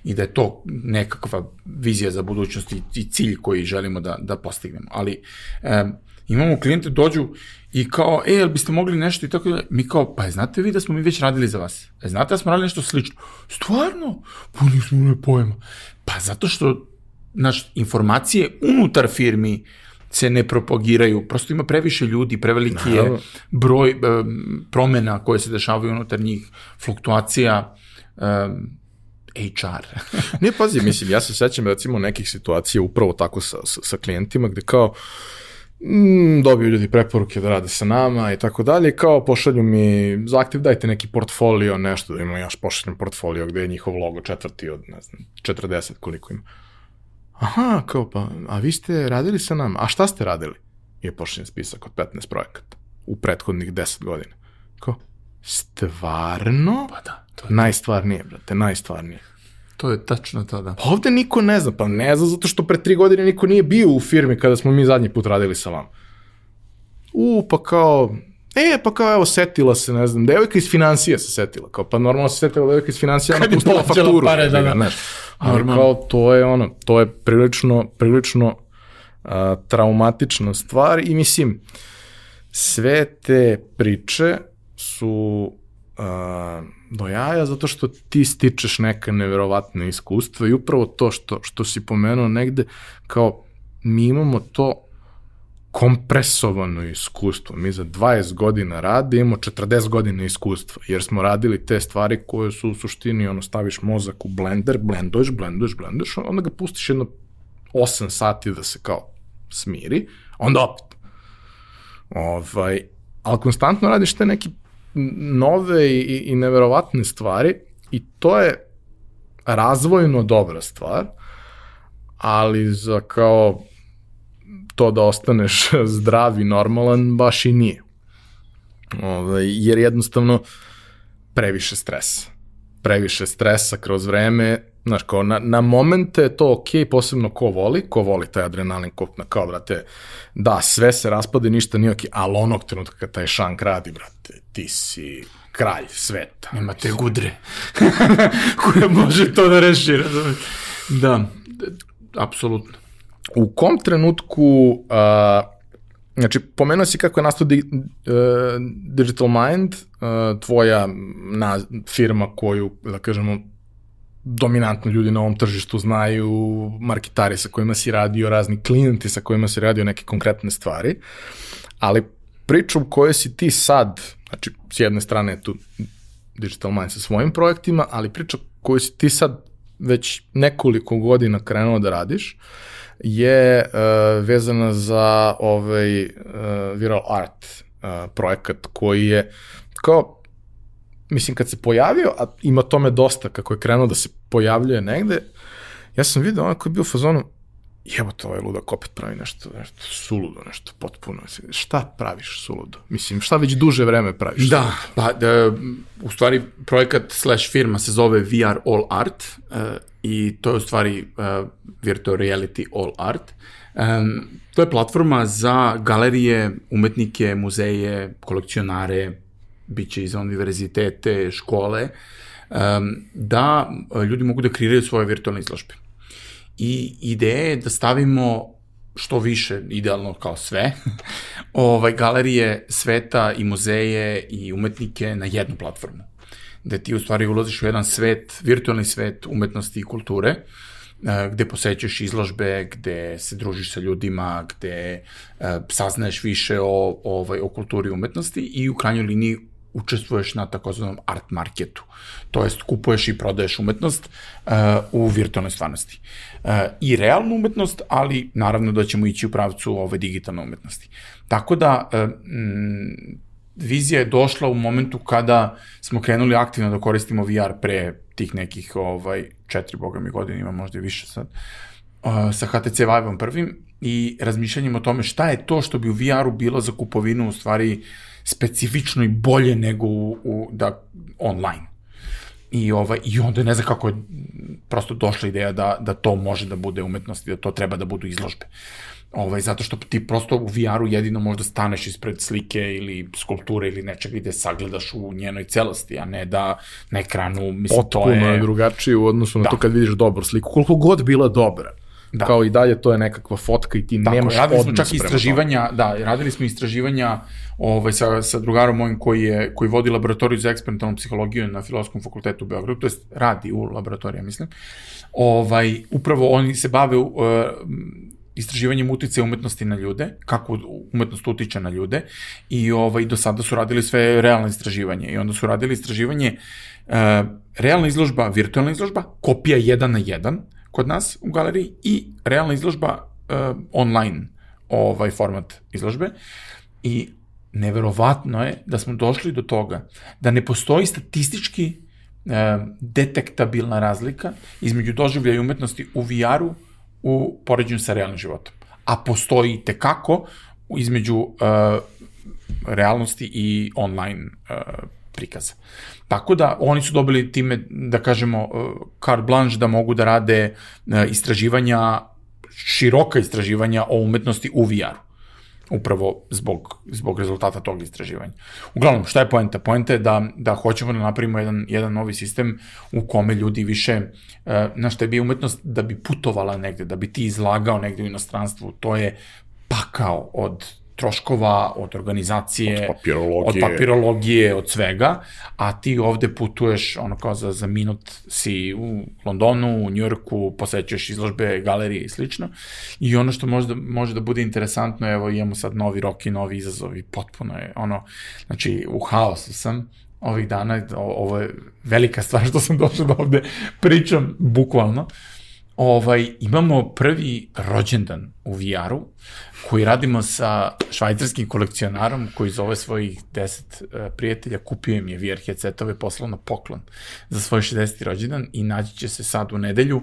I da je to nekakva vizija za budućnost i, i cilj koji želimo da, da postignemo. Ali e, imamo klijente dođu i kao, e, jel biste mogli nešto i tako da, mi kao, pa znate vi da smo mi već radili za vas? E, znate da smo radili nešto slično? Stvarno? Pa nismo ne pojma. Pa zato što, znaš, informacije unutar firmi se ne propagiraju. Prosto ima previše ljudi, preveliki je broj e, promena koje se dešavaju unutar njih, fluktuacija, um, HR. ne, pazi, mislim, ja se sećam recimo nekih situacija upravo tako sa, sa, sa klijentima gde kao mm, dobiju ljudi preporuke da rade sa nama i tako dalje, kao pošalju mi zahtev, dajte neki portfolio, nešto, da imam ja pošaljem portfolio gde je njihov logo četvrti od, ne znam, 40 koliko ima. Aha, kao pa, a vi ste radili sa nama, a šta ste radili? I je pošljen spisak od 15 projekata u prethodnih 10 godina. Kao, stvarno? Pa da. To je najstvarnije, brate, najstvarnije. To je tačno to, da. Pa ovde niko ne zna, pa ne zna zato što pre tri godine niko nije bio u firmi kada smo mi zadnji put radili sa vama. U, pa kao, E, pa kao, evo, setila se, ne znam, devojka iz financija se setila, kao, pa normalno se setila devojka iz financija, ona pustila fakturu. Pare, da, da. Znaš, ali kao, to je ono, to je prilično, prilično a, traumatična stvar i mislim, sve te priče su a, do jaja zato što ti stičeš neka neverovatna iskustva i upravo to što, što si pomenuo negde, kao, mi imamo to kompresovano iskustvo. Mi za 20 godina rada imamo 40 godina iskustva, jer smo radili te stvari koje su u suštini, ono, staviš mozak u blender, blenduješ, blenduješ, blenduješ, onda ga pustiš jedno 8 sati da se kao smiri, onda opet. Ovaj, ali konstantno radiš te neke nove i, i neverovatne stvari i to je razvojno dobra stvar, ali za kao to da ostaneš zdrav i normalan baš i nije. Ove, ovaj, jer jednostavno previše stresa. Previše stresa kroz vreme, znaš, kao na, na momente je to ok, posebno ko voli, ko voli taj adrenalin, ko, kao, brate, da, sve se raspade, ništa nije ok, ali onog trenutka kad taj šank radi, brate, ti si kralj sveta. Nema te gudre koja može to da reši, razumiješ? Da, apsolutno. U kom trenutku, uh, znači, pomenuo si kako je nastao di, uh, Digital Mind, uh, tvoja na, firma koju, da kažemo, dominantno ljudi na ovom tržištu znaju, marketari sa kojima si radio, razni klijenti sa kojima si radio neke konkretne stvari, ali priču koju si ti sad, znači, s jedne strane je tu Digital Mind sa svojim projektima, ali priča koju si ti sad već nekoliko godina krenuo da radiš je uh, vezana za ovaj uh, Viral Art uh, projekat koji je kao mislim kad se pojavio, a ima tome dosta kako je krenuo da se pojavljuje negde, ja sam vidio onako je bio u fazonu, to ovaj ludak opet pravi nešto, nešto suludo, nešto potpuno. Šta praviš suludo? Mislim, šta već duže vreme praviš? Da, suludo? pa da, u stvari projekat slash firma se zove VR All Art uh, i to je u stvari uh, Virtual Reality All Art. Um, to je platforma za galerije, umetnike, muzeje, kolekcionare, bit će iz univerzitete, škole, um, da ljudi mogu da kreiraju svoje virtualne izložbe i ideja je da stavimo što više, idealno kao sve, ovaj, galerije sveta i muzeje i umetnike na jednu platformu. Gde ti u stvari ulaziš u jedan svet, virtualni svet umetnosti i kulture, eh, gde posećuješ izložbe, gde se družiš sa ljudima, gde uh, saznaješ više o, ovaj, o kulturi i umetnosti i u krajnjoj liniji učestvuješ na takozvanom art marketu. To jest kupuješ i prodaješ umetnost uh, u virtualnoj stvarnosti. Uh, I realnu umetnost, ali naravno da ćemo ići u pravcu ove digitalne umetnosti. Tako da uh, m, vizija je došla u momentu kada smo krenuli aktivno da koristimo VR pre tih nekih ovaj, četiri, boga mi godina, ima možda i više sad, uh, sa HTC Vive-om prvim i razmišljanjem o tome šta je to što bi u VR-u bilo za kupovinu u stvari uh, specifično i bolje nego u, u da, online. I, ovaj, I onda ne znam kako je prosto došla ideja da, da to može da bude umetnost i da to treba da budu izložbe. Ovaj, zato što ti prosto u VR-u jedino možda staneš ispred slike ili skulpture ili nečega gde sagledaš u njenoj celosti, a ne da na ekranu, mislim, Potpuno to je... Potpuno je drugačije u odnosu na da. to kad vidiš dobru sliku. Koliko god bila dobra Da. Kao i dalje to je nekakva fotka i ti Tako, nemaš radili smo čak istraživanja, da, radili smo istraživanja ovaj, sa, sa drugarom mojim koji, je, koji vodi laboratoriju za eksperimentalnu psihologiju na Filosofskom fakultetu u Beogradu, to jest radi u laboratorija, mislim. Ovaj, upravo oni se bave uh, istraživanjem utice umetnosti na ljude, kako umetnost utiče na ljude i ovaj, do sada su radili sve realne istraživanje i onda su radili istraživanje uh, realna izložba, virtualna izložba, kopija jedan na jedan, kod nas u galeriji i realna izložba uh, online ovaj format izložbe i neverovatno je da smo došli do toga da ne postoji statistički uh, detektabilna razlika između doživljaja umetnosti u VR-u u poređenju sa realnim životom. A postoji tekako između uh, realnosti i online uh, prikaza. Tako da oni su dobili time, da kažemo, uh, carte blanche da mogu da rade uh, istraživanja, široka istraživanja o umetnosti u VR-u upravo zbog, zbog rezultata tog istraživanja. Uglavnom, šta je poenta? Poenta je da, da hoćemo da napravimo jedan, jedan novi sistem u kome ljudi više, uh, na šta je bi umetnost da bi putovala negde, da bi ti izlagao negde u inostranstvu, to je pakao od troškova, od organizacije, od papirologije. od papirologije, od svega, a ti ovde putuješ, ono kao za, za minut si u Londonu, u Njurku, posećuješ izložbe, galerije i slično. I ono što možda, može da bude interesantno, evo imamo sad novi rok i novi izazovi, potpuno je ono, znači u haosu sam, ovih dana, ovo je velika stvar što sam došao da ovde pričam, bukvalno. Ovaj, imamo prvi rođendan u VR-u, koji radimo sa švajcarskim kolekcionarom koji zove svojih 10 uh, e, prijatelja, kupio im je VR headsetove, poslao na poklon za svoj 60. rođendan i naći će se sad u nedelju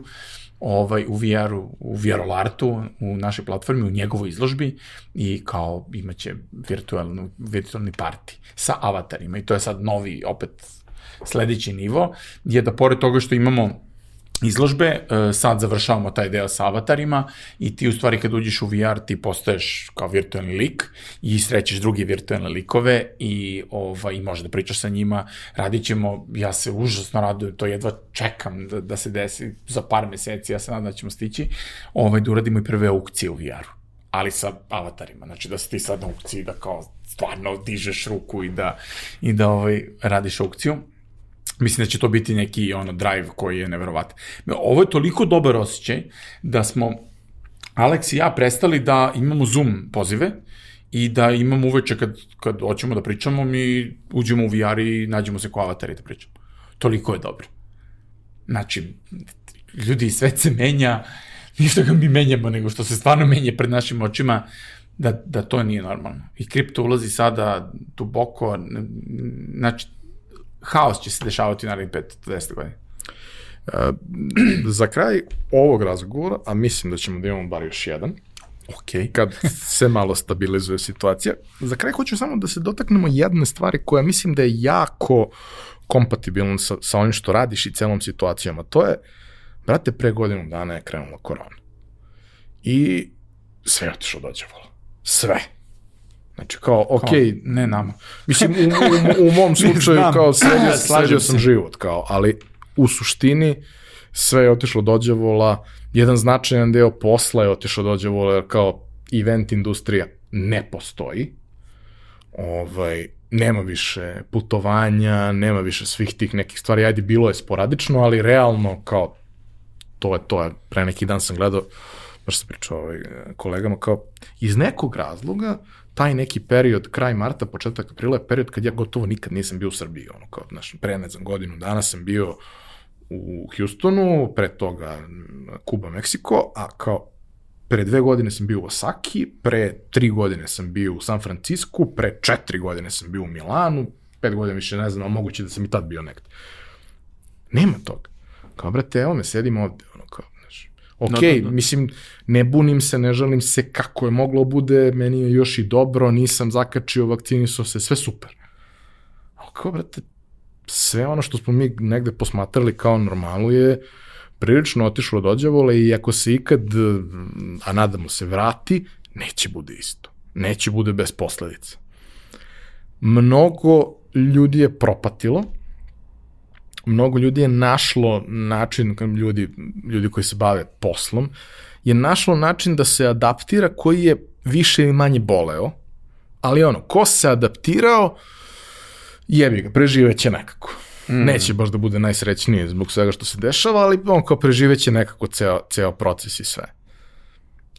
ovaj, u VR-u, u VR artu, u našoj platformi, u njegovoj izložbi i kao imaće virtualnu, virtualni parti sa avatarima i to je sad novi, opet sledeći nivo, je da pored toga što imamo izložbe, e, sad završavamo taj deo sa avatarima i ti u stvari kad uđeš u VR ti postaješ kao virtualni lik i srećeš druge virtualne likove i, ovaj, i možeš da pričaš sa njima, radit ćemo, ja se užasno radujem, to jedva čekam da, da se desi za par meseci, ja se nadam da ćemo stići, ovaj, da uradimo i prve aukcije u VR-u ali sa avatarima, znači da si ti sad na aukciji da kao stvarno dižeš ruku i da, i da ovaj, radiš aukciju. Mislim da će to biti neki ono drive koji je neverovatan. Ovo je toliko dobar osjećaj da smo Alex i ja prestali da imamo Zoom pozive i da imamo uveče kad, kad hoćemo da pričamo, mi uđemo u VR i nađemo se ko avatari da pričamo. Toliko je dobro. Znači, ljudi, svet se menja, ništa ga mi menjamo, nego što se stvarno menja pred našim očima, da, da to nije normalno. I kripto ulazi sada duboko, znači, haos će se dešavati u narednih 5-10 godina. Uh, za kraj ovog razgovora, a mislim da ćemo da imamo bar još jedan, Ok. kad se malo stabilizuje situacija. Za kraj hoću samo da se dotaknemo jedne stvari koja mislim da je jako kompatibilna sa, sa onim što radiš i celom situacijom, a to je, brate, pre godinu dana je krenula korona. I sve je otišlo dođe vola. Sve. Znači, kao, ok, ne nama. Mislim, u, u, u mom slučaju, kao, sredio, se. sam život, kao, ali u suštini sve je otišlo do đavola, jedan značajan deo posla je otišao do đavola, jer kao event industrija ne postoji, ovaj, nema više putovanja, nema više svih tih nekih stvari, ajde, bilo je sporadično, ali realno, kao, to je to, je. pre neki dan sam gledao, baš sam pričao ovaj, kolegama, kao, iz nekog razloga, taj neki period, kraj marta, početak aprila je period kad ja gotovo nikad nisam bio u Srbiji, ono kao, znaš, pre ne znam, godinu dana sam bio u Houstonu, pre toga Kuba, Meksiko, a kao pre dve godine sam bio u Osaki, pre tri godine sam bio u San Francisku, pre četiri godine sam bio u Milanu, pet godina više ne znam, a moguće da sam i tad bio negde. Nema toga. Kao, brate, evo me, sedim ovde, ok, Da, da, da. mislim, ne bunim se, ne žalim se kako je moglo bude, meni je još i dobro, nisam zakačio, vakcinisao se, sve super. Ali kao, brate, sve ono što smo mi negde posmatrali kao normalu je prilično otišlo do đavola i ako se ikad, a nadamo se, vrati, neće bude isto. Neće bude bez posledica. Mnogo ljudi je propatilo, mnogo ljudi je našlo način, ljudi, ljudi koji se bave poslom, je našlo način da se adaptira koji je više ili manje boleo, ali ono, ko se adaptirao, jebi ga, preživeće nekako. Mm. Neće baš da bude najsrećniji zbog svega što se dešava, ali on kao preživeće nekako ceo, ceo proces i sve.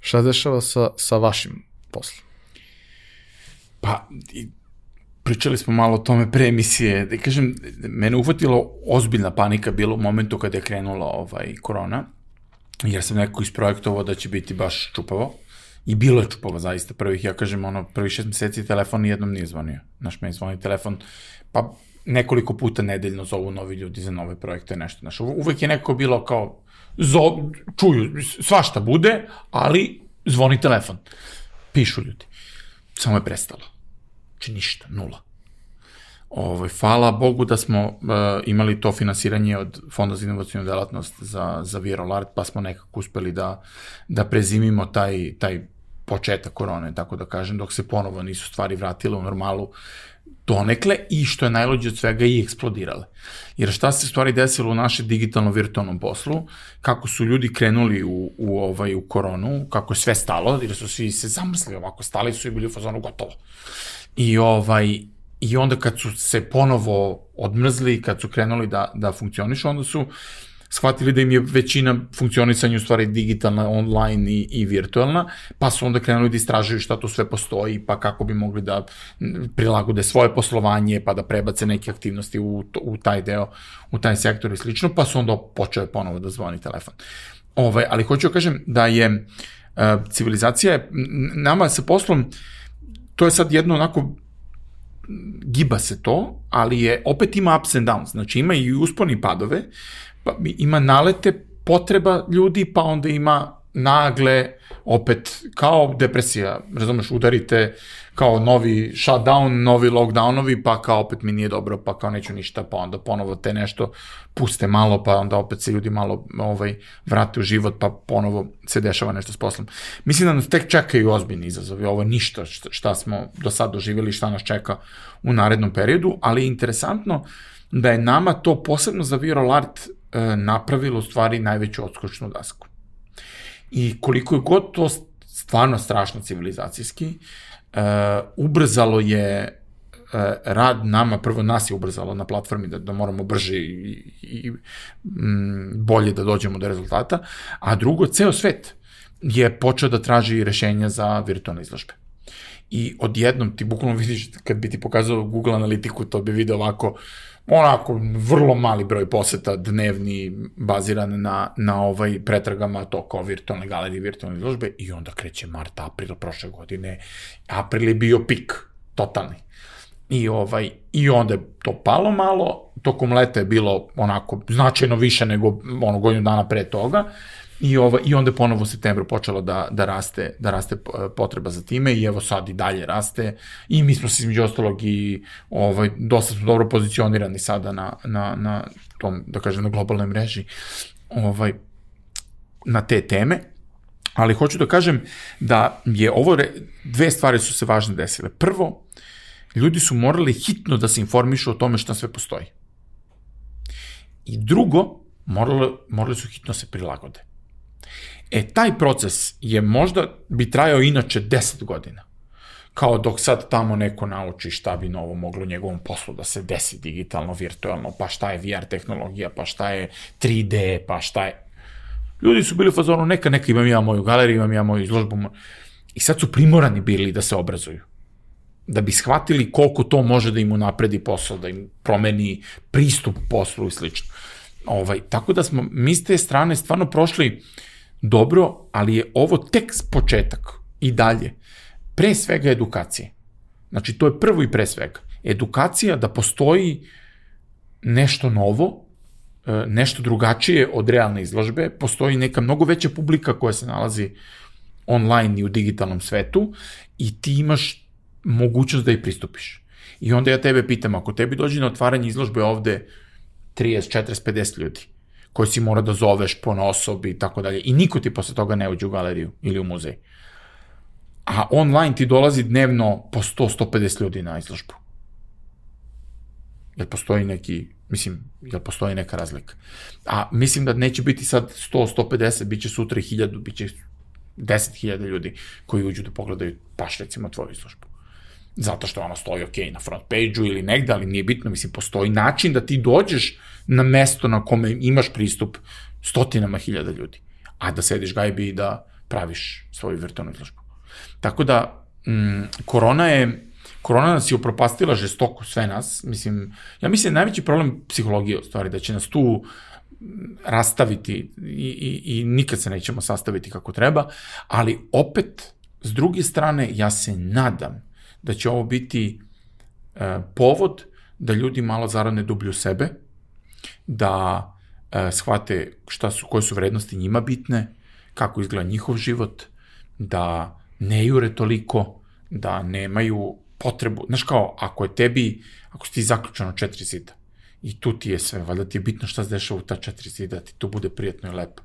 Šta se dešava sa, sa vašim poslom? Pa, pričali smo malo o tome pre emisije, da kažem, mene uhvatilo ozbiljna panika bilo u momentu kada je krenula ovaj, korona, jer sam neko isprojektovao da će biti baš čupavo. I bilo je čupavo zaista prvih, ja kažem, ono, prvih šest meseci telefon nijednom nije zvonio. Znaš, meni zvoni telefon, pa nekoliko puta nedeljno zovu novi ljudi za nove projekte, nešto. Znaš, uve- uvek je neko bilo kao, zo, čuju, svašta bude, ali zvoni telefon. Pišu ljudi. Samo je prestalo. Znači ništa, nula. Ovaj, hvala Bogu da smo uh, imali to finansiranje od Fonda za inovacijnu delatnost za, za Viral Art, pa smo nekako uspeli da, da prezimimo taj, taj početak korone, tako da kažem, dok se ponovo nisu stvari vratile u normalu donekle i što je najluđe od svega i eksplodirale. Jer šta se stvari desilo u našem digitalno virtualnom poslu, kako su ljudi krenuli u, u, ovaj, u koronu, kako je sve stalo, jer su svi se zamrsli ovako, stali su i bili u fazonu gotovo. I ovaj, I onda kad su se ponovo odmrzli, kad su krenuli da, da funkcionišu, onda su shvatili da im je većina funkcionisanja u stvari digitalna, online i, i virtualna, pa su onda krenuli da istražuju šta tu sve postoji, pa kako bi mogli da prilagode svoje poslovanje, pa da prebace neke aktivnosti u, to- u taj deo, u taj sektor i slično, pa su onda počeo ponovo da zvoni telefon. Ovaj, ali hoću da kažem da je uh, civilizacija, nama sa poslom, to je sad jedno onako giba se to, ali je opet ima ups and downs, znači ima i usponi padove, pa ima nalete potreba ljudi, pa onda ima nagle opet kao depresija, razumeš, udarite kao novi shutdown, novi lockdownovi, pa kao opet mi nije dobro, pa kao neću ništa, pa onda ponovo te nešto puste malo, pa onda opet se ljudi malo ovaj, vrate u život, pa ponovo se dešava nešto s poslom. Mislim da nas tek čekaju ozbiljni izazovi, ovo ništa šta, smo do sad doživjeli, šta nas čeka u narednom periodu, ali interesantno da je nama to posebno za Viral Art e, napravilo u stvari najveću odskočnu dasku. I koliko je god to stvarno strašno civilizacijski, uh, ubrzalo je uh, rad nama, prvo nas je ubrzalo na platformi da, da moramo brže i, i mm, bolje da dođemo do rezultata, a drugo, ceo svet je počeo da traži rešenja za virtualne izložbe. i odjednom ti bukvalno vidiš, kad bi ti pokazao Google analitiku, to bi video ovako, onako vrlo mali broj poseta dnevni baziran na, na ovaj pretragama to kao virtualne galerije, virtualne izložbe i onda kreće mart, april prošle godine. April je bio pik, totalni. I, ovaj, I onda je to palo malo, tokom leta je bilo onako značajno više nego ono godinu dana pre toga. I, ovo, I onda je ponovo u septembru počelo da, da, raste, da raste potreba za time i evo sad i dalje raste i mi smo se između ostalog i ovaj, dosta smo dobro pozicionirani sada na, na, na tom, da kažem, na globalnoj mreži ovaj, na te teme. Ali hoću da kažem da je ovo, dve stvari su se važne desile. Prvo, ljudi su morali hitno da se informišu o tome šta sve postoji. I drugo, morali, morali su hitno se prilagode. E, taj proces je možda bi trajao inače 10 godina. Kao dok sad tamo neko nauči šta bi novo moglo njegovom poslu da se desi digitalno, virtualno, pa šta je VR tehnologija, pa šta je 3D, pa šta je... Ljudi su bili u fazonu, neka, neka imam ja moju galeriju, imam ja moju izložbu. I sad su primorani bili da se obrazuju. Da bi shvatili koliko to može da im unapredi posao, da im promeni pristup poslu i slično. Ovaj, tako da smo mi s te strane stvarno prošli uh, dobro, ali je ovo tek početak i dalje. Pre svega edukacije. Znači, to je prvo i pre svega. Edukacija da postoji nešto novo, e, nešto drugačije od realne izložbe, postoji neka mnogo veća publika koja se nalazi online i u digitalnom svetu i ti imaš mogućnost da ih pristupiš. I onda ja tebe pitam, ako tebi dođe na otvaranje izložbe ovde 30, 40, 50 ljudi, koje si mora da zoveš po osobi i tako dalje. I niko ti posle toga ne uđe u galeriju ili u muzej. A online ti dolazi dnevno po 100-150 ljudi na izložbu. Jel postoji neki, mislim, jel postoji neka razlika? A mislim da neće biti sad 100-150, bit će sutra 1000, bit će 10.000 ljudi koji uđu da pogledaju baš recimo tvoju izložbu zato što ona stoji ok na front page-u ili negde, ali nije bitno, mislim, postoji način da ti dođeš na mesto na kome imaš pristup stotinama hiljada ljudi, a da sediš gajbi i da praviš svoju virtualnu izložbu. Tako da, mm, korona je, korona nas je upropastila žestoko sve nas, mislim, ja mislim da najveći problem psihologije u stvari, da će nas tu rastaviti i, i, i nikad se nećemo sastaviti kako treba, ali opet, s druge strane, ja se nadam da će ovo biti e, povod da ljudi malo zarane dublju sebe, da e, shvate šta su, koje su vrednosti njima bitne, kako izgleda njihov život, da ne jure toliko, da nemaju potrebu, znaš kao, ako je tebi, ako si ti zaključeno četiri zida, i tu ti je sve, valjda ti je bitno šta se dešava u ta četiri zida, da ti tu bude prijatno i lepo,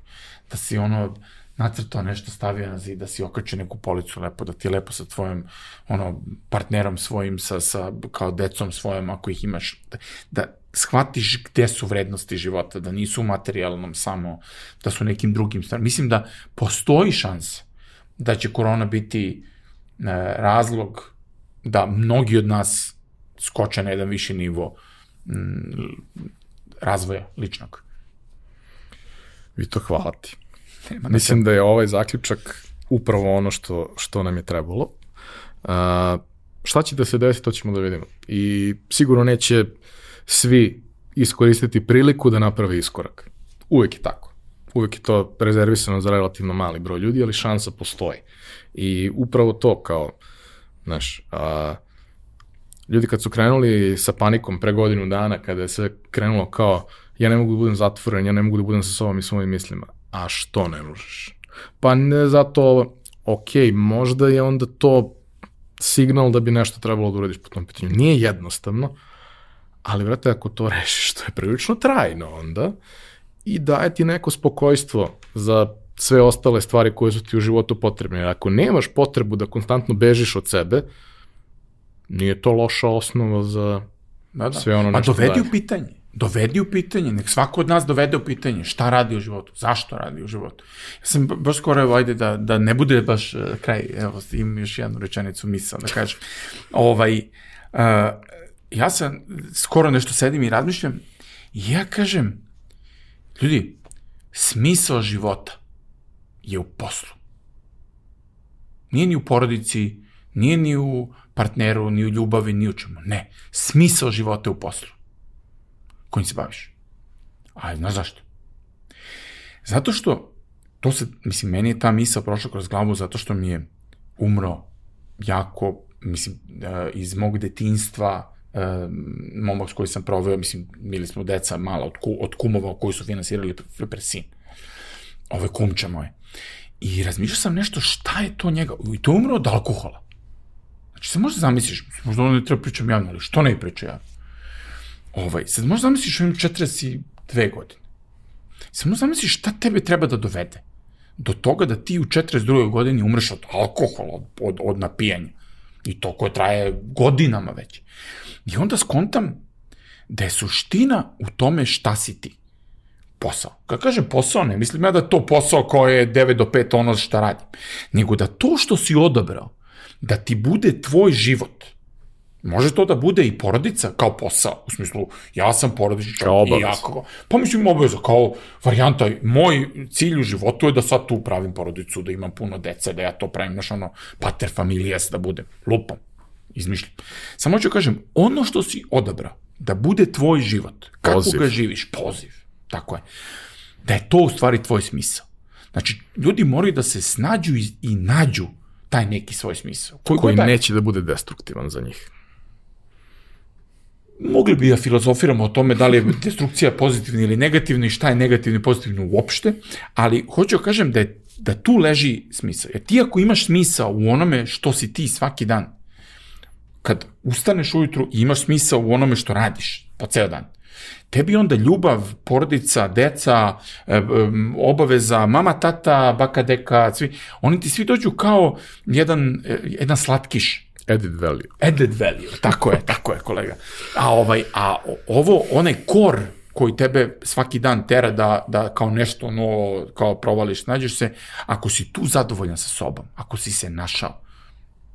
da si ono, nacrtao nešto, stavio na zid, da si okačio neku policu lepo, da ti je lepo sa tvojim ono, partnerom svojim, sa, sa, kao decom svojom, ako ih imaš, da, da shvatiš gde su vrednosti života, da nisu u materijalnom samo, da su nekim drugim stvarima. Mislim da postoji šans da će korona biti e, razlog da mnogi od nas skoče na jedan viši nivo m, razvoja ličnog. Vi to hvala ti. Nema Mislim da je ovaj zaključak upravo ono što, što nam je trebalo. Uh, šta će da se desi, to ćemo da vidimo. I sigurno neće svi iskoristiti priliku da naprave iskorak. Uvek je tako. Uvek je to rezervisano za relativno mali broj ljudi, ali šansa postoji. I upravo to kao, znaš, a, ljudi kad su krenuli sa panikom pre godinu dana, kada je sve krenulo kao, ja ne mogu da budem zatvoren, ja ne mogu da budem sa sobom i svojim mislima a što ne možeš? Pa ne zato, ok, možda je onda to signal da bi nešto trebalo da uradiš po tom pitanju. Nije jednostavno, ali vrate, ako to rešiš, to je prilično trajno onda i daje ti neko spokojstvo za sve ostale stvari koje su ti u životu potrebne. Jer ako nemaš potrebu da konstantno bežiš od sebe, nije to loša osnova za da, da. sve ono nešto A dovedi u pitanje dovedi u pitanje, nek svako od nas dovede u pitanje šta radi u životu, zašto radi u životu. Ja sam baš skoro, evo, ajde da, da ne bude baš uh, kraj, evo, imam još jednu rečenicu misao da kažem. ovaj, uh, ja sam skoro nešto sedim i razmišljam i ja kažem, ljudi, smisao života je u poslu. Nije ni u porodici, Nije ni u partneru, ni u ljubavi, ni u čemu. Ne. Smisao života je u poslu. Kojim se baviš. A znaš zašto? Zato što, to se, mislim, meni je ta misla prošla kroz glavu zato što mi je umro jako, mislim, e, iz mog detinstva, e, momak s koji sam proveo, mislim, bili smo deca mala od, ku, od kumova koji su finansirali Flippersin. Ove kumče moje. I razmišljao sam nešto šta je to njega, i to je umro od alkohola. Znači, se možda zamisliš, možda ono ne treba pričam javno, ali što ne priča javno? Ovaj, sad možda zamisliš imam 42 godine. Sad možda zamisliš šta tebe treba da dovede do toga da ti u 42. godini umreš od alkohola, od, od, od napijanja. I to koje traje godinama već. I onda skontam da je suština u tome šta si ti. Posao. Kad kažem posao, ne mislim ja da je to posao koje je 9 do 5 ono šta radim. Nego da to što si odabrao, da ti bude tvoj život, Može to da bude i porodica kao posao, u smislu, ja sam porodični čovjek i ja kao, pa mislim obaveza, kao varijanta, moj cilj u životu je da sad tu pravim porodicu, da imam puno dece, da ja to pravim, znaš ono, pater familijes da budem, lupam, izmišljam. Samo ću kažem, ono što si odabrao, da bude tvoj život, kako poziv. ga živiš, poziv, tako je, da je to u stvari tvoj smisao. Znači, ljudi moraju da se snađu i, i nađu taj neki svoj smisao. Koji, koji neće da bude destruktivan za njih mogli bi da filozofiramo o tome da li je destrukcija pozitivna ili negativna i šta je negativno i pozitivno uopšte, ali hoću da kažem da, je, da tu leži smisao. Jer ti ako imaš smisao u onome što si ti svaki dan, kad ustaneš ujutru i imaš smisao u onome što radiš po ceo dan, tebi onda ljubav, porodica, deca, obaveza, mama, tata, baka, deka, svi, oni ti svi dođu kao jedan, e, jedan slatkiš Added value. Added value, tako je, tako je kolega. A, ovaj, a ovo, onaj kor koji tebe svaki dan tera da, da kao nešto no, kao provališ, nađeš se, ako si tu zadovoljan sa sobom, ako si se našao,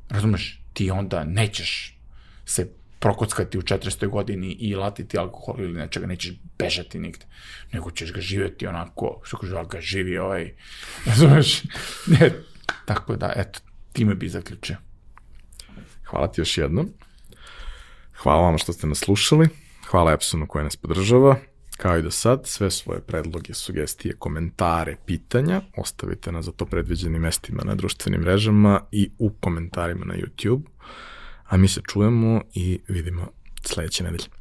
razumeš, ti onda nećeš se prokockati u 400. godini i latiti alkohol ili nečega, nećeš bežati nigde, nego ćeš ga živjeti onako, što kaže, ga živi ovaj, razumeš, ne, tako da, eto, time bi zaključio. Hvala ti još jednom. Hvala vam što ste nas slušali. Hvala Epsonu koji nas podržava. Kao i do sad, sve svoje predloge, sugestije, komentare, pitanja ostavite na za to predviđenim mestima na društvenim mrežama i u komentarima na YouTube. A mi se čujemo i vidimo sledeće nedelje.